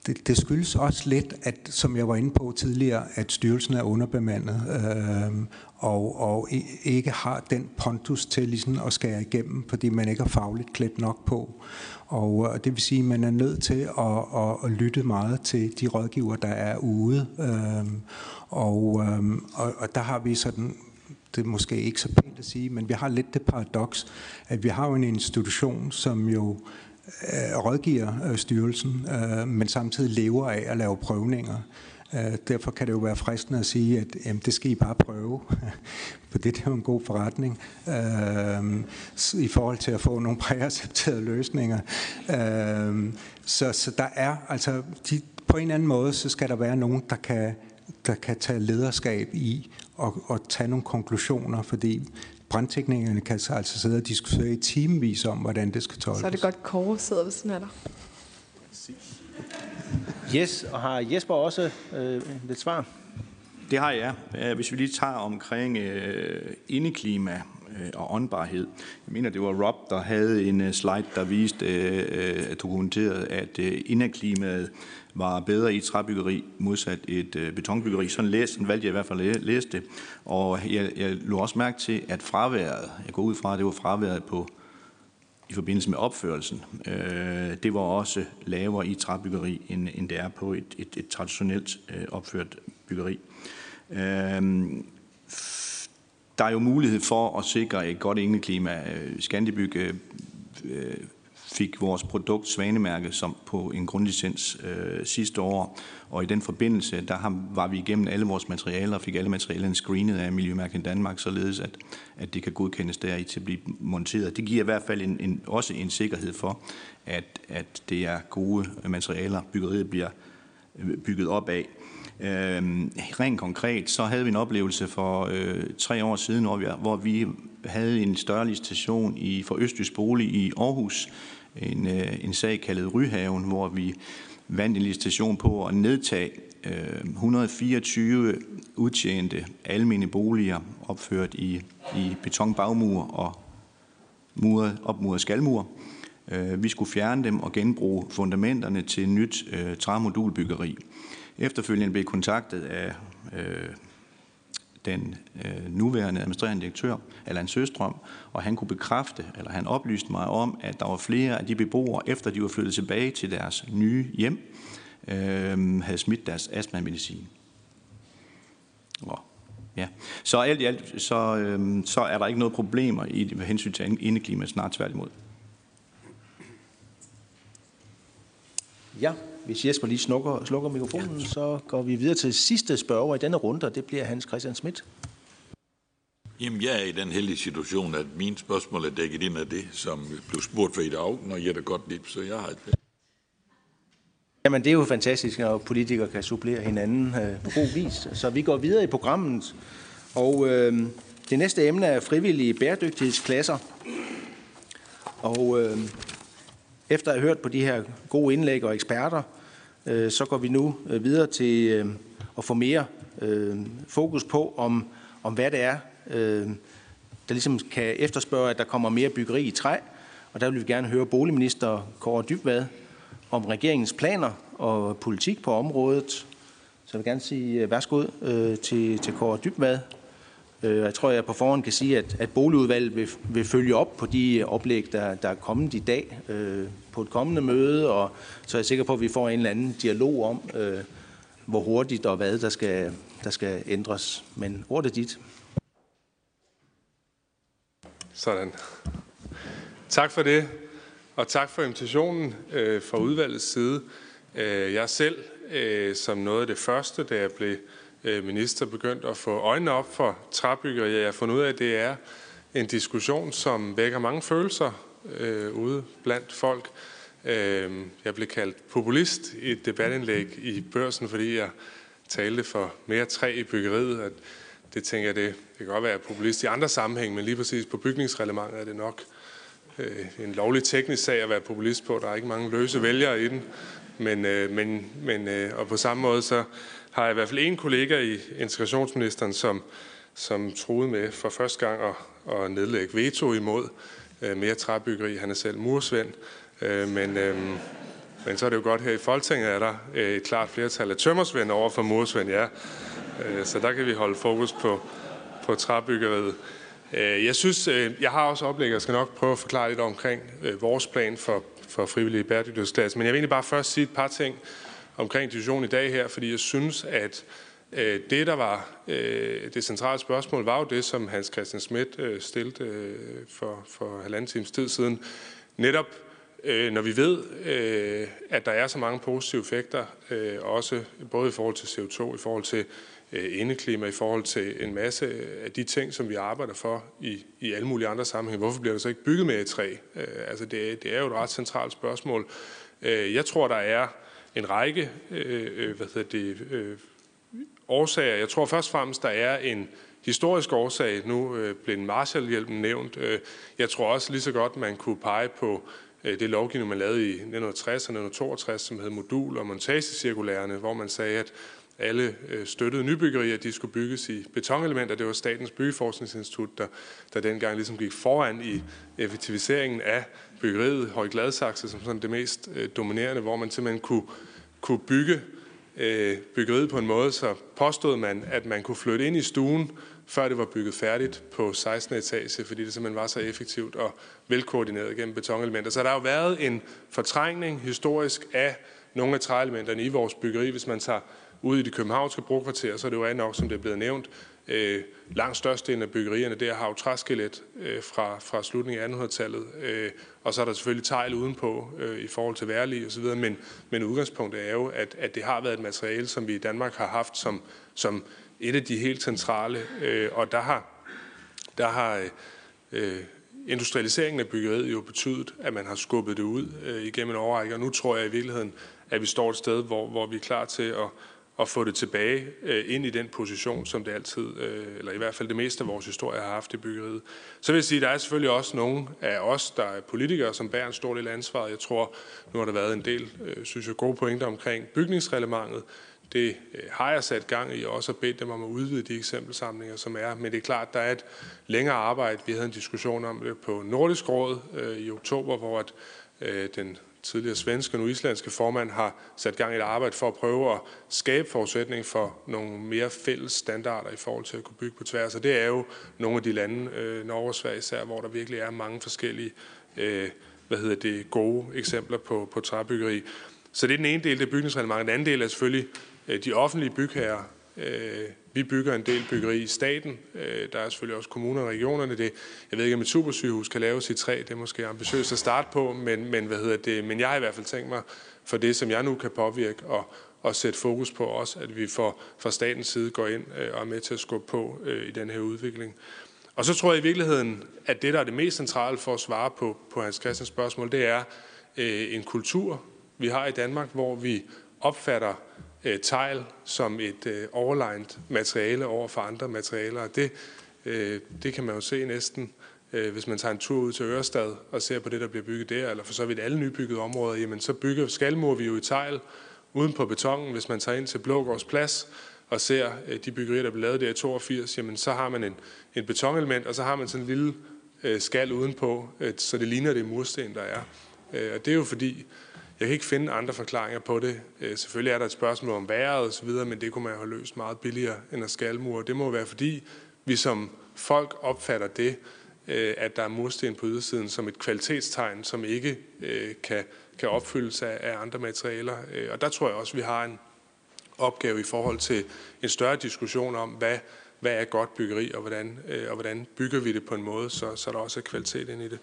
Det, det skyldes også lidt, at, som jeg var inde på tidligere, at styrelsen er underbemandet øh, og, og ikke har den pontus til ligesom at skære igennem, fordi man ikke er fagligt klædt nok på. Og, øh, og det vil sige, at man er nødt til at, at, at lytte meget til de rådgiver, der er ude. Øh, og, øh, og, og der har vi sådan det er måske ikke så pænt at sige, men vi har lidt det paradoks, at vi har jo en institution, som jo øh, rådgiver øh, styrelsen, øh, men samtidig lever af at lave prøvninger. Øh, derfor kan det jo være fristende at sige, at jamen, det skal I bare prøve, for det, det er jo en god forretning øh, i forhold til at få nogle præaccepterede løsninger. Øh, så, så der er altså, de, på en eller anden måde, så skal der være nogen, der kan, der kan tage lederskab i og, og tage nogle konklusioner, fordi brandteknikerne kan altså sidde og diskutere i timevis om, hvordan det skal tolkes. Så er det godt, Kåre sidder ved sådan af dig. Yes, og har Jesper også øh, lidt svar? Det har jeg. Hvis vi lige tager omkring øh, indeklima øh, og åndbarhed. Jeg mener, det var Rob, der havde en øh, slide, der viste, øh, dokumenterede, at øh, indeklimaet var bedre i et træbyggeri modsat et øh, betonbyggeri. Sådan, læste, sådan valgte jeg i hvert fald at læse det. Og jeg, jeg lå også mærke til, at fraværet, jeg går ud fra, at det var fraværet på i forbindelse med opførelsen, øh, det var også lavere i træbyggeri, end, end det er på et, et, et traditionelt øh, opført byggeri. Øh, der er jo mulighed for at sikre et godt indeklima. Øh, Scandibyg øh, øh fik vores produkt Svanemærke som på en grundlicens øh, sidste år, og i den forbindelse, der har, var vi igennem alle vores materialer og fik alle materialerne screenet af Miljømærket Danmark, således at, at det kan godkendes der i til at blive monteret. Det giver i hvert fald en, en, også en sikkerhed for, at, at det er gode materialer, byggeriet bliver øh, bygget op af. Øh, rent konkret, så havde vi en oplevelse for øh, tre år siden, hvor vi, hvor vi havde en større licitation i, for Østjysk Bolig i Aarhus, en, øh, en sag kaldet Ryhaven, hvor vi vandt en licitation på at nedtage øh, 124 udtjente almene boliger opført i, i betonbagmur og muret, opmuret skalmur. Øh, vi skulle fjerne dem og genbruge fundamenterne til nyt øh, træmodulbyggeri. Efterfølgende blev kontaktet af øh, den øh, nuværende administrerende direktør, Allan Søstrøm, og han kunne bekræfte, eller han oplyste mig om, at der var flere af de beboere, efter de var flyttet tilbage til deres nye hjem, øh, havde smidt deres astma-medicin. Og, ja. Så alt i alt, så, øh, så er der ikke noget problemer i med hensyn til indeklima, snart tværtimod. Ja, hvis Jesper lige slukker, slukker mikrofonen, ja. så går vi videre til sidste spørger i denne runde, og det bliver Hans Christian Schmidt. Jamen, jeg er i den heldige situation, at mine spørgsmål er dækket ind af det, som blev spurgt for i dag, når Jette Gottlieb, så jeg har et... Jamen, det er jo fantastisk, når politikere kan supplere hinanden øh, på god vis. Så vi går videre i programmet, og øh, det næste emne er frivillige bæredygtighedsklasser. Og øh, efter at have hørt på de her gode indlæg og eksperter, Øh, så går vi nu øh, videre til øh, at få mere fokus på, om, om hvad det er, der ligesom kan efterspørge, at der kommer mere byggeri i træ. Og der vil vi gerne høre boligminister Kåre Dybvad om regeringens planer og politik på området. Så jeg vil gerne sige værsgo til, til Kåre Dybvad Øh, jeg tror, jeg på forhånd kan sige, at, at boligudvalget vil, vil følge op på de oplæg, der, der er kommet i dag på et kommende møde, og så er jeg sikker på, at vi får en eller anden dialog om, øh, hvor hurtigt og hvad der skal, der skal ændres. Men ordet er dit. Sådan. Tak for det, og tak for invitationen øh, fra udvalgets side. Øh, jeg selv, øh, som noget af det første, da jeg blev Øh, minister begyndt at få øjnene op for træbyggeri. Jeg har fundet ud af, at det er en diskussion, som vækker mange følelser øh, ude blandt folk. Øh, jeg blev kaldt populist i et debatindlæg i børsen, fordi jeg talte for mere træ i byggeriet. At det tænker jeg, det, det kan godt være populist i andre sammenhæng, men lige præcis på bygningsreglementet er det nok øh, en lovlig teknisk sag at være populist på. Der er ikke mange løse vælgere i den. Men, øh, men, men, øh, og på samme måde så har jeg i hvert fald en kollega i integrationsministeren, som, som troede med for første gang at, at nedlægge veto imod øh, mere træbyggeri. Han er selv mursvend. Øh, men, øh, men så er det jo godt, her i Folketinget er der øh, et klart flertal af tømmersvend over for mursvend, ja. Øh, så der kan vi holde fokus på, på træbyggeriet. Øh, jeg synes, øh, jeg har også oplæg, jeg skal nok prøve at forklare lidt omkring øh, vores plan for, for frivillige bæredygtighedsklasse. Men jeg vil egentlig bare først sige et par ting omkring diskussionen i dag her, fordi jeg synes, at Øh, det, der var øh, det centrale spørgsmål, var jo det, som Hans Christian Schmidt øh, stillede for, for halvanden times tid siden. Netop når vi ved, at der er så mange positive effekter, også både i forhold til CO2, i forhold til indeklima, i forhold til en masse af de ting, som vi arbejder for i, i alle mulige andre sammenhænge. Hvorfor bliver der så ikke bygget mere i træ? Altså det, det er jo et ret centralt spørgsmål. Jeg tror, der er en række hvad hedder det, årsager. Jeg tror først og fremmest, der er en historisk årsag. Nu øh, blev en Marshallhjælpen nævnt. Øh, jeg tror også lige så godt, man kunne pege på øh, det lovgivning, man lavede i 1960 og 1962, som hed modul- og montagecirkulærerne, hvor man sagde, at alle øh, støttede nybyggerier, de skulle bygges i betonelementer. Det var Statens Byggeforskningsinstitut, der, der dengang ligesom gik foran i effektiviseringen af byggeriet. Høj Gladsaxe som sådan det mest dominerende, hvor man simpelthen kunne, kunne bygge øh, byggeriet på en måde, så påstod man, at man kunne flytte ind i stuen, før det var bygget færdigt på 16. etage, fordi det simpelthen var så effektivt og velkoordineret gennem betonelementer. Så der har jo været en fortrængning historisk af nogle af træelementerne i vores byggeri. Hvis man tager ud i de københavnske brugkvarterer, så er det jo nok, som det er blevet nævnt, øh, langt størstedelen af byggerierne der har jo træskelet øh, fra, fra slutningen af 1800-tallet, øh, og så er der selvfølgelig tegl udenpå øh, i forhold til værlig osv., men, men udgangspunktet er jo, at, at det har været et materiale, som vi i Danmark har haft som, som et af de helt centrale, øh, og der har, der har øh, industrialiseringen af byggeriet jo betydet, at man har skubbet det ud øh, igennem en overrække, og nu tror jeg i virkeligheden, at vi står et sted, hvor, hvor vi er klar til at at få det tilbage øh, ind i den position, som det altid, øh, eller i hvert fald det meste af vores historie har haft i byggeriet. Så vil jeg sige, at der er selvfølgelig også nogle af os, der er politikere, som bærer en stor del af ansvaret. Jeg tror, nu har der været en del, øh, synes jeg, gode pointer omkring bygningsreglementet. Det øh, har jeg sat gang i, og også bedt dem om at udvide de eksempelsamlinger, som er. Men det er klart, der er et længere arbejde. Vi havde en diskussion om det på Nordisk Råd øh, i oktober, hvor at øh, den tidligere svenske og nu islandske formand har sat gang i et arbejde for at prøve at skabe forudsætning for nogle mere fælles standarder i forhold til at kunne bygge på tværs. Og det er jo nogle af de lande, øh, Norge og Sverige især, hvor der virkelig er mange forskellige øh, hvad hedder det, gode eksempler på, på træbyggeri. Så det er den ene del, det er bygningsreglementet. Den anden del er selvfølgelig øh, de offentlige bygherrer. Øh, vi bygger en del byggeri i staten. Øh, der er selvfølgelig også kommuner og regionerne. Det, jeg ved ikke, om et supersygehus kan laves i træ. Det er måske ambitiøst at starte på, men, men, hvad hedder det? men jeg har i hvert fald tænkt mig for det, som jeg nu kan påvirke og, og sætte fokus på også, at vi for, fra statens side går ind øh, og er med til at skubbe på øh, i den her udvikling. Og så tror jeg i virkeligheden, at det, der er det mest centrale for at svare på, på Hans Christians spørgsmål, det er øh, en kultur, vi har i Danmark, hvor vi opfatter øh, tegl som et øh, overlegnet materiale over for andre materialer. Og det, øh, det kan man jo se næsten, øh, hvis man tager en tur ud til Ørestad og ser på det, der bliver bygget der, eller for så vidt alle nybyggede områder, jamen så bygger skalmur vi jo i tegl uden på betongen. Hvis man tager ind til Blågårds Plads og ser øh, de byggerier, der blev lavet der i 82, jamen så har man en, en betonelement, og så har man sådan en lille øh, skal udenpå, øh, så det ligner det mursten, der er. Øh, og det er jo fordi, jeg kan ikke finde andre forklaringer på det. Øh, selvfølgelig er der et spørgsmål om vejret osv., men det kunne man have løst meget billigere end at skalmure. Det må være fordi, vi som folk opfatter det, øh, at der er mursten på ydersiden som et kvalitetstegn, som ikke øh, kan, kan opfyldes af, af andre materialer. Øh, og der tror jeg også, vi har en opgave i forhold til en større diskussion om, hvad, hvad er godt byggeri, og hvordan, øh, og hvordan bygger vi det på en måde, så, så der også er kvalitet ind i det.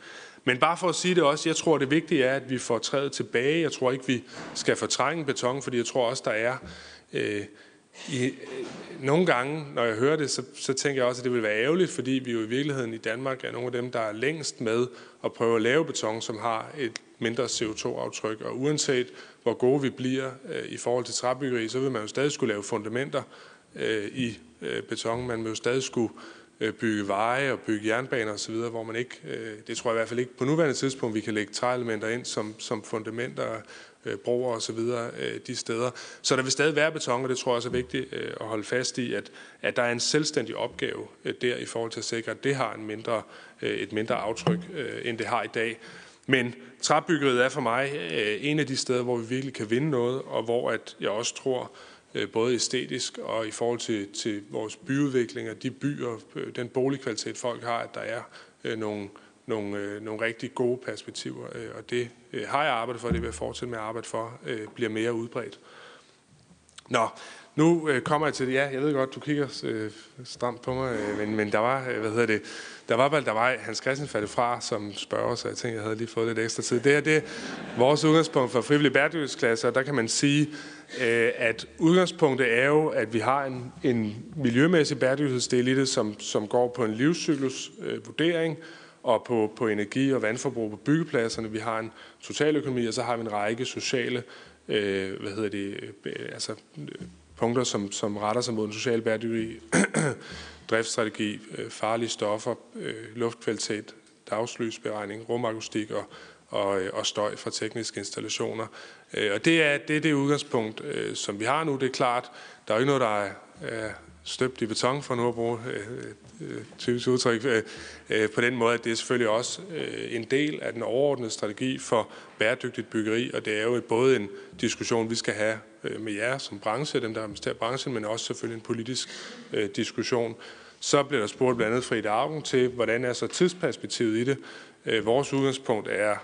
Men bare for at sige det også, jeg tror, det vigtige er, at vi får træet tilbage. Jeg tror ikke, vi skal fortrænge beton, fordi jeg tror også, der er... Øh, i, øh, nogle gange, når jeg hører det, så, så tænker jeg også, at det vil være ærgerligt, fordi vi jo i virkeligheden i Danmark er nogle af dem, der er længst med at prøve at lave beton, som har et mindre CO2-aftryk. Og uanset hvor gode vi bliver øh, i forhold til træbyggeri, så vil man jo stadig skulle lave fundamenter øh, i øh, beton. Man vil jo stadig skulle øh, Øh, bygge veje og bygge jernbaner osv., hvor man ikke, øh, det tror jeg i hvert fald ikke på nuværende tidspunkt, vi kan lægge træelementer ind som, som fundamenter, øh, broer osv. De steder. Så der vil stadig være beton, og det tror jeg også er vigtigt at holde fast i, at, at der er en selvstændig opgave der i forhold til at sikre, at det har en mindre, et mindre aftryk, end det har i dag. Men træbyggeriet er for mig en af de steder, hvor vi virkelig kan vinde noget, og hvor at jeg også tror, Øh, både æstetisk og i forhold til, til vores byudvikling og de byer, øh, den boligkvalitet folk har, at der er øh, nogle, nogle, nogle rigtig gode perspektiver. Og det har jeg arbejdet for, og det vil jeg fortsætte med at arbejde for, bliver mere udbredt. Nå, nu øh, kommer jeg til det. Ja, jeg ved godt, du kigger øh, stramt på mig, øh, men, men der var, øh, hvad hedder det, der var, der var Hans Christian faldet fra som spørger, så jeg tænkte, jeg havde lige fået lidt ekstra tid. Det er det vores udgangspunkt for frivillige bæredygtighedsklasser, der kan man sige, Øh, at udgangspunktet er jo, at vi har en, en miljømæssig bæredygtighedsdel i det, som, som går på en livscyklusvurdering, øh, og på, på energi- og vandforbrug på byggepladserne. Vi har en totaløkonomi, og så har vi en række sociale øh, hvad hedder det, øh, altså, øh, punkter, som, som retter sig mod en social bæredygtig driftsstrategi, øh, farlige stoffer, øh, luftkvalitet, dagslysberegning, rumakustik og, og, øh, og støj fra tekniske installationer. Øh, og det er, det er det udgangspunkt, øh, som vi har nu. Det er klart, der er ikke noget, der er, er støbt i beton, for nu at bruge øh, øh typisk udtryk, øh, øh, på den måde, at det er selvfølgelig også øh, en del af den overordnede strategi for bæredygtigt byggeri, og det er jo både en diskussion, vi skal have øh, med jer som branche, dem der administrerer branchen, men også selvfølgelig en politisk øh, diskussion. Så bliver der spurgt blandt andet Frida Augen til, hvordan er så tidsperspektivet i det. Øh, vores udgangspunkt er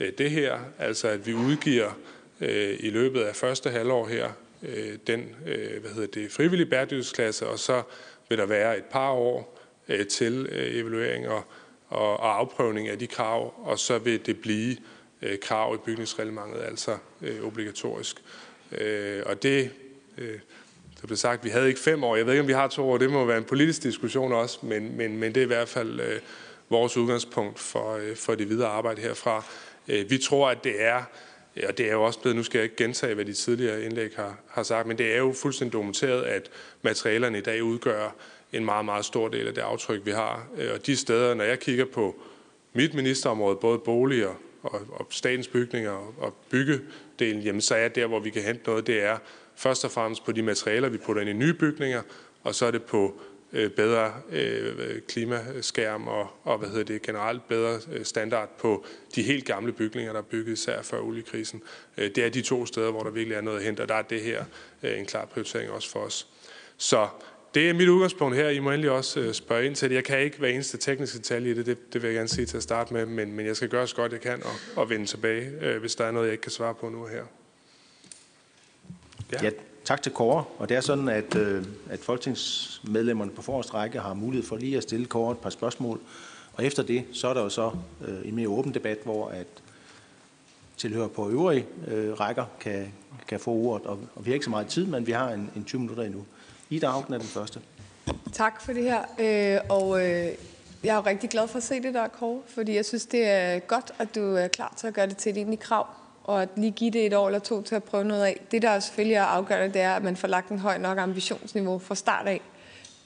øh, det her, altså at vi udgiver øh, i løbet af første halvår her øh, den øh, hvad hedder det, frivillige bæredygtighedsklasse, og så vil der være et par år øh, til øh, evaluering og, og, og afprøvning af de krav, og så vil det blive øh, krav i bygningsreglementet, altså øh, obligatorisk. Øh, og det, øh, der blev sagt, vi havde ikke fem år. Jeg ved ikke, om vi har to år. Det må være en politisk diskussion også, men, men, men det er i hvert fald øh, vores udgangspunkt for, øh, for det videre arbejde herfra. Øh, vi tror, at det er og det er jo også blevet, nu skal jeg ikke gentage, hvad de tidligere indlæg har, har sagt, men det er jo fuldstændig dokumenteret, at materialerne i dag udgør en meget, meget stor del af det aftryk, vi har. Øh, og de steder, når jeg kigger på mit ministerområde, både boliger og, og statens bygninger og, og byggedelen, jamen så er der, hvor vi kan hente noget, det er først og fremmest på de materialer, vi putter ind i nye bygninger, og så er det på bedre øh, klimaskærm og, og hvad hedder det, generelt bedre øh, standard på de helt gamle bygninger, der er bygget især før oliekrisen. Øh, det er de to steder, hvor der virkelig er noget at hente, og der er det her øh, en klar prioritering også for os. Så det er mit udgangspunkt her. I må endelig også øh, spørge ind til det. Jeg kan ikke være eneste tekniske detalje i det, det, det vil jeg gerne sige til at starte med, men, men jeg skal gøre så godt jeg kan og, og vende tilbage, øh, hvis der er noget, jeg ikke kan svare på nu her. Ja. ja, tak til Kåre. Og det er sådan, at, øh, at folketingsmedlemmerne på forreste række har mulighed for lige at stille Kåre et par spørgsmål. Og efter det, så er der jo så øh, en mere åben debat, hvor at tilhører på øvrige øh, rækker kan, kan få ordet. Og, og vi har ikke så meget tid, men vi har en, en 20 minutter endnu. Ida Augen er den første. Tak for det her. Øh, og øh, jeg er jo rigtig glad for at se det der, Kåre, fordi jeg synes, det er godt, at du er klar til at gøre det til et egentlig krav, og at lige give det et år eller to til at prøve noget af. Det, der selvfølgelig er afgørende, det er, at man får lagt en høj nok ambitionsniveau fra start af.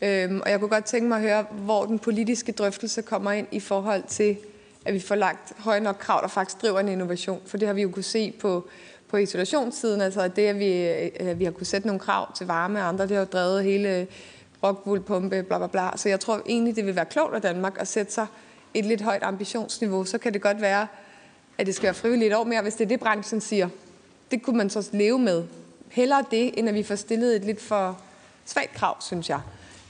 Øhm, og jeg kunne godt tænke mig at høre, hvor den politiske drøftelse kommer ind i forhold til, at vi får lagt høj nok krav, der faktisk driver en innovation. For det har vi jo kunne se på, på isolationssiden, altså det, at vi, at vi har kunne sætte nogle krav til varme og andre, det har jo drevet hele rockwoolpumpe, bla bla bla. Så jeg tror egentlig, det vil være klogt af Danmark at sætte sig et lidt højt ambitionsniveau. Så kan det godt være, at det skal være frivilligt et år mere, hvis det er det, branchen siger. Det kunne man så leve med. Hellere det, end at vi får stillet et lidt for svagt krav, synes jeg.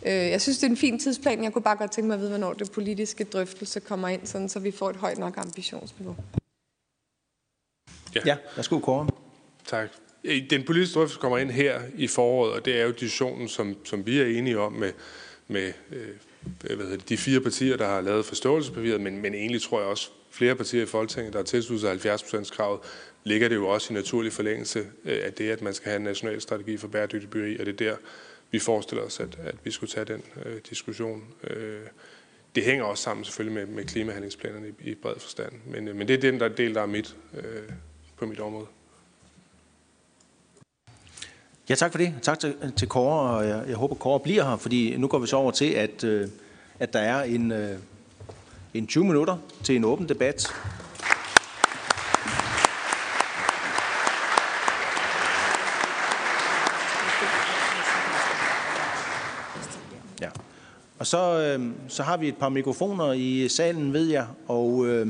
Øh, jeg synes, det er en fin tidsplan. Jeg kunne bare godt tænke mig at vide, hvornår det politiske drøftelse kommer ind, sådan, så vi får et højt nok ambitionsniveau. Ja, ja værsgo Kåre. Tak. Den politiske drøftelse kommer ind her i foråret, og det er jo diskussionen, som, som vi er enige om med, med øh, hvad hedder det, de fire partier, der har lavet forståelsespapiret, men, men egentlig tror jeg også flere partier i Folketinget, der har tilsluttet sig 70%-kravet, ligger det jo også i naturlig forlængelse øh, af det, at man skal have en national strategi for bæredygtig byggeri, og det er der, vi forestiller os, at, at vi skulle tage den øh, diskussion. Øh, det hænger også sammen selvfølgelig med, med klimahandlingsplanerne i, i bred forstand, men, øh, men det er den der del, der er mit, øh, på mit område. Ja, tak for det. Tak til, til Kåre, og jeg, jeg håber, Kåre bliver her, fordi nu går vi så over til, at, øh, at der er en, øh, en 20 minutter til en åben debat. Ja. Og så, øh, så har vi et par mikrofoner i salen, ved jeg, og øh,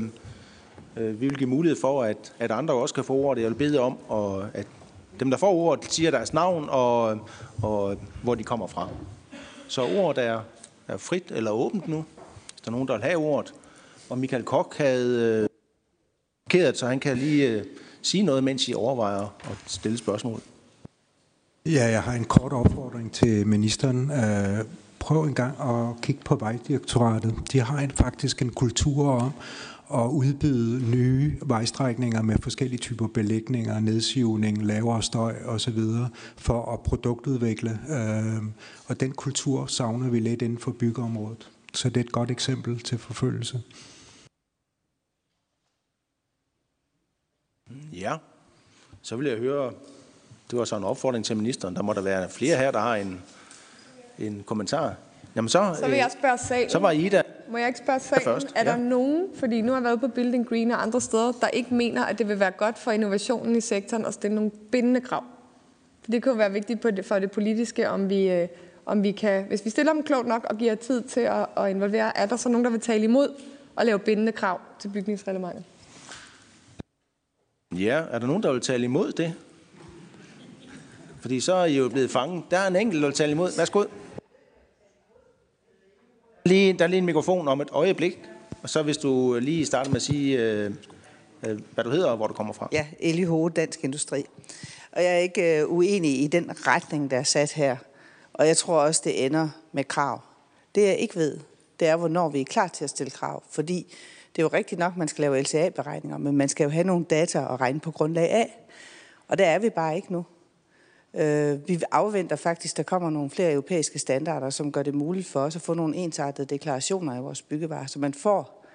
øh, vi vil give mulighed for, at, at andre også kan få ordet. Jeg vil bede om, og, at dem, der får ordet, siger deres navn og, og hvor de kommer fra. Så ordet er, er frit eller åbent nu. Hvis der er nogen, der vil have ordet. Og Michael Kok havde øh, markeret, så han kan lige øh, sige noget, mens I overvejer at stille spørgsmål. Ja, jeg har en kort opfordring til ministeren. Øh, prøv en gang at kigge på Vejdirektoratet. De har en, faktisk en kultur om at udbyde nye vejstrækninger med forskellige typer belægninger, nedsivning, lavere støj osv. for at produktudvikle. Og den kultur savner vi lidt inden for byggeområdet. Så det er et godt eksempel til forfølgelse. Ja, så vil jeg høre, det var så en opfordring til ministeren. Der må der være flere her, der har en, en kommentar. Jamen så, så vil jeg spørge sagen. Så var Ida. Må jeg ikke spørge sagen? Først, er der ja. nogen, fordi nu har jeg været på Building Green og andre steder, der ikke mener, at det vil være godt for innovationen i sektoren at stille nogle bindende krav? For det kunne være vigtigt for det politiske, om vi, øh, om vi kan, hvis vi stiller dem klogt nok og giver tid til at, at involvere, er der så nogen, der vil tale imod at lave bindende krav til bygningsreglementet? Ja, er der nogen, der vil tale imod det? Fordi så er I jo blevet fanget. Der er en enkelt, der vil tale imod. Værsgo. Lige, der er lige en mikrofon om et øjeblik. Og så hvis du lige starter med at sige, øh, øh, hvad du hedder og hvor du kommer fra. Ja, Eli Hode, Dansk Industri. Og jeg er ikke øh, uenig i den retning, der er sat her. Og jeg tror også, det ender med krav. Det jeg ikke ved, det er, hvornår vi er klar til at stille krav. Fordi det er jo rigtigt nok, man skal lave LCA-beregninger, men man skal jo have nogle data at regne på grundlag af. Og der er vi bare ikke nu. Øh, vi afventer faktisk, at der kommer nogle flere europæiske standarder, som gør det muligt for os at få nogle ensartede deklarationer i vores byggevarer, så man får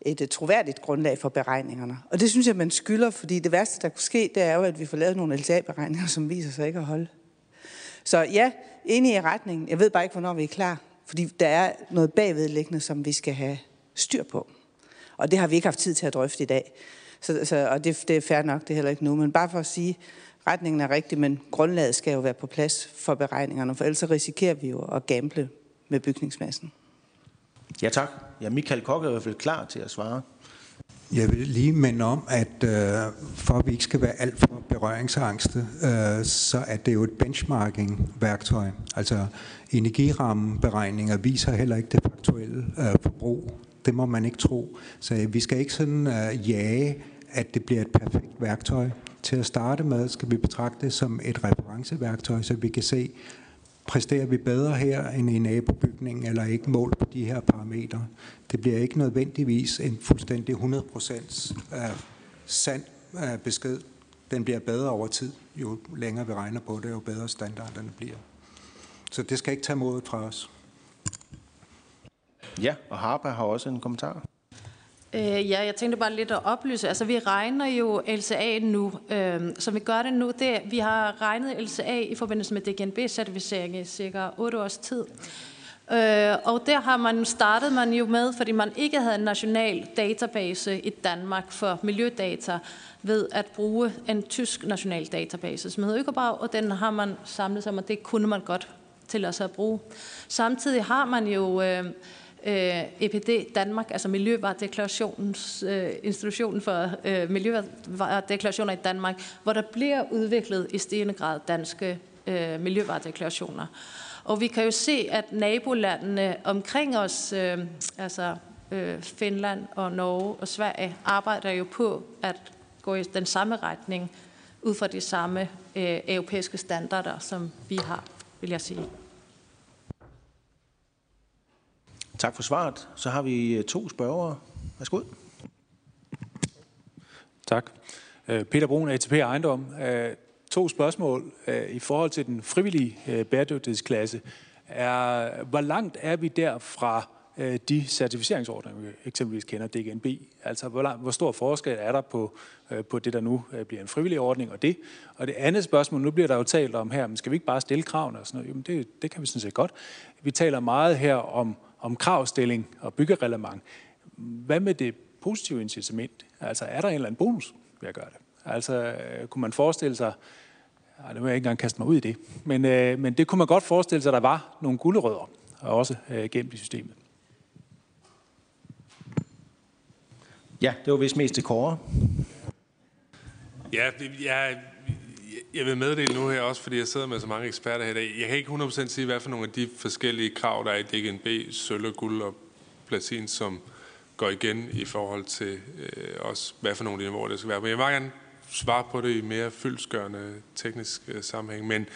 et øh, troværdigt grundlag for beregningerne. Og det synes jeg, man skylder, fordi det værste, der kunne ske, det er jo, at vi får lavet nogle LTA-beregninger, som viser sig ikke at holde. Så ja, enig i retningen. Jeg ved bare ikke, hvornår vi er klar. Fordi der er noget bagvedliggende, som vi skal have styr på. Og det har vi ikke haft tid til at drøfte i dag. Så, så, og det, det er fair nok, det er heller ikke nu. Men bare for at sige, retningen er rigtig, men grundlaget skal jo være på plads for beregningerne, for ellers risikerer vi jo at gamble med bygningsmassen. Ja tak. Ja, Michael Kokke er i hvert fald klar til at svare. Jeg vil lige minde om, at øh, for at vi ikke skal være alt for berøringsangste, øh, så er det jo et benchmarking-værktøj. Altså energirammeberegninger viser heller ikke det faktuelle øh, forbrug. Det må man ikke tro. Så vi skal ikke sådan øh, jage, at det bliver et perfekt værktøj. Til at starte med skal vi betragte det som et referenceværktøj, så vi kan se, præsterer vi bedre her end i nabobygningen, eller ikke mål på de her parametre. Det bliver ikke nødvendigvis en fuldstændig 100% øh, sand øh, besked. Den bliver bedre over tid. Jo længere vi regner på det, jo bedre standarderne bliver. Så det skal ikke tage modet fra os. Ja, og Harper har også en kommentar. Øh, ja, jeg tænkte bare lidt at oplyse. Altså, vi regner jo LCA nu. Øh, så vi gør det nu. Det, vi har regnet LCA i forbindelse med DGNB-certificering i cirka 8 års tid. Øh, og der har man startet man jo med, fordi man ikke havde en national database i Danmark for miljødata, ved at bruge en tysk national database, som hedder Økobag, og den har man samlet sig, og det kunne man godt til at bruge. Samtidig har man jo øh, øh, EPD Danmark, altså Miljøvaredeklarationens øh, institutionen for øh, Miljøvaredeklarationer i Danmark, hvor der bliver udviklet i stigende grad danske øh, miljøvaredeklarationer. Og vi kan jo se, at nabolandene omkring os, øh, altså øh, Finland og Norge og Sverige, arbejder jo på at gå i den samme retning, ud fra de samme øh, europæiske standarder, som vi har, vil jeg sige. Tak for svaret. Så har vi øh, to spørgere. Værsgo. Tak. Øh, Peter Brun, ATP Ejendom. Øh, to spørgsmål i forhold til den frivillige bæredygtighedsklasse. Er, hvor langt er vi der fra de certificeringsordninger, vi eksempelvis kender DGNB? Altså, hvor, langt, hvor stor forskel er der på, på det, der nu bliver en frivillig ordning og det? Og det andet spørgsmål, nu bliver der jo talt om her, men skal vi ikke bare stille kravene og sådan noget? Jamen, det, det kan vi sådan set godt. Vi taler meget her om om kravstilling og byggereglement. Hvad med det positive incitament? Altså er der en eller anden bonus ved at gøre det? Altså øh, kunne man forestille sig, ej, det vil jeg ikke engang kaste mig ud i det, men, øh, men det kunne man godt forestille sig, at der var nogle guldrødder, også øh, gennem i systemet. Ja, det var vist mest til Kåre. Ja, jeg, jeg vil meddele nu her også, fordi jeg sidder med så mange eksperter her i dag. Jeg kan ikke 100% sige, hvad for nogle af de forskellige krav, der er i DGNB, sølv, guld og platin, som går igen i forhold til øh, også, hvad for nogle af de niveauer, det skal være. Men jeg vil gerne svare på det i mere fyldskørende teknisk øh, sammenhæng. Men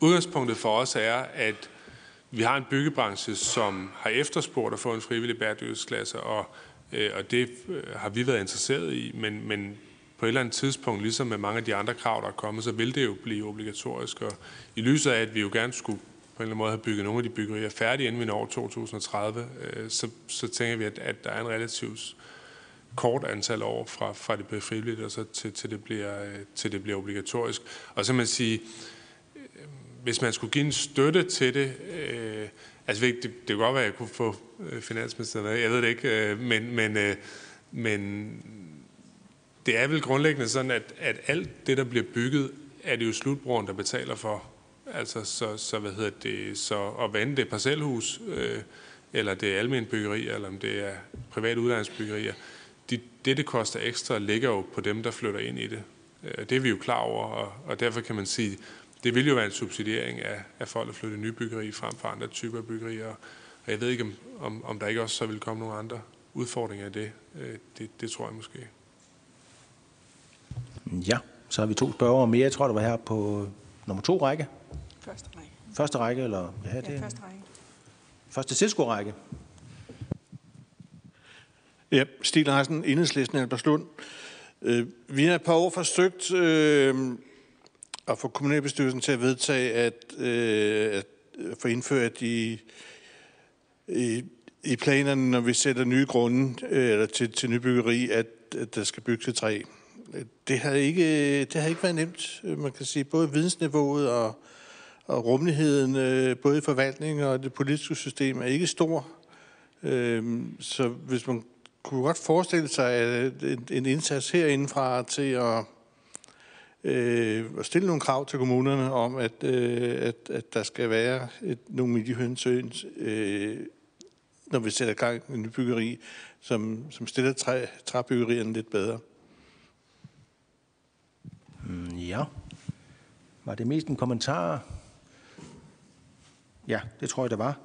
udgangspunktet for os er, at vi har en byggebranche, som har efterspurgt at få en frivillig bæredygtighedsklasse, og, øh, og det øh, har vi været interesseret i, men, men på et eller andet tidspunkt, ligesom med mange af de andre krav, der er kommet, så vil det jo blive obligatorisk. Og i lyset af, at vi jo gerne skulle på en eller anden måde have bygget nogle af de byggerier færdige, inden vi når 2030, øh, så, så tænker vi, at, at der er en relativt kort antal år fra, fra det bliver frivilligt, og så til, til, det bliver, øh, til det bliver obligatorisk. Og så man sige, øh, hvis man skulle give en støtte til det, øh, altså det, det kan godt være, at jeg kunne få øh, finansministeren, jeg ved det ikke, øh, men, men, øh, men det er vel grundlæggende sådan, at, at alt det, der bliver bygget, er det jo slutbrugeren, der betaler for. Altså, så, så hvad hedder det, så, og vande det parcelhus, øh, eller det er almindelige byggerier, eller om det er privat udlejningsbyggerier, de, det, det koster ekstra, ligger jo på dem, der flytter ind i det. Øh, det er vi jo klar over, og, og derfor kan man sige, det vil jo være en subsidiering af, af folk, der flytter nye byggeri frem for andre typer af byggerier. Og jeg ved ikke, om, om, om der ikke også så vil komme nogle andre udfordringer af det. Øh, det, det tror jeg måske. Ja, så har vi to spørgere mere. Jeg tror, det var her på nummer to række. Første række. Første række, eller? Ja, det ja første række. Første tilskuerrække. Ja, Stil Larsen, Enhedslisten, Alberslund. Øh, vi har et par år forsøgt øh, at få kommunalbestyrelsen til at vedtage, at, øh, at få indført i, i, i planerne, når vi sætter nye grunde øh, eller til, til nybyggeri, at, at der skal bygges til træ det har ikke, det har ikke været nemt. Øh, man kan sige, både vidensniveauet og, og rummeligheden, øh, både i forvaltningen og det politiske system, er ikke stor. Øhm, så hvis man kunne godt forestille sig at en, en indsats herindefra til at øh, at stille nogle krav til kommunerne om, at, øh, at, at der skal være et, nogle miljøhensyn, øh, når vi sætter gang i en som, som stiller træ, træbyggerierne lidt bedre. Mm, ja. Var det mest en kommentar? Ja, det tror jeg, det var.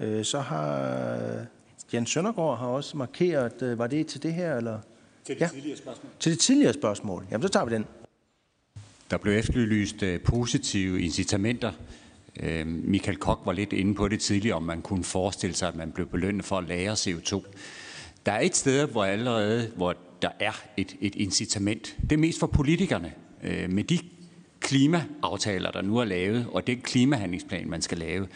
Øh, så har Jens Søndergaard har også markeret, øh, var det til det her, eller? Til det ja. tidligere spørgsmål. Til det tidligere spørgsmål. Jamen, så tager vi den. Der blev efterlyst positive incitamenter. Michael Koch var lidt inde på det tidligere, om man kunne forestille sig, at man blev belønnet for at lære CO2. Der er et sted, hvor allerede, hvor der er et, et incitament. Det er mest for politikerne øh, med de klimaaftaler, der nu er lavet, og den klimahandlingsplan, man skal lave,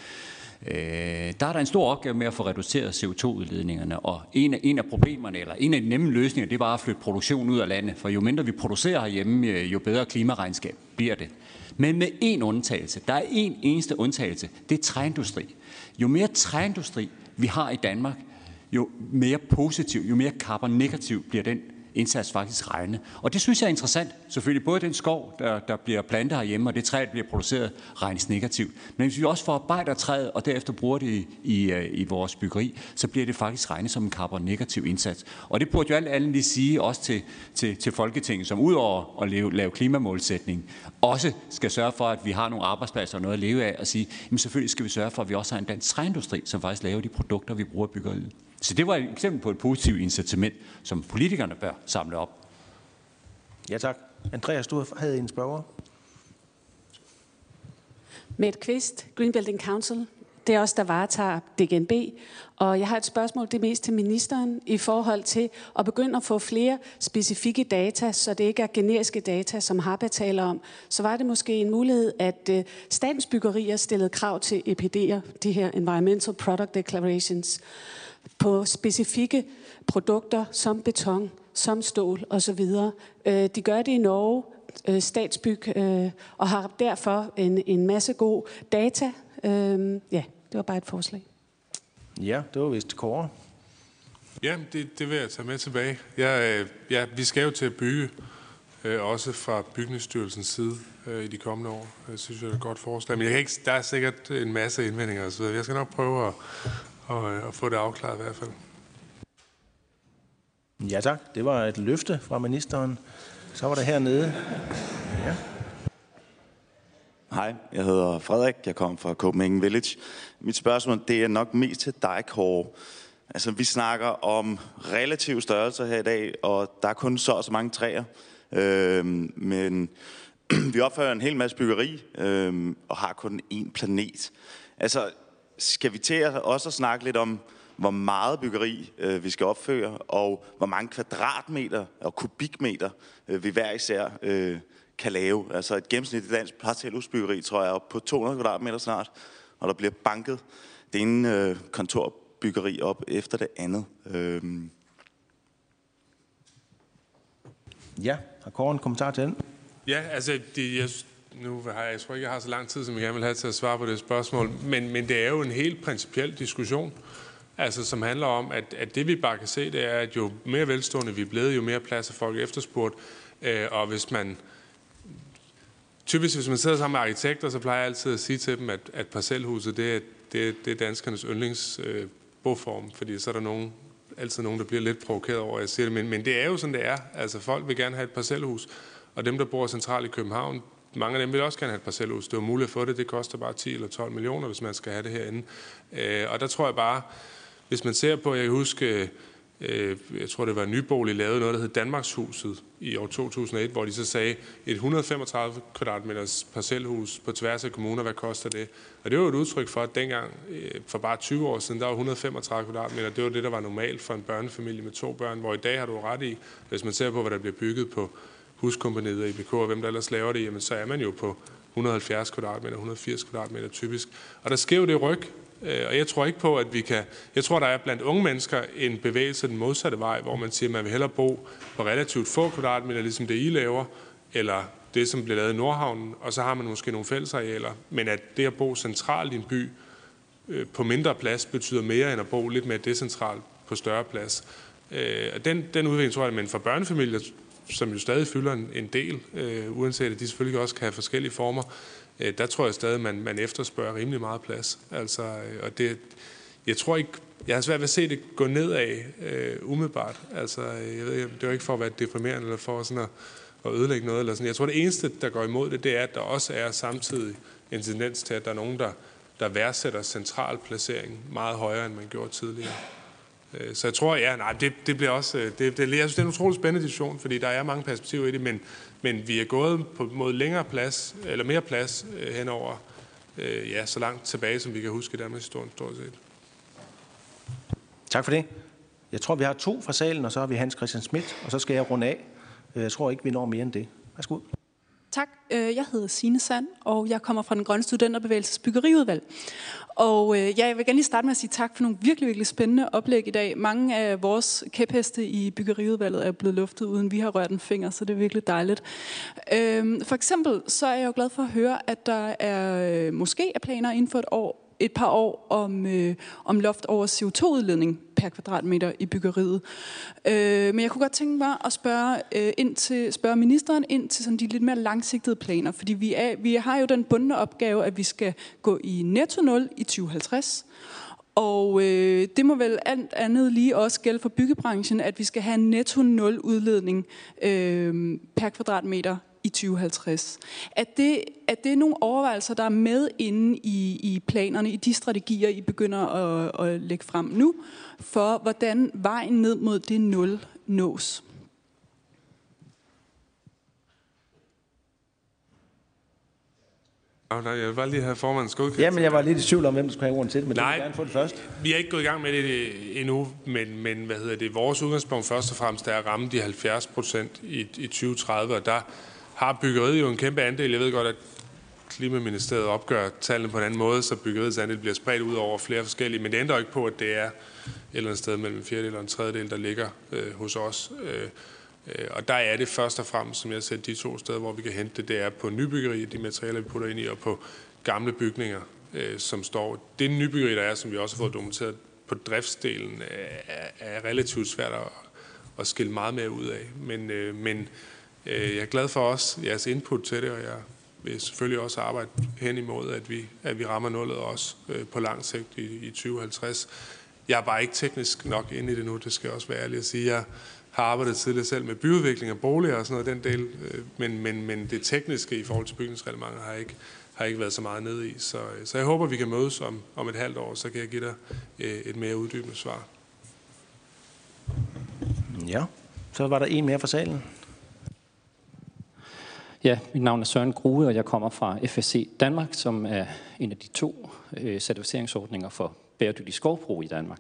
Øh, der er der en stor opgave med at få reduceret CO2-udledningerne, og en af, en af problemerne, eller en af de nemme løsninger, det er bare at flytte produktion ud af landet, for jo mindre vi producerer herhjemme, øh, jo bedre klimaregnskab bliver det. Men med én undtagelse, der er én eneste undtagelse, det er træindustri. Jo mere træindustri vi har i Danmark, jo mere positiv, jo mere carbon negativ bliver den indsats faktisk regne. Og det synes jeg er interessant. Selvfølgelig både den skov, der, der bliver plantet herhjemme, og det træ, der bliver produceret, regnes negativt. Men hvis vi også forarbejder træet, og derefter bruger det i, i, øh, i vores byggeri, så bliver det faktisk regnet som en karbon-negativ indsats. Og det burde jo alt andet lige sige også til, til, til Folketinget, som udover at lave, lave klimamålsætning, også skal sørge for, at vi har nogle arbejdspladser og noget at leve af, og sige, jamen selvfølgelig skal vi sørge for, at vi også har en dansk træindustri, som faktisk laver de produkter, vi bruger i byggeriet. Så det var et eksempel på et positivt incitament, som politikerne bør samle op. Ja tak. Andreas, du havde en spørger. Med et Kvist, Green Building Council. Det er også der varetager DGNB. Og jeg har et spørgsmål, det er mest til ministeren, i forhold til at begynde at få flere specifikke data, så det ikke er generiske data, som Harpa taler om. Så var det måske en mulighed, at øh, statens byggerier stillede krav til EPD'er, de her Environmental Product Declarations, på specifikke produkter som beton, som stål osv. Øh, de gør det i Norge, øh, statsbyg, øh, og har derfor en, en masse god data. Ja, det var bare et forslag. Ja, det var vist Kåre. Ja, det, det vil jeg tage med tilbage. Ja, ja, vi skal jo til at bygge, også fra Bygningsstyrelsens side i de kommende år. Jeg synes, det er et godt forslag. Men jeg kan ikke, der er sikkert en masse indvendinger osv. Jeg skal nok prøve at, og, øh, og få det afklaret i hvert fald. Ja tak, det var et løfte fra ministeren. Så var der hernede. Ja. Hej, jeg hedder Frederik, jeg kommer fra Copenhagen Village. Mit spørgsmål det er nok mest til dig, Kåre. Altså, vi snakker om relativ størrelse her i dag, og der er kun så og så mange træer. Øhm, men vi opfører en hel masse byggeri, øhm, og har kun én planet. Altså, skal vi til at også at snakke lidt om, hvor meget byggeri øh, vi skal opføre, og hvor mange kvadratmeter og kubikmeter øh, vi hver især øh, kan lave. Altså et gennemsnitligt dansk parcelhusbyggeri, tror jeg, er på 200 kvadratmeter snart, og der bliver banket det ene øh, kontorbyggeri op efter det andet. Øh. Ja, har Kåre en kommentar til den? Ja, altså, det, jeg, nu har jeg, jeg tror ikke, jeg har så lang tid, som jeg gerne vil have til at svare på det spørgsmål, men, men det er jo en helt principiel diskussion, altså, som handler om, at, at det vi bare kan se, det er, at jo mere velstående vi er blevet, jo mere plads er folk efterspurgt, øh, og hvis man typisk, hvis man sidder sammen med arkitekter, så plejer jeg altid at sige til dem, at, at parcelhuset, det er, det, det er danskernes yndlingsboform, øh, fordi så er der nogen, altid nogen, der bliver lidt provokeret over, at jeg siger det, men, men det er jo sådan, det er. Altså, folk vil gerne have et parcelhus, og dem, der bor centralt i København, mange af dem vil også gerne have et parcelhus. Det er muligt at få det. Det koster bare 10 eller 12 millioner, hvis man skal have det herinde. Øh, og der tror jeg bare, hvis man ser på, jeg kan huske, øh, jeg tror det var Nybolig, lavede noget, der hed Danmarkshuset i år 2001, hvor de så sagde, et 135 kvadratmeters parcelhus på tværs af kommuner, hvad koster det? Og det var et udtryk for, at dengang, øh, for bare 20 år siden, der var 135 kvadratmeter, det var det, der var normalt for en børnefamilie med to børn, hvor i dag har du ret i, hvis man ser på, hvad der bliver bygget på huskompaniet og IBK og hvem der ellers laver det, jamen så er man jo på 170 kvadratmeter, 180 kvadratmeter typisk. Og der sker jo det ryg, øh, og jeg tror ikke på, at vi kan... Jeg tror, der er blandt unge mennesker en bevægelse den modsatte vej, hvor man siger, at man vil hellere bo på relativt få kvadratmeter, ligesom det I laver, eller det, som bliver lavet i Nordhavnen, og så har man måske nogle fællesarealer. Men at det at bo centralt i en by øh, på mindre plads betyder mere end at bo lidt mere decentralt på større plads. Øh, den, den udvikling tror jeg, men for børnefamilier som jo stadig fylder en, en del, øh, uanset at de selvfølgelig også kan have forskellige former, øh, der tror jeg stadig, at man, man efterspørger rimelig meget plads. Altså, øh, og det, jeg tror ikke, jeg har svært ved at se det gå nedad øh, umiddelbart. Altså, øh, jeg ved, det er jo ikke for at være deprimerende eller for sådan at, at ødelægge noget. Eller sådan. Jeg tror, det eneste, der går imod det, det er, at der også er samtidig en tendens til, at der er nogen, der, der værdsætter central placering meget højere, end man gjorde tidligere. Øh, så jeg tror, ja, nej, det, det bliver også, øh, det, det, jeg synes, det er en utrolig spændende diskussion, fordi der er mange perspektiver i det, men, men vi er gået på, mod længere plads, eller mere plads øh, henover, øh, ja, så langt tilbage, som vi kan huske i Danmarks historie, stort set. Tak for det. Jeg tror, vi har to fra salen, og så har vi Hans Christian Schmidt, og så skal jeg runde af. Jeg tror ikke, vi når mere end det. Værsgo. Tak. Øh, jeg hedder Signe Sand, og jeg kommer fra den Grønne Studenterbevægelses Byggeriudvalg. Og ja, jeg vil gerne lige starte med at sige tak for nogle virkelig, virkelig spændende oplæg i dag. Mange af vores kæpheste i Byggeriudvalget er blevet luftet, uden vi har rørt en finger, så det er virkelig dejligt. Øhm, for eksempel så er jeg jo glad for at høre, at der er øh, måske er planer inden for et år et par år om, øh, om loft over CO2-udledning per kvadratmeter i byggeriet. Øh, men jeg kunne godt tænke mig at spørge, øh, ind til, spørge ministeren ind til sådan de lidt mere langsigtede planer, fordi vi, er, vi har jo den bundne opgave, at vi skal gå i netto 0 i 2050, og øh, det må vel alt andet lige også gælde for byggebranchen, at vi skal have en netto 0 udledning øh, per kvadratmeter i 2050. Er det, er det nogle overvejelser, der er med inde i, i planerne, i de strategier, I begynder at, at lægge frem nu, for hvordan vejen ned mod det nul nås? Oh, nej, jeg vil bare lige have formandens godkendelse. Jamen, jeg var lidt i tvivl om, hvem der skulle have ordet til det, men Nej, det vil gerne få det først. Vi er ikke gået i gang med det endnu, men, men hvad hedder det, vores udgangspunkt først og fremmest er at ramme de 70 procent i, i 2030, og der har byggeriet jo en kæmpe andel. Jeg ved godt, at Klimaministeriet opgør tallene på en anden måde, så byggeriets andel bliver spredt ud over flere forskellige, men det ændrer ikke på, at det er et eller andet sted mellem en fjerdedel og en tredjedel, der ligger øh, hos os. Øh, øh og der er det først og fremmest, som jeg ser de to steder, hvor vi kan hente det, det er på nybyggeri, de materialer, vi putter ind i, og på gamle bygninger, øh, som står. Det nybyggeri, der er, som vi også har fået dokumenteret på driftsdelen, er, er relativt svært at, at skille meget mere ud af. Men, øh, men Øh, jeg er glad for også jeres input til det, og jeg vil selvfølgelig også arbejde hen imod, at vi, at vi rammer nullet også øh, på lang sigt i, i 2050. Jeg er bare ikke teknisk nok inde i det nu, det skal jeg også være ærlig at sige. Jeg har arbejdet tidligere selv med byudvikling af boliger og sådan noget, den del, øh, men, men, men det tekniske i forhold til bygningsreglementet har ikke, har ikke været så meget nede i. Så, så jeg håber, vi kan mødes om, om et halvt år, så kan jeg give dig et mere uddybende svar. Ja, så var der en mere fra salen. Ja, mit navn er Søren Grue, og jeg kommer fra FSC Danmark, som er en af de to øh, certificeringsordninger for bæredygtig skovbrug i Danmark.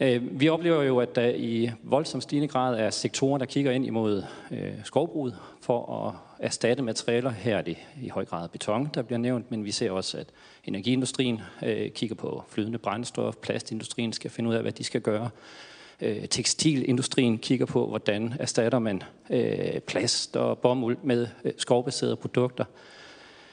Øh, vi oplever jo, at der i voldsom stigende grad er sektorer, der kigger ind imod øh, skovbruget for at erstatte materialer. Her er det i høj grad beton, der bliver nævnt, men vi ser også, at energiindustrien øh, kigger på flydende brændstof, plastindustrien skal finde ud af, hvad de skal gøre øh, tekstilindustrien kigger på, hvordan erstatter man øh, plast og bomuld med øh, skovbaserede produkter.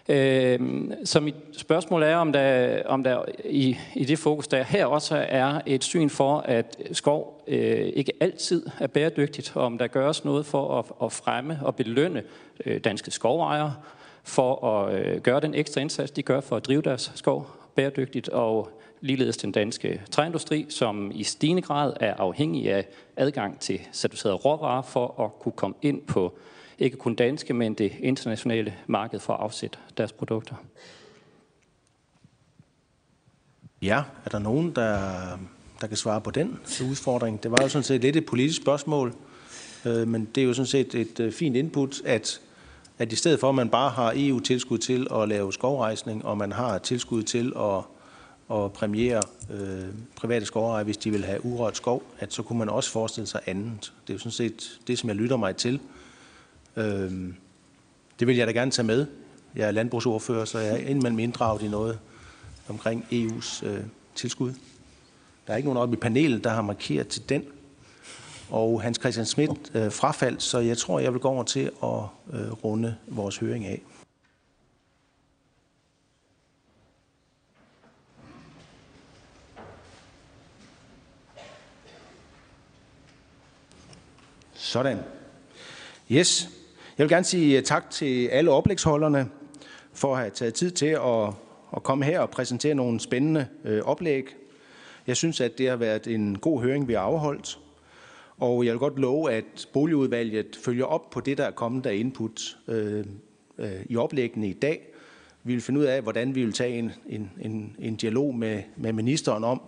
Øh, så mit spørgsmål er, om der, om der i, i det fokus, der her også er et syn for, at skov øh, ikke altid er bæredygtigt, og om der gøres noget for at, at fremme og belønne øh, danske skovejere, for at øh, gøre den ekstra indsats, de gør for at drive deres skov bæredygtigt, og ligeledes den danske træindustri, som i stigende grad er afhængig af adgang til certificerede råvarer for at kunne komme ind på ikke kun danske, men det internationale marked for at afsætte deres produkter. Ja, er der nogen, der, der kan svare på den udfordring? Det var jo sådan set lidt et politisk spørgsmål, øh, men det er jo sådan set et øh, fint input, at, at i stedet for, at man bare har EU-tilskud til at lave skovrejsning, og man har tilskud til at og præmiere øh, private skovejere, hvis de vil have urørt skov, at så kunne man også forestille sig andet. Det er jo sådan set det, som jeg lytter mig til. Øh, det vil jeg da gerne tage med. Jeg er landbrugsordfører, så jeg er indimellem inddraget i noget omkring EU's øh, tilskud. Der er ikke nogen oppe i panelet, der har markeret til den. Og Hans Christian Schmidt øh, frafaldt, så jeg tror, jeg vil gå over til at øh, runde vores høring af. Sådan. Yes. Jeg vil gerne sige øh, tak til alle oplægsholderne for at have taget tid til at, at komme her og præsentere nogle spændende øh, oplæg. Jeg synes, at det har været en god høring, vi har afholdt. Og jeg vil godt love, at boligudvalget følger op på det, der er kommet af input øh, øh, i oplæggene i dag. Vi vil finde ud af, hvordan vi vil tage en, en, en, en dialog med, med ministeren om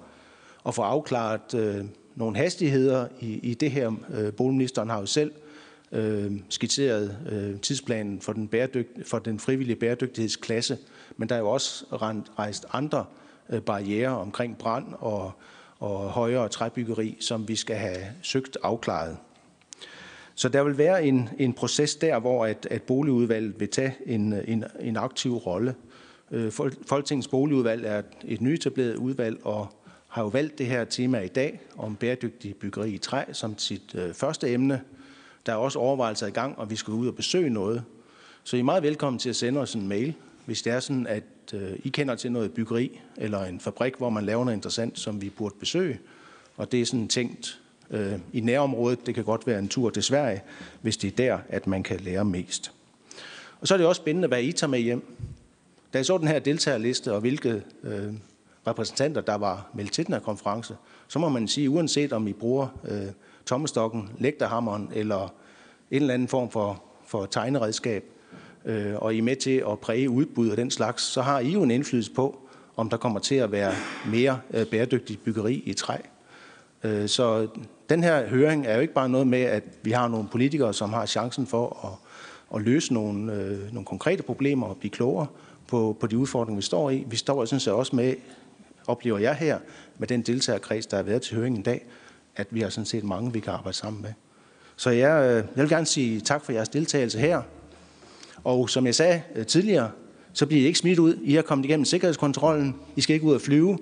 at få afklaret øh, nogle hastigheder i, i det her. Øh, boligministeren har jo selv øh, skitseret øh, tidsplanen for den, bæredygt, for den frivillige bæredygtighedsklasse, men der er jo også rejst andre øh, barriere omkring brand og, og højere træbyggeri, som vi skal have søgt afklaret. Så der vil være en, en proces der, hvor at, at boligudvalget vil tage en, en, en aktiv rolle. Øh, Folketingets boligudvalg er et nyetableret udvalg og har jo valgt det her tema i dag om bæredygtig byggeri i træ som sit øh, første emne. Der er også overvejelser i gang, og vi skal ud og besøge noget. Så I er meget velkommen til at sende os en mail, hvis det er sådan, at øh, I kender til noget byggeri eller en fabrik, hvor man laver noget interessant, som vi burde besøge. Og det er sådan tænkt øh, i nærområdet. Det kan godt være en tur til Sverige, hvis det er der, at man kan lære mest. Og så er det også spændende, hvad I tager med hjem. Da jeg så den her deltagerliste, og hvilke øh, repræsentanter, der var meldt til den her konference, så må man sige, uanset om I bruger øh, tommestokken, lægterhammeren eller en eller anden form for, for tegneredskab, øh, og I er med til at præge udbud og den slags, så har I jo en indflydelse på, om der kommer til at være mere øh, bæredygtigt byggeri i træ. Øh, så den her høring er jo ikke bare noget med, at vi har nogle politikere, som har chancen for at, at løse nogle, øh, nogle konkrete problemer og blive klogere på, på de udfordringer, vi står i. Vi står synes jeg, også med, oplever jeg her, med den deltagerkreds, der har været til høringen i dag, at vi har sådan set mange, vi kan arbejde sammen med. Så jeg, øh, jeg vil gerne sige tak for jeres deltagelse her. Og som jeg sagde øh, tidligere, så bliver I ikke smidt ud. I har kommet igennem sikkerhedskontrollen. I skal ikke ud og flyve.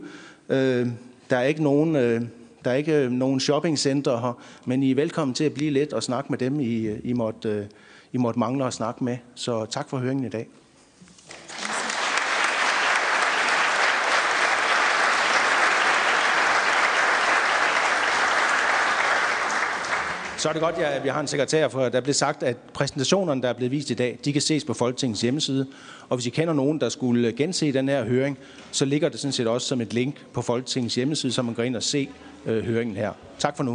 Øh, der er ikke nogen, øh, der er ikke nogen shoppingcenter her, men I er velkommen til at blive lidt og snakke med dem, I, I, måtte, I måtte mangle at snakke med. Så tak for høringen i dag. Så er det godt, at vi har en sekretær, for der blev sagt, at præsentationerne, der er blevet vist i dag, de kan ses på Folketingets hjemmeside. Og hvis I kender nogen, der skulle gense den her høring, så ligger det sådan set også som et link på Folketingets hjemmeside, så man går ind og se øh, høringen her. Tak for nu.